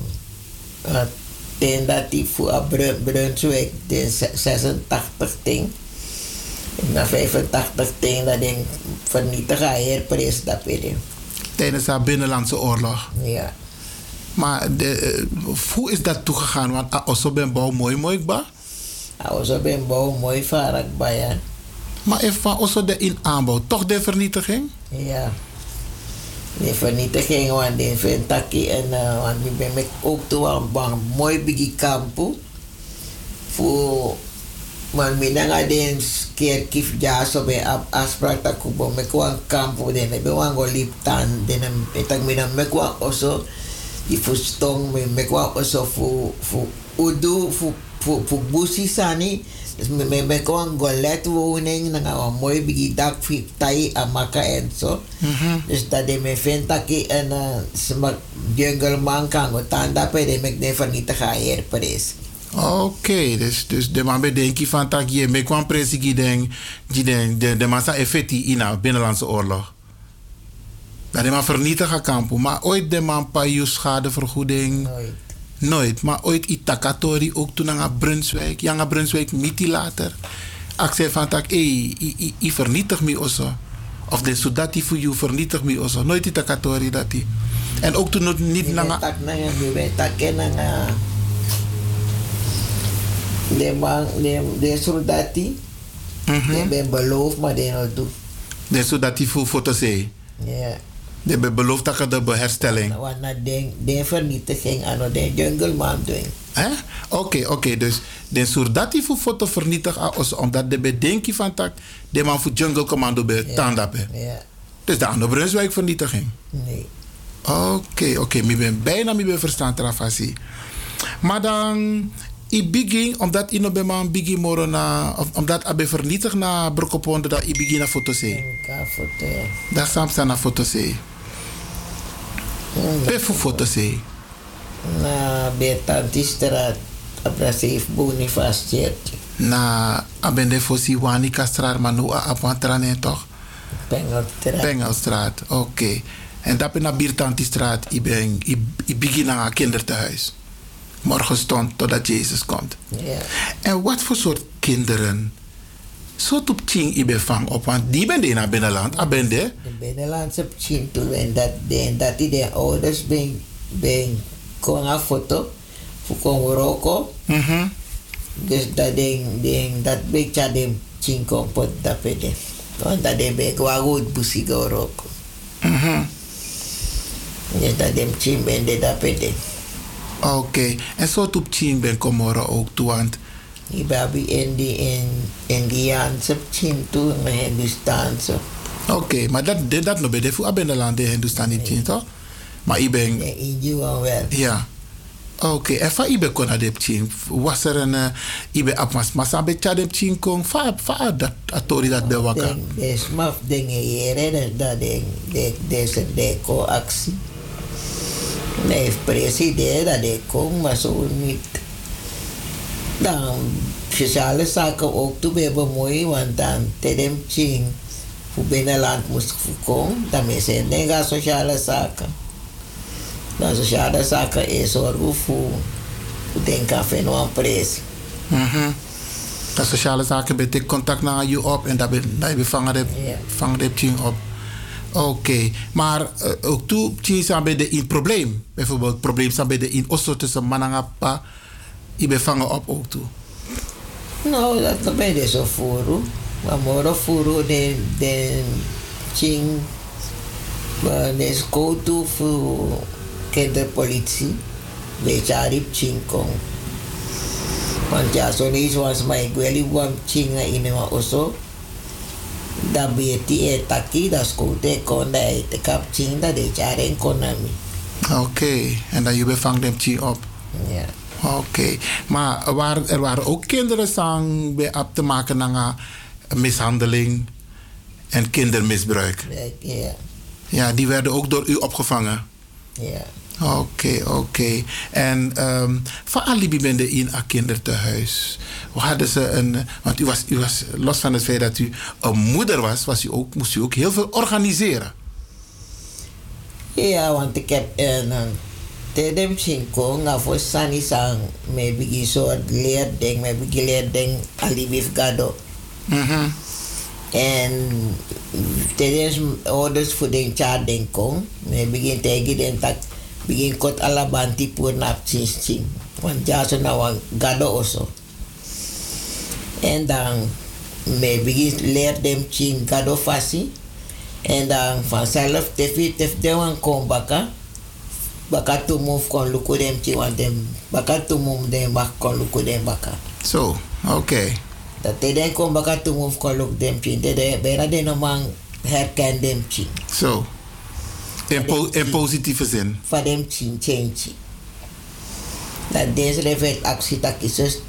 uh, ten dat die voor Brunswijk ten 86 ding. Na 85 ding dat ding vernietigen herprijs dat pede. Tijdens haar binnenlandse oorlog. Ja. Maar de, eh, hoe is dat toegegaan? Want ah, also ben bouw mooi mooi ba. Also ben bouw mooi varak ba ja. Maar even also de in aanbouw, toch de vernietiging? Ja. De vernietiging, want die vind ik en uh, want die ben ik ook toe aan mooi bigi kampu. Voor man minanga den keer kif ja so be ap afspraak tak kubo me kwa kampu den be wan go lip tan den etak mina me kwa also i fu stong me me kwa also fu fu udu fu fu busi sani dus me me me kwa go let woning na nga mooi bigi dak fi tai amaka en so dus dat de me venta ki en uh, smak jungle man kan tanda pe de me de vernietig ga hier pres Oké, dus, dus de man bedenkt van tak je me kwam presi die den die de de massa effecti in de binnenlandse oorlog. Dat de man vernietigen kampen, maar ooit de man pa schadevergoeding. Nooit. Nooit, maar ooit Itakatori ook toen aan Brunswijk, Janga Brunswijk miti later. Ik zei van tak, hé, i, i vernietig me also. Of de sudati voor jou vernietig me also. Nooit Itakatori dat die. En ook toen het niet na tak na nga be tak na nga de man de de de ben beloofd maar de nou doet De soldati voor foto zei. ja De hebben beloofd dat de herstelling. want na de de vernietiging aan de jungle man doen Hè? Oké, oké. Dus de soldati voor foto vernietig als omdat de bedenking van tak de man voor jungle commando bij tandape. ja Dus de andere Brunswijk vernietiging. nee Oké, oké. Ik ben bijna niet meer verstaan travasi. Maar dan, i begin, omdat i no ben man begin moro na, omdat abe vernietig na brokoponde dat i begin na foto se. ka foto ja Dat samsa na foto se. Pe fu foto se. na Betantistraat Abrasief Boniface Na abende fosi wani kastrar manu a apwantrane toch? Pengelstraat. Pengelstraat, oké. En dat ben na Biertantistraat, i ben, i, i begin na kinderthuis. Morgen stond totdat Jezus komt. ja En wat voor soort kinderen? Zo top ching ibe vang op, want die ben de naar binnenland. Ah, ben de? de binnenlandse Chintu en dat de dat die de ouders ben ben kon een foto voor kon roko Mhm. dus dat ding ding dat beetje dem chinko pot dat pede want dat de be kwa goed busi go roko Mhm. dus dat dem chin ben de dat pede Oké. En zo top ching ben komoro ook toe, want baby in die in Indiaanse Chintu en Hindustaanse Oké, maar dat, dat, dat no be de voor binnenland de Hindustani ching toch? Maar ik ben... in India wel Ja. Oké, en van ibe kon dat ching. Was er een ibe apmas masa be chadem ching kong fa fa dat atori dat be waka. ding de smaf dingen hier dat dat ding de deze deco actie nee president dat de kom maar zo niet dan sociale zaken ook toe be bemoeien want dan tedem ching voor binnenland moest voorkomen dan is het nega sociale zaken dan sociale zaken is zorgen voor denken van een prijs Mhm. Dat sociale zaken betekent contact naar je op en dat je vangen de ching op. Oké, maar uh, ook toe ching zijn bij de in probleem. Bijvoorbeeld probleem zijn bij de in osso tussen manangapa. Je be vangen op ook toe. Nou, dat ben je zo furo. Maar moro furo de de ching de skotu fu kinderpolitie. Weet je, arip ching kong. Want ja, zo niet zoals mijn gweli wam ching in een oso. Dan ben je die taki, dat skote kon dat te kap ching dat de jaren konami. Oké, en dan je be vangen de ching op. Ja. Oké, maar er waren, er waren ook kinderen sang bij op te maken naar mishandeling en kindermisbruik. Ja. Ja, die werden ook door u opgevangen. Ja. Oké, oké. En um, van alibi ben je in een kinderthuis. Hoe hadden ze een. Want u was, u was, los van het feit dat u een moeder was, was u ook, moest u ook heel veel organiseren. Ja, want ik heb een een tedem chinko nga voor sani sang me bigi soort leerding, me bigi leerding alibif gado. Mhm. En tedem orders voor den char den kong, me begin tegi den tak begin kot alabanti pur nap chins ching. Want ja so na wan gado oso. En dan me begin leer dem ching gado fasi. En dan vanzelf tefi tef de wan kom baka. Baka to move kon luku dem chi want dem baka to move dem bak kon luku dem baka. Zo, oké. Dat de den kom baka to move kon luku dem chi. De de bera de no man herken dem chi. Zo. In, po- in positieve zin. Van dem chi change. Dat deze level actie tak is dus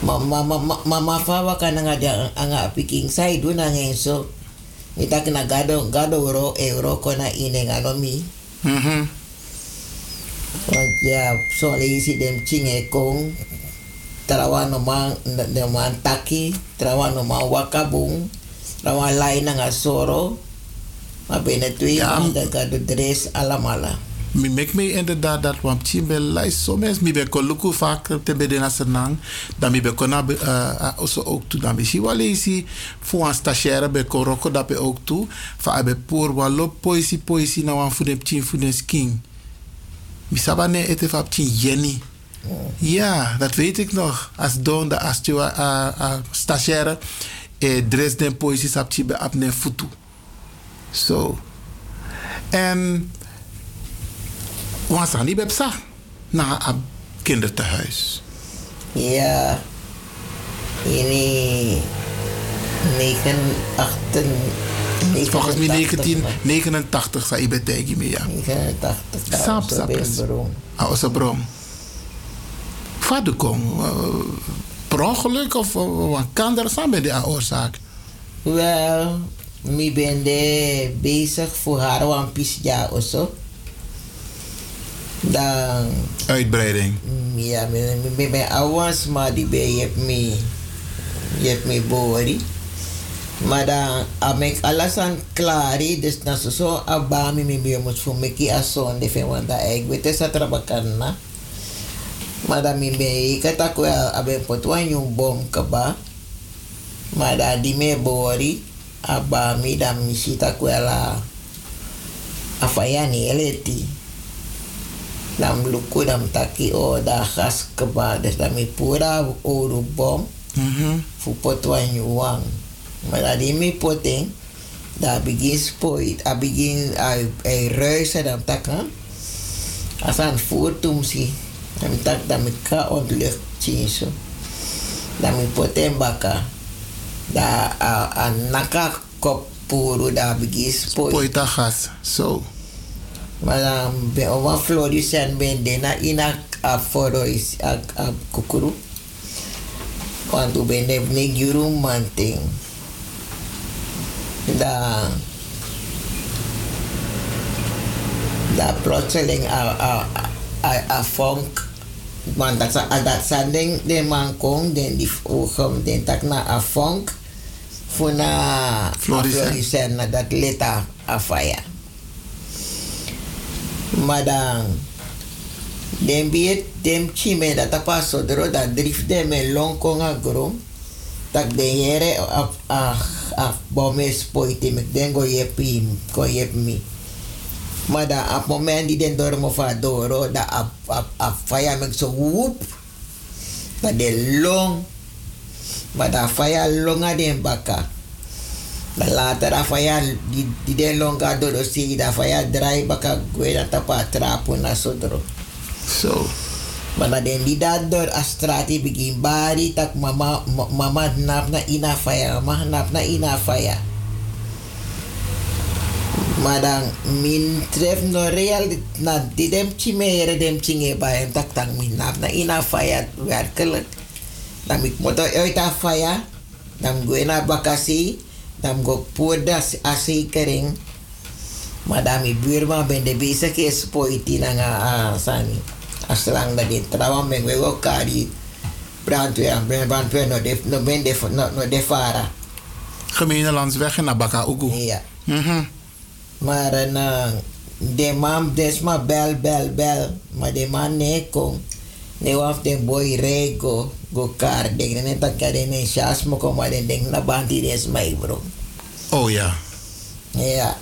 mama mama mama fa wa kana nga dia anga picking na ngen so mi tak na gado gado ro euro kona ine ngano mi Mhm. Want ya so le isi dem chinge kong trawa no man de man taki trawa no man wakabung trawa lain nga soro ma bene tui Ja. da gado dress alamala Mi mek me inderdaad dat want chim be lai so mes mi be ko luku vaak te be na senang dan mi be ko na uh, also ook toe. Dan be si wale isi fu an stagiaire be ko roko dat be ook toe fa abe poor wa lo poisi poisi na wan fu dem chim fu dem sking mi saba ne ete fa chim yeni ja dat weet ik nog. Als don de je uh, uh, stagiaire e dress den poisi sap chim be ap ne futu. So en die bepsa na een kinderthuis. Ja, ini 9, 8, Volgens mij 1989 zei ik tegen me ja. 89. Sap sap. Ah, was een brom. Vader kom. uh, Per ongeluk of uh, wat kan er samen bij de oorzaak? Wel, ik ben bezig voor haar wan pisja of zo. Dan, Uitbreiding. ja, ik ben avans, maar die ben je hebt me, je hebt me bori. Maar dan, am ik alles aan klaar, dus dan zo zo abami mi bi moet voor me ki ason de fe wanda ek wete sa trabakan na. Maar dan mi be kata ko abe potwan yung bom kaba. Maar dan di me bori abami dan mi sita ko la afayani eleti. Dan luku dan taki o da khas kaba dus dan mi pura oru bom. Mhm. Fu potwan yung wang. Maar dat die me potting, daar begin spoit, a begin ruisen dan takken. Als aan voortum zie, dan tak dan met ka ontlucht chinso. Dan me poten baka. Da a a naka kop puro da begin spoit. Poita gas. Zo. Maar dan ben over Florissant ben de na ina a foro is a kukuru. U ben de neguru manting. Da da plotseling a a a a funk want dat sa dat sanding de man kon den die ogen den tak na a funk funa Florissant. Florissant na dat leta a fire. Madang den biet dem chime dat apa sodro dat drift dem long kon a grom tak den yere a a a bome spoiti mek den go yepi go yep mi. Mada ap moment di den dormo fa doro da ap ap ap fire mek so whoop da de long. Mada fire longa den baka. Da later a fire di, di den longa doro si da fire dry baka gue da tapa trapo na sodro so Mana den di dador astrati begin bari tak mama ma- mama nap na ina fire mama nap na ina fire Madang min tref no real na di dem chimere dem chinge ba em tak tang min nap na ina fire werkelijk. Dan ik moet uit a fire. Dan go na bakasi. Dan go poda asi kering. Madami buurman ben de bezig is poiti na sani. Aslang na din trawa men we go kari. Brandweer, ben brandweer no de no ben de no, no de fara. Gemene landsweg en Nabaka Ugu. Ja. Mhm. Maar na de man des ma bel bel bel. Maar de man ne kon. Ne waf de boy re go kar ding ne tak kare ne shas mo ko ma de ding na bandi des mai bro. Oh ja. Ja.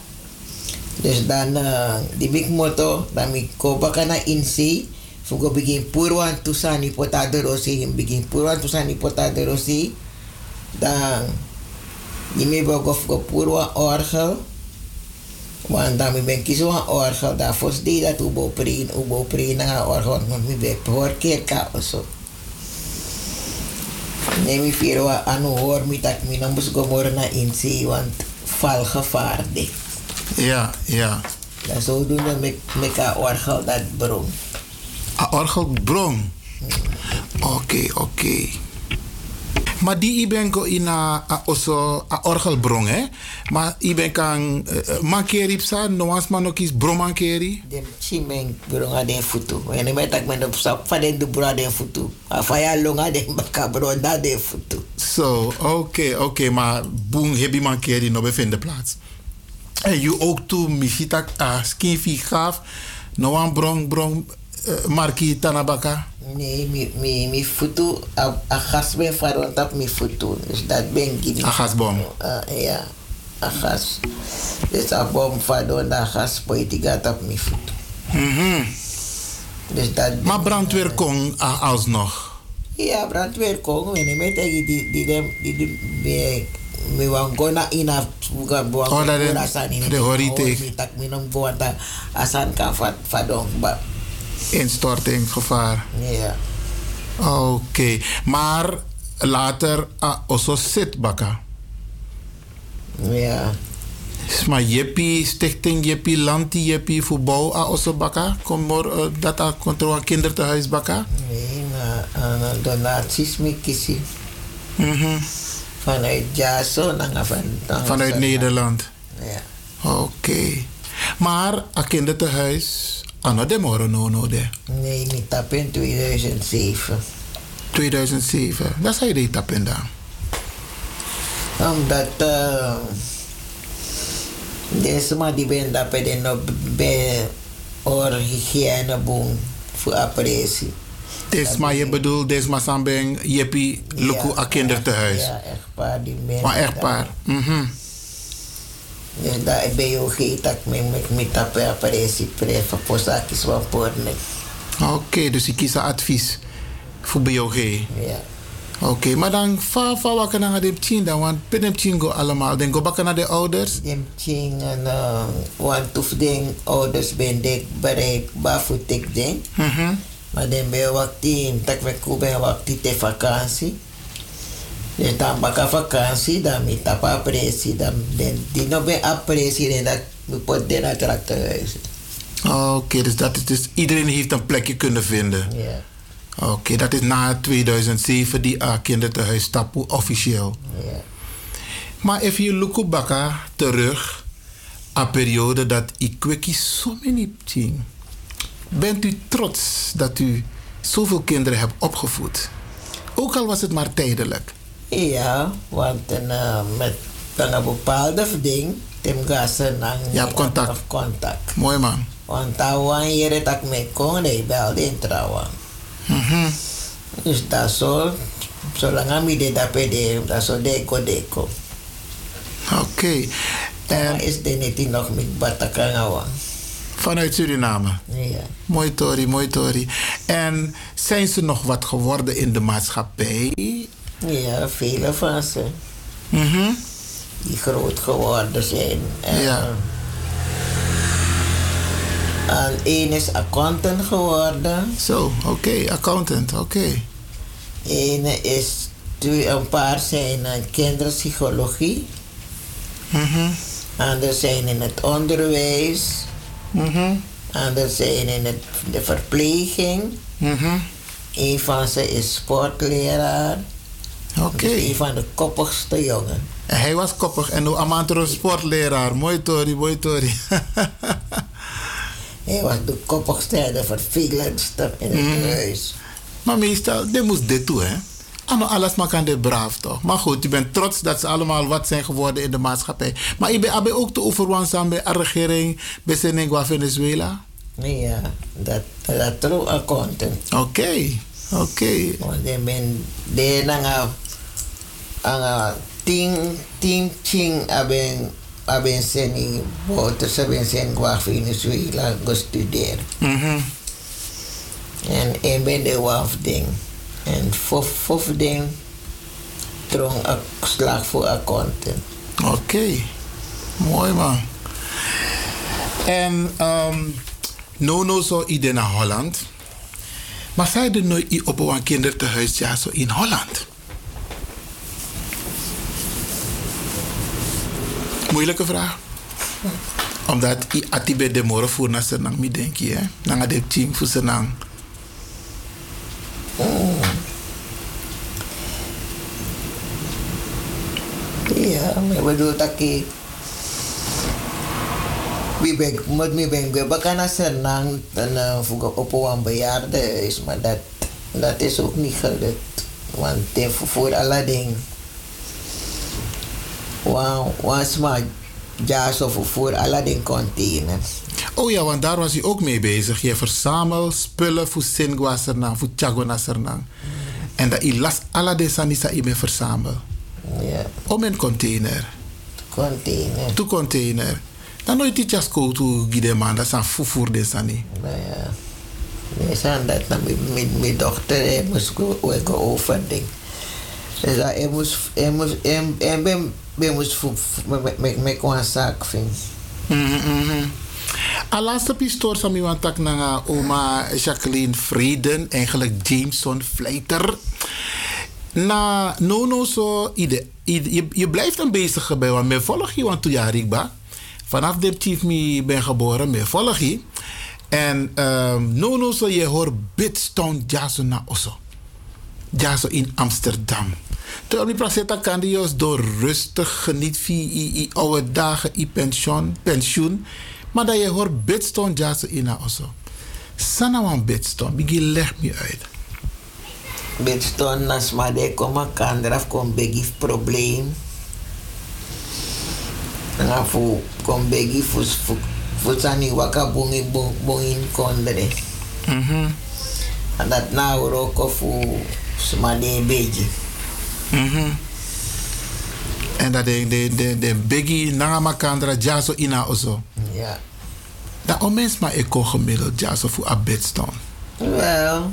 Dus dan uh, di big moto dan mi ko baka na insi fugo begin purwan tusani potado rosi begin purwan tusani potado rosi Dan, je me ook of gepur wa orgel. Want dan ben ik zo'n orgel. Dan fos die dat ubo prin, ubo prin na orgel. Want me ben voor keer ka oso. Nee, mi vier wa anu hoor mi tak mi na mus gomor na insi. Want valgevaar dit. Ja, ja. Dan zodoende met met ka orgel dat bron. A orgelbron. Oké, oké. Maar die iben ko ina a oso a orgelbron, hè? Maar iben kan uh, mankeri psa, noans man ook is bron mankeri. Dem chimeng bron a den futu. En ik tak men op sap van den de bron a den futu. Afaya longa den baka bron da den futu. Zo, oké, oké, maar boem hebi mankeri no bevinden plaats. En je ook toe misitak a skinfi gaaf, no an bron bron uh, marki tanabaka. Nee, mi, mi, mi futu, a, a gas ben varon tap mi futu. Dus dat ben gini. A gasbom. Uh, ja, a gas. Dus a bom varon da gas poetiga tap mi futu. Mhm. Dus dat Maar brandweer kon a- alsnog. Ja, brandweer kon. En met die die die dem die die me me wan gona ina buga Oh, dat is- de horite. Mi tak minum buata asan ka fat fadong ba. Instorting, gevaar. Ja. Oké, maar later a oso sit baka. Ja. Maar Jeppie, Stichting Jeppie, Lanti Jeppie, voetbal a oso baka. Kom maar uh, dat a controle kinderthuis baka. Nee, na, na donaties mi kisi. Mhm. Vanuit Jaso nanga van nanga Vanuit van- Nederland. Ja. Oké. Maar a kinderthuis, ano de moro no no de. Nee, mi tap in 2007. 2007. Dat zei je tap in dan. Omdat uh, deze man die ben dat bij de bij or hygiëne boom voor apprecie. Des maar je bedoelt, des maar sambeng Jeppie, luku a kinderthuis. Ja, echtpaar die. Maar echtpaar. Mhm. Ook geen tak mee met dat bij apprecie prefa posakis van porne. Oké, dus ik kies advies voor BOG. Ja. Oké, maar dan va va wakker naar de tien dan, want binnen tien go allemaal. Dan go bakken naar de ouders. Dem ching en uh, want of den ouders ben dek bereikbaar voor tek den. Mhm. Maar dan ben je wat team, tak we ko ben wat te vakantie. Dan baka vakantie, dan met tap apprecie, dan die no ben apprecie en dat we pot den attracte huis. Oké, dus dat is dus iedereen heeft een plekje kunnen vinden. Ja. Oké, dat is na 2007 die uh, kinderthuis tapu officieel. Ja. Maar if je look baka terug, een periode dat ik kwekkie zo many ting. Bent u trots dat u zoveel kinderen hebt opgevoed? Ook al was het maar tijdelijk. Ja, want uh, met dan een bepaalde ding, tem gassen dan Je hebt contact. Of contact. Mooi man. Want tawan hier tak me kon, de belde in trouwen. Mhm. Dus dat zo, zolang aan mij dat pede, dat zo deko deko. Oké. En is de niet nog met Batakangawa. Vanuit Suriname. Ja. Mooi Tori, mooi Tori. En zijn ze nog wat geworden in de maatschappij? Ja, vele van ze. Mhm. Die groot geworden zijn. En, Ja. En één is accountant geworden. Zo, oké, accountant, oké. Eén is, twee, een paar zijn in kinderpsychologie. Mhm. Anderen zijn in het onderwijs. Mhm. Anderen zijn in het, de verpleging. Mhm. Een van ze is sportleraar. Oké. Dus een van de koppigste jongen. En hij was koppig en nu Amantro sportleraar. Mooi Tori, mooi Tori. Hij was de koppigste en de vervelendste in het Mhm. huis. Maar meestal, dit moest dit toe, hè? Alles maar kan dit braaf toch? Maar goed, je bent trots dat ze allemaal wat zijn geworden in de maatschappij. Maar je bent ook te overwansen bij de regering, bij Senegua Venezuela? Ja, dat, dat true accountant. Oké, oké. Want ik ben de nanga anga ting ting ching aben aben seni boter se ben sen gwa Venezuela go studeren. Mhm. En ik ben de waf ding. En fof fof ding strong ak- slag voor accountant. Oké, mooi man. En ehm Nono zo idee naar Holland. Maar zij er nooit op een kinderthuis ja zo in Holland. Moeilijke vraag. Omdat i atibe de moro voor na senang mi denk je? Nanga de team voor senang. Ja, maar bedoel dat ik. Wie ben moet me ben gue bakana senang dan voor op een bejaarde is, maar dat dat is ook niet gelukt. Want voor alle dingen. Wauw, was maar ja zo voor voor alle dingen containers. Oh ja, want daar was hij ook mee bezig. Je verzamelt spullen voor Singwa Sernang, voor Chagona Sernang. En dat je las alle de sanisa in me verzamel. Ja. Om een container. Container. Tu container. Dan nooit die jasko tu gide man, dat zijn fufuur de sani. Nou ja. Nee, zijn dat met, mijn dochter, moest go- ook over ding. Dus hij moest, hij moest, hij, hij moest fu- fu- met, een zaak vinden. Mhm, A laatste pistoor van mi want tak na oma Jacqueline Vreden, eigenlijk Jameson Vleiter. Na no no zo ide, ide- je, je blijft dan bezig bij want me volg je want toen jaar ik ba. Vanaf de chief mi ben geboren, me volg je. En um, no no zo je hoort Bidstone Jaso na osso. Jaso in Amsterdam. Terwijl die placenta kan die juist door rustig geniet van i oude dagen, i pensioen, pensioen. Maar dat je hoort Bidstone Jaso in na osso. Sana wan Bidstone, bigi leg me uit. Bidstone nas maar de kom kan eraf kom begi probleem. En fu kom begi fu fu sani waka bungi bungin kondre. Mhm. En dat nou roko fu smade beji. Mhm. En dat de, de, de, de biggie na makandra Jaso in na osso. Ja. Dat omens maar ik gemiddeld Jaso voor a Bidstone. Wel,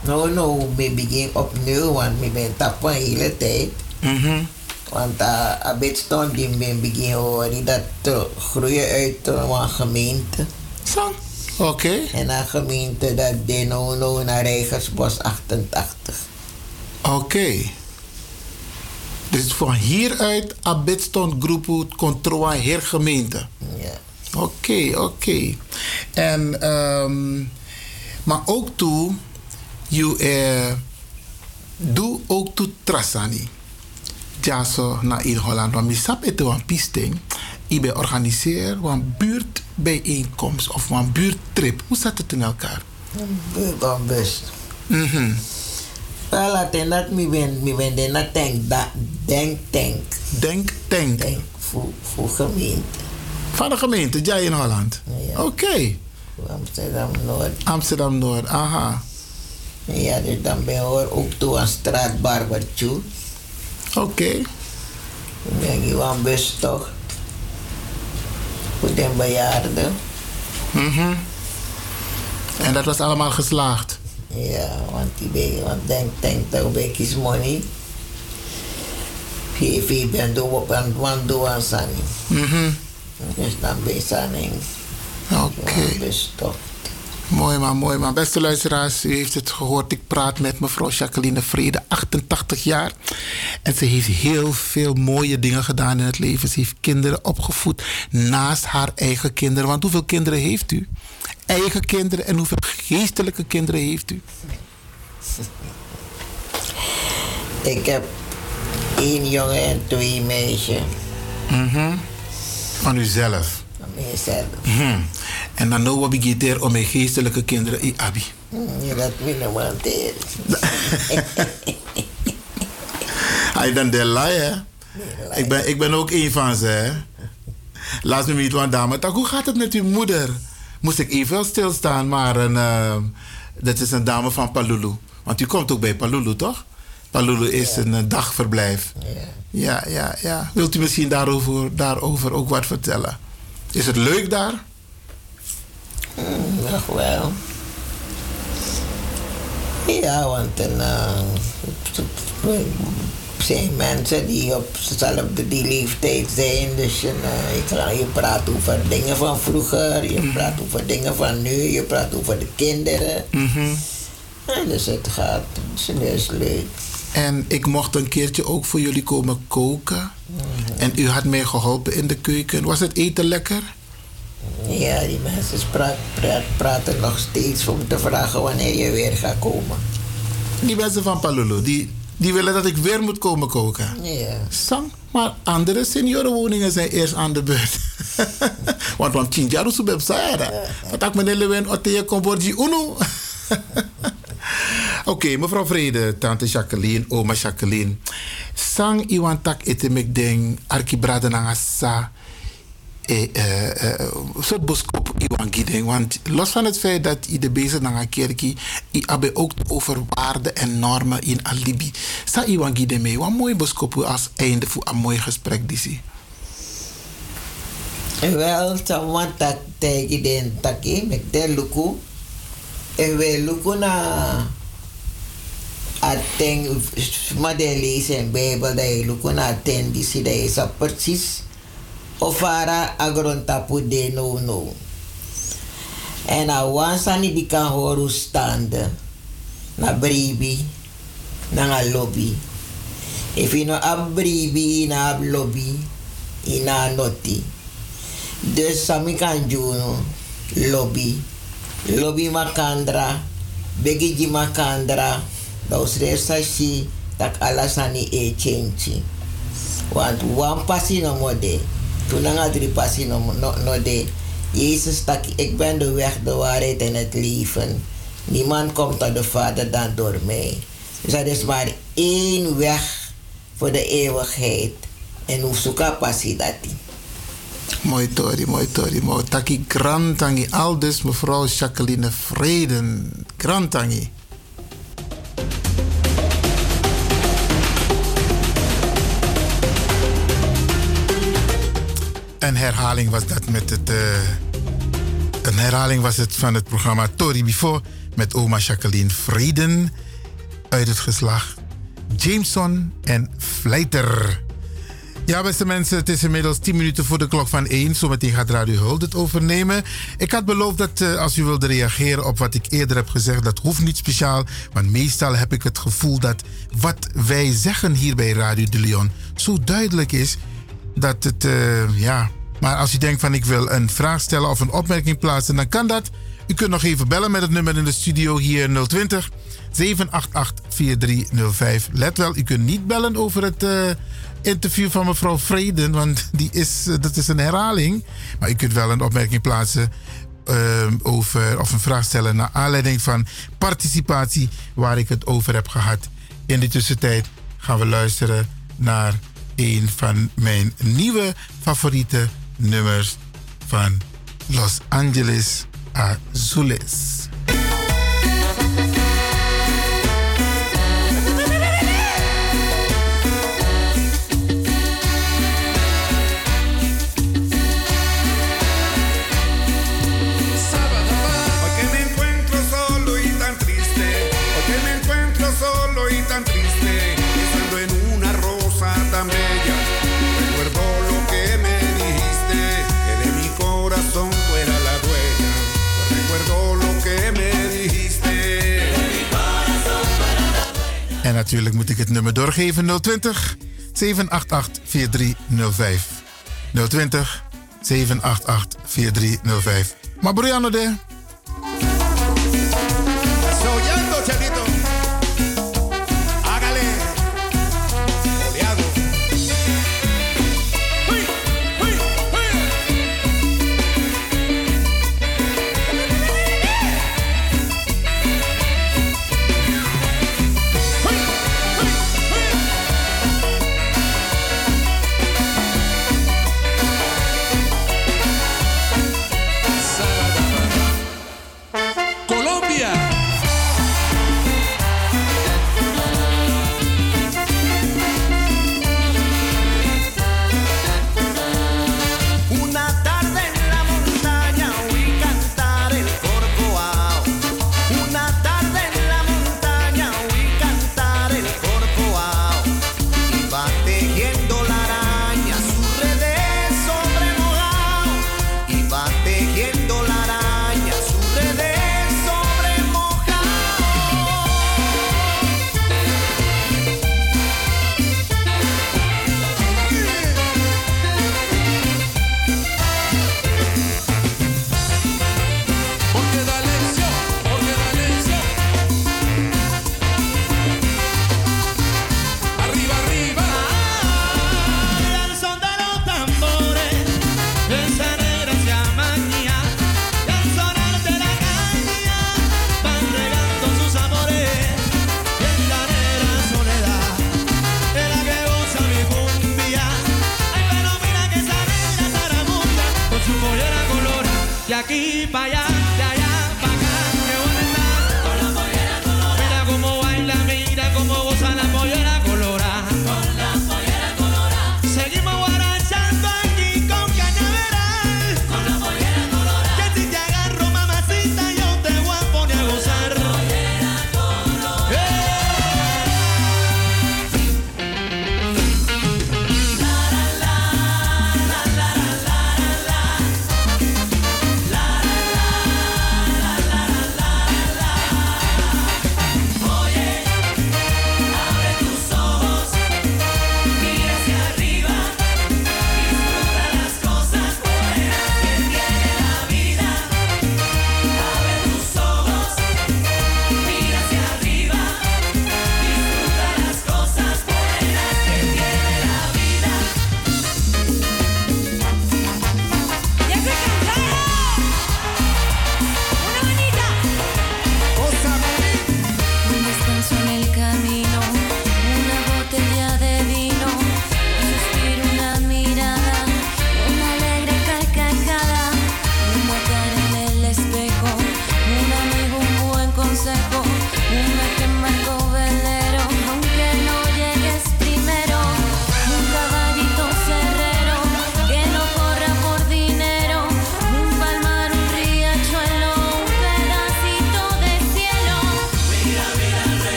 nou, nou, we begin opnieuw, want we ben tappen de hele tijd. Mhm. Want uh, een beetje stond die ben begin horen dat te groeien uit uh, een gemeente. Zo, oké. En een gemeente dat de nou, nou naar Rijgersbos 88. Oké. Dus van hieruit Abitston Groep controla heer gemeente. Ja. Oké, oké. En ehm maar ook toe, je eh, doe ook toe trasani. Ja, zo naar in Holland. Want misap het een pisting. Ik ben organiseer een buurtbijeenkomst of een buurttrip. Hoe zat het in elkaar? Buurtbaan best. Mhm. Wel, mi ben, mi ben de na tank, da, denk tank. Denk tank. Denk voor, voor gemeente. Van de gemeente, jij in Holland? Oké. Amsterdam Noord. Amsterdam Noord, aha. Ja, dus dan ben hoor ook toe aan straat barbecue. Oké. Dan ben je aan bus toch. Voor de bejaarden. Mhm. En dat was allemaal geslaagd. Ja, want die ben want denk, denk dat ik is money. Geef ben doen op een wan aan sani. Mhm. Dus dan ben je sani. Oké. Dus toch. Mooi man, mooi man. Beste luisteraars, u heeft het gehoord. Ik praat met mevrouw Jacqueline Vrede, 88 jaar. En ze heeft heel veel mooie dingen gedaan in het leven. Ze heeft kinderen opgevoed naast haar eigen kinderen. Want hoeveel kinderen heeft u? Eigen kinderen en hoeveel geestelijke kinderen heeft u? Ik heb één jongen en twee meisjes. Mhm. Van uzelf. Van mijzelf. Mhm. En dan nou wat ik om mijn geestelijke kinderen in Abi. Hm, Je dat willen monteren. Hij dan de laai, hè? Ik ben, ik ben ook een van ze, hè? Laat me niet van dame. Tak, hoe gaat het met uw moeder? Moest ik even stilstaan, maar een, eh, dat is een dame van Palulu. Want u komt ook bij Palulu, toch? Palulu is een eh, dagverblijf. Ja, ja, ja. Wilt u misschien daarover, daarover ook wat vertellen? Is het leuk daar? Hm, Nog wel. Ja, want een, uh, zijn mensen die op dezelfde die leeftijd zijn. Dus je, eh, je, praat over dingen van vroeger, je praat over dingen van nu, je praat over de kinderen. En dus het gaat, het is leuk. En ik mocht een keertje ook voor jullie komen koken. En u had mij geholpen in de keuken. Was het eten lekker? Ja, die mensen spra- pra- praten nog steeds om te vragen wanneer je weer gaat komen. Die mensen van Palulu, die, die willen dat ik weer moet komen koken. Ja. Sang, maar andere seniorenwoningen zijn eerst aan de beurt. Want van Chinjaru Subeb Sahara. Wat ik meneer Lewin Otte Komborji Uno. Oké, mevrouw Vrede, tante Jacqueline, oma Jacqueline. Sang iwan tak etemek deng arki brada nanga sa. Eh, eh, eh, soort boskop. Want los van het feit dat i de bezig naar kerkie, i abe ook over waarden en normen in alibi. Sa iwan gideng mee. Wat mooi boskop als einde voor een mooi gesprek disi. Wel, sama tak tegi den taki, mek de luku. E we luku na ateng ma de Bijbel dat je luku na ateng die si dat je precies ofara agron tapu de no no. En a wansani di kan horu stande na bribi na nga lobby. If you know a bribi na lobby ina noti. Dus sami lobby. Lobby makandra, begiji makandra, daus tak alasani e chenchi. Want wan passie no mode, toen nga drie passie no, no, no de. Jezus ik ben de weg, de waarheid en het leven. Niemand komt tot de Vader dan door mij. Dus er is maar één weg voor de eeuwigheid. En zoeka passie dat die. Mooi tori, mooi tori, mooi. Taki grantangi. Al dus mevrouw Jacqueline Vreden. Grantangi. Een herhaling was dat met het. eh, een herhaling was het van het programma Tori Before met oma Jacqueline Vreden uit het geslacht Jameson en Vleiter. Ja, beste mensen, het is inmiddels 10 minuten voor de klok van 1. Zometeen gaat Radio Huld het overnemen. Ik had beloofd dat eh, als u wilde reageren op wat ik eerder heb gezegd, dat hoeft niet speciaal. Want meestal heb ik het gevoel dat wat wij zeggen hier bij Radio de Leon zo duidelijk is dat het, eh, ja. Maar als u denkt van ik wil een vraag stellen of een opmerking plaatsen, dan kan dat. U kunt nog even bellen met het nummer in de studio hier 020 788 4305. Let wel, u kunt niet bellen over het eh, interview van mevrouw Vreden, want die is, eh, dat is een herhaling. Maar u kunt wel een opmerking plaatsen over, of een vraag stellen naar aanleiding van participatie waar ik het over heb gehad. In de tussentijd gaan we luisteren naar een van mijn nieuwe favoriete nummers van Los Angeles Azules. En natuurlijk moet ik het nummer doorgeven 020 788 4305. 020 788 4305. Maar Brianna de.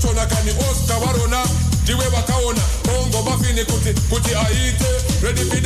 tochona kani osita varona ndiwe vakaona ongo mafini kuti kuti aite. Redipini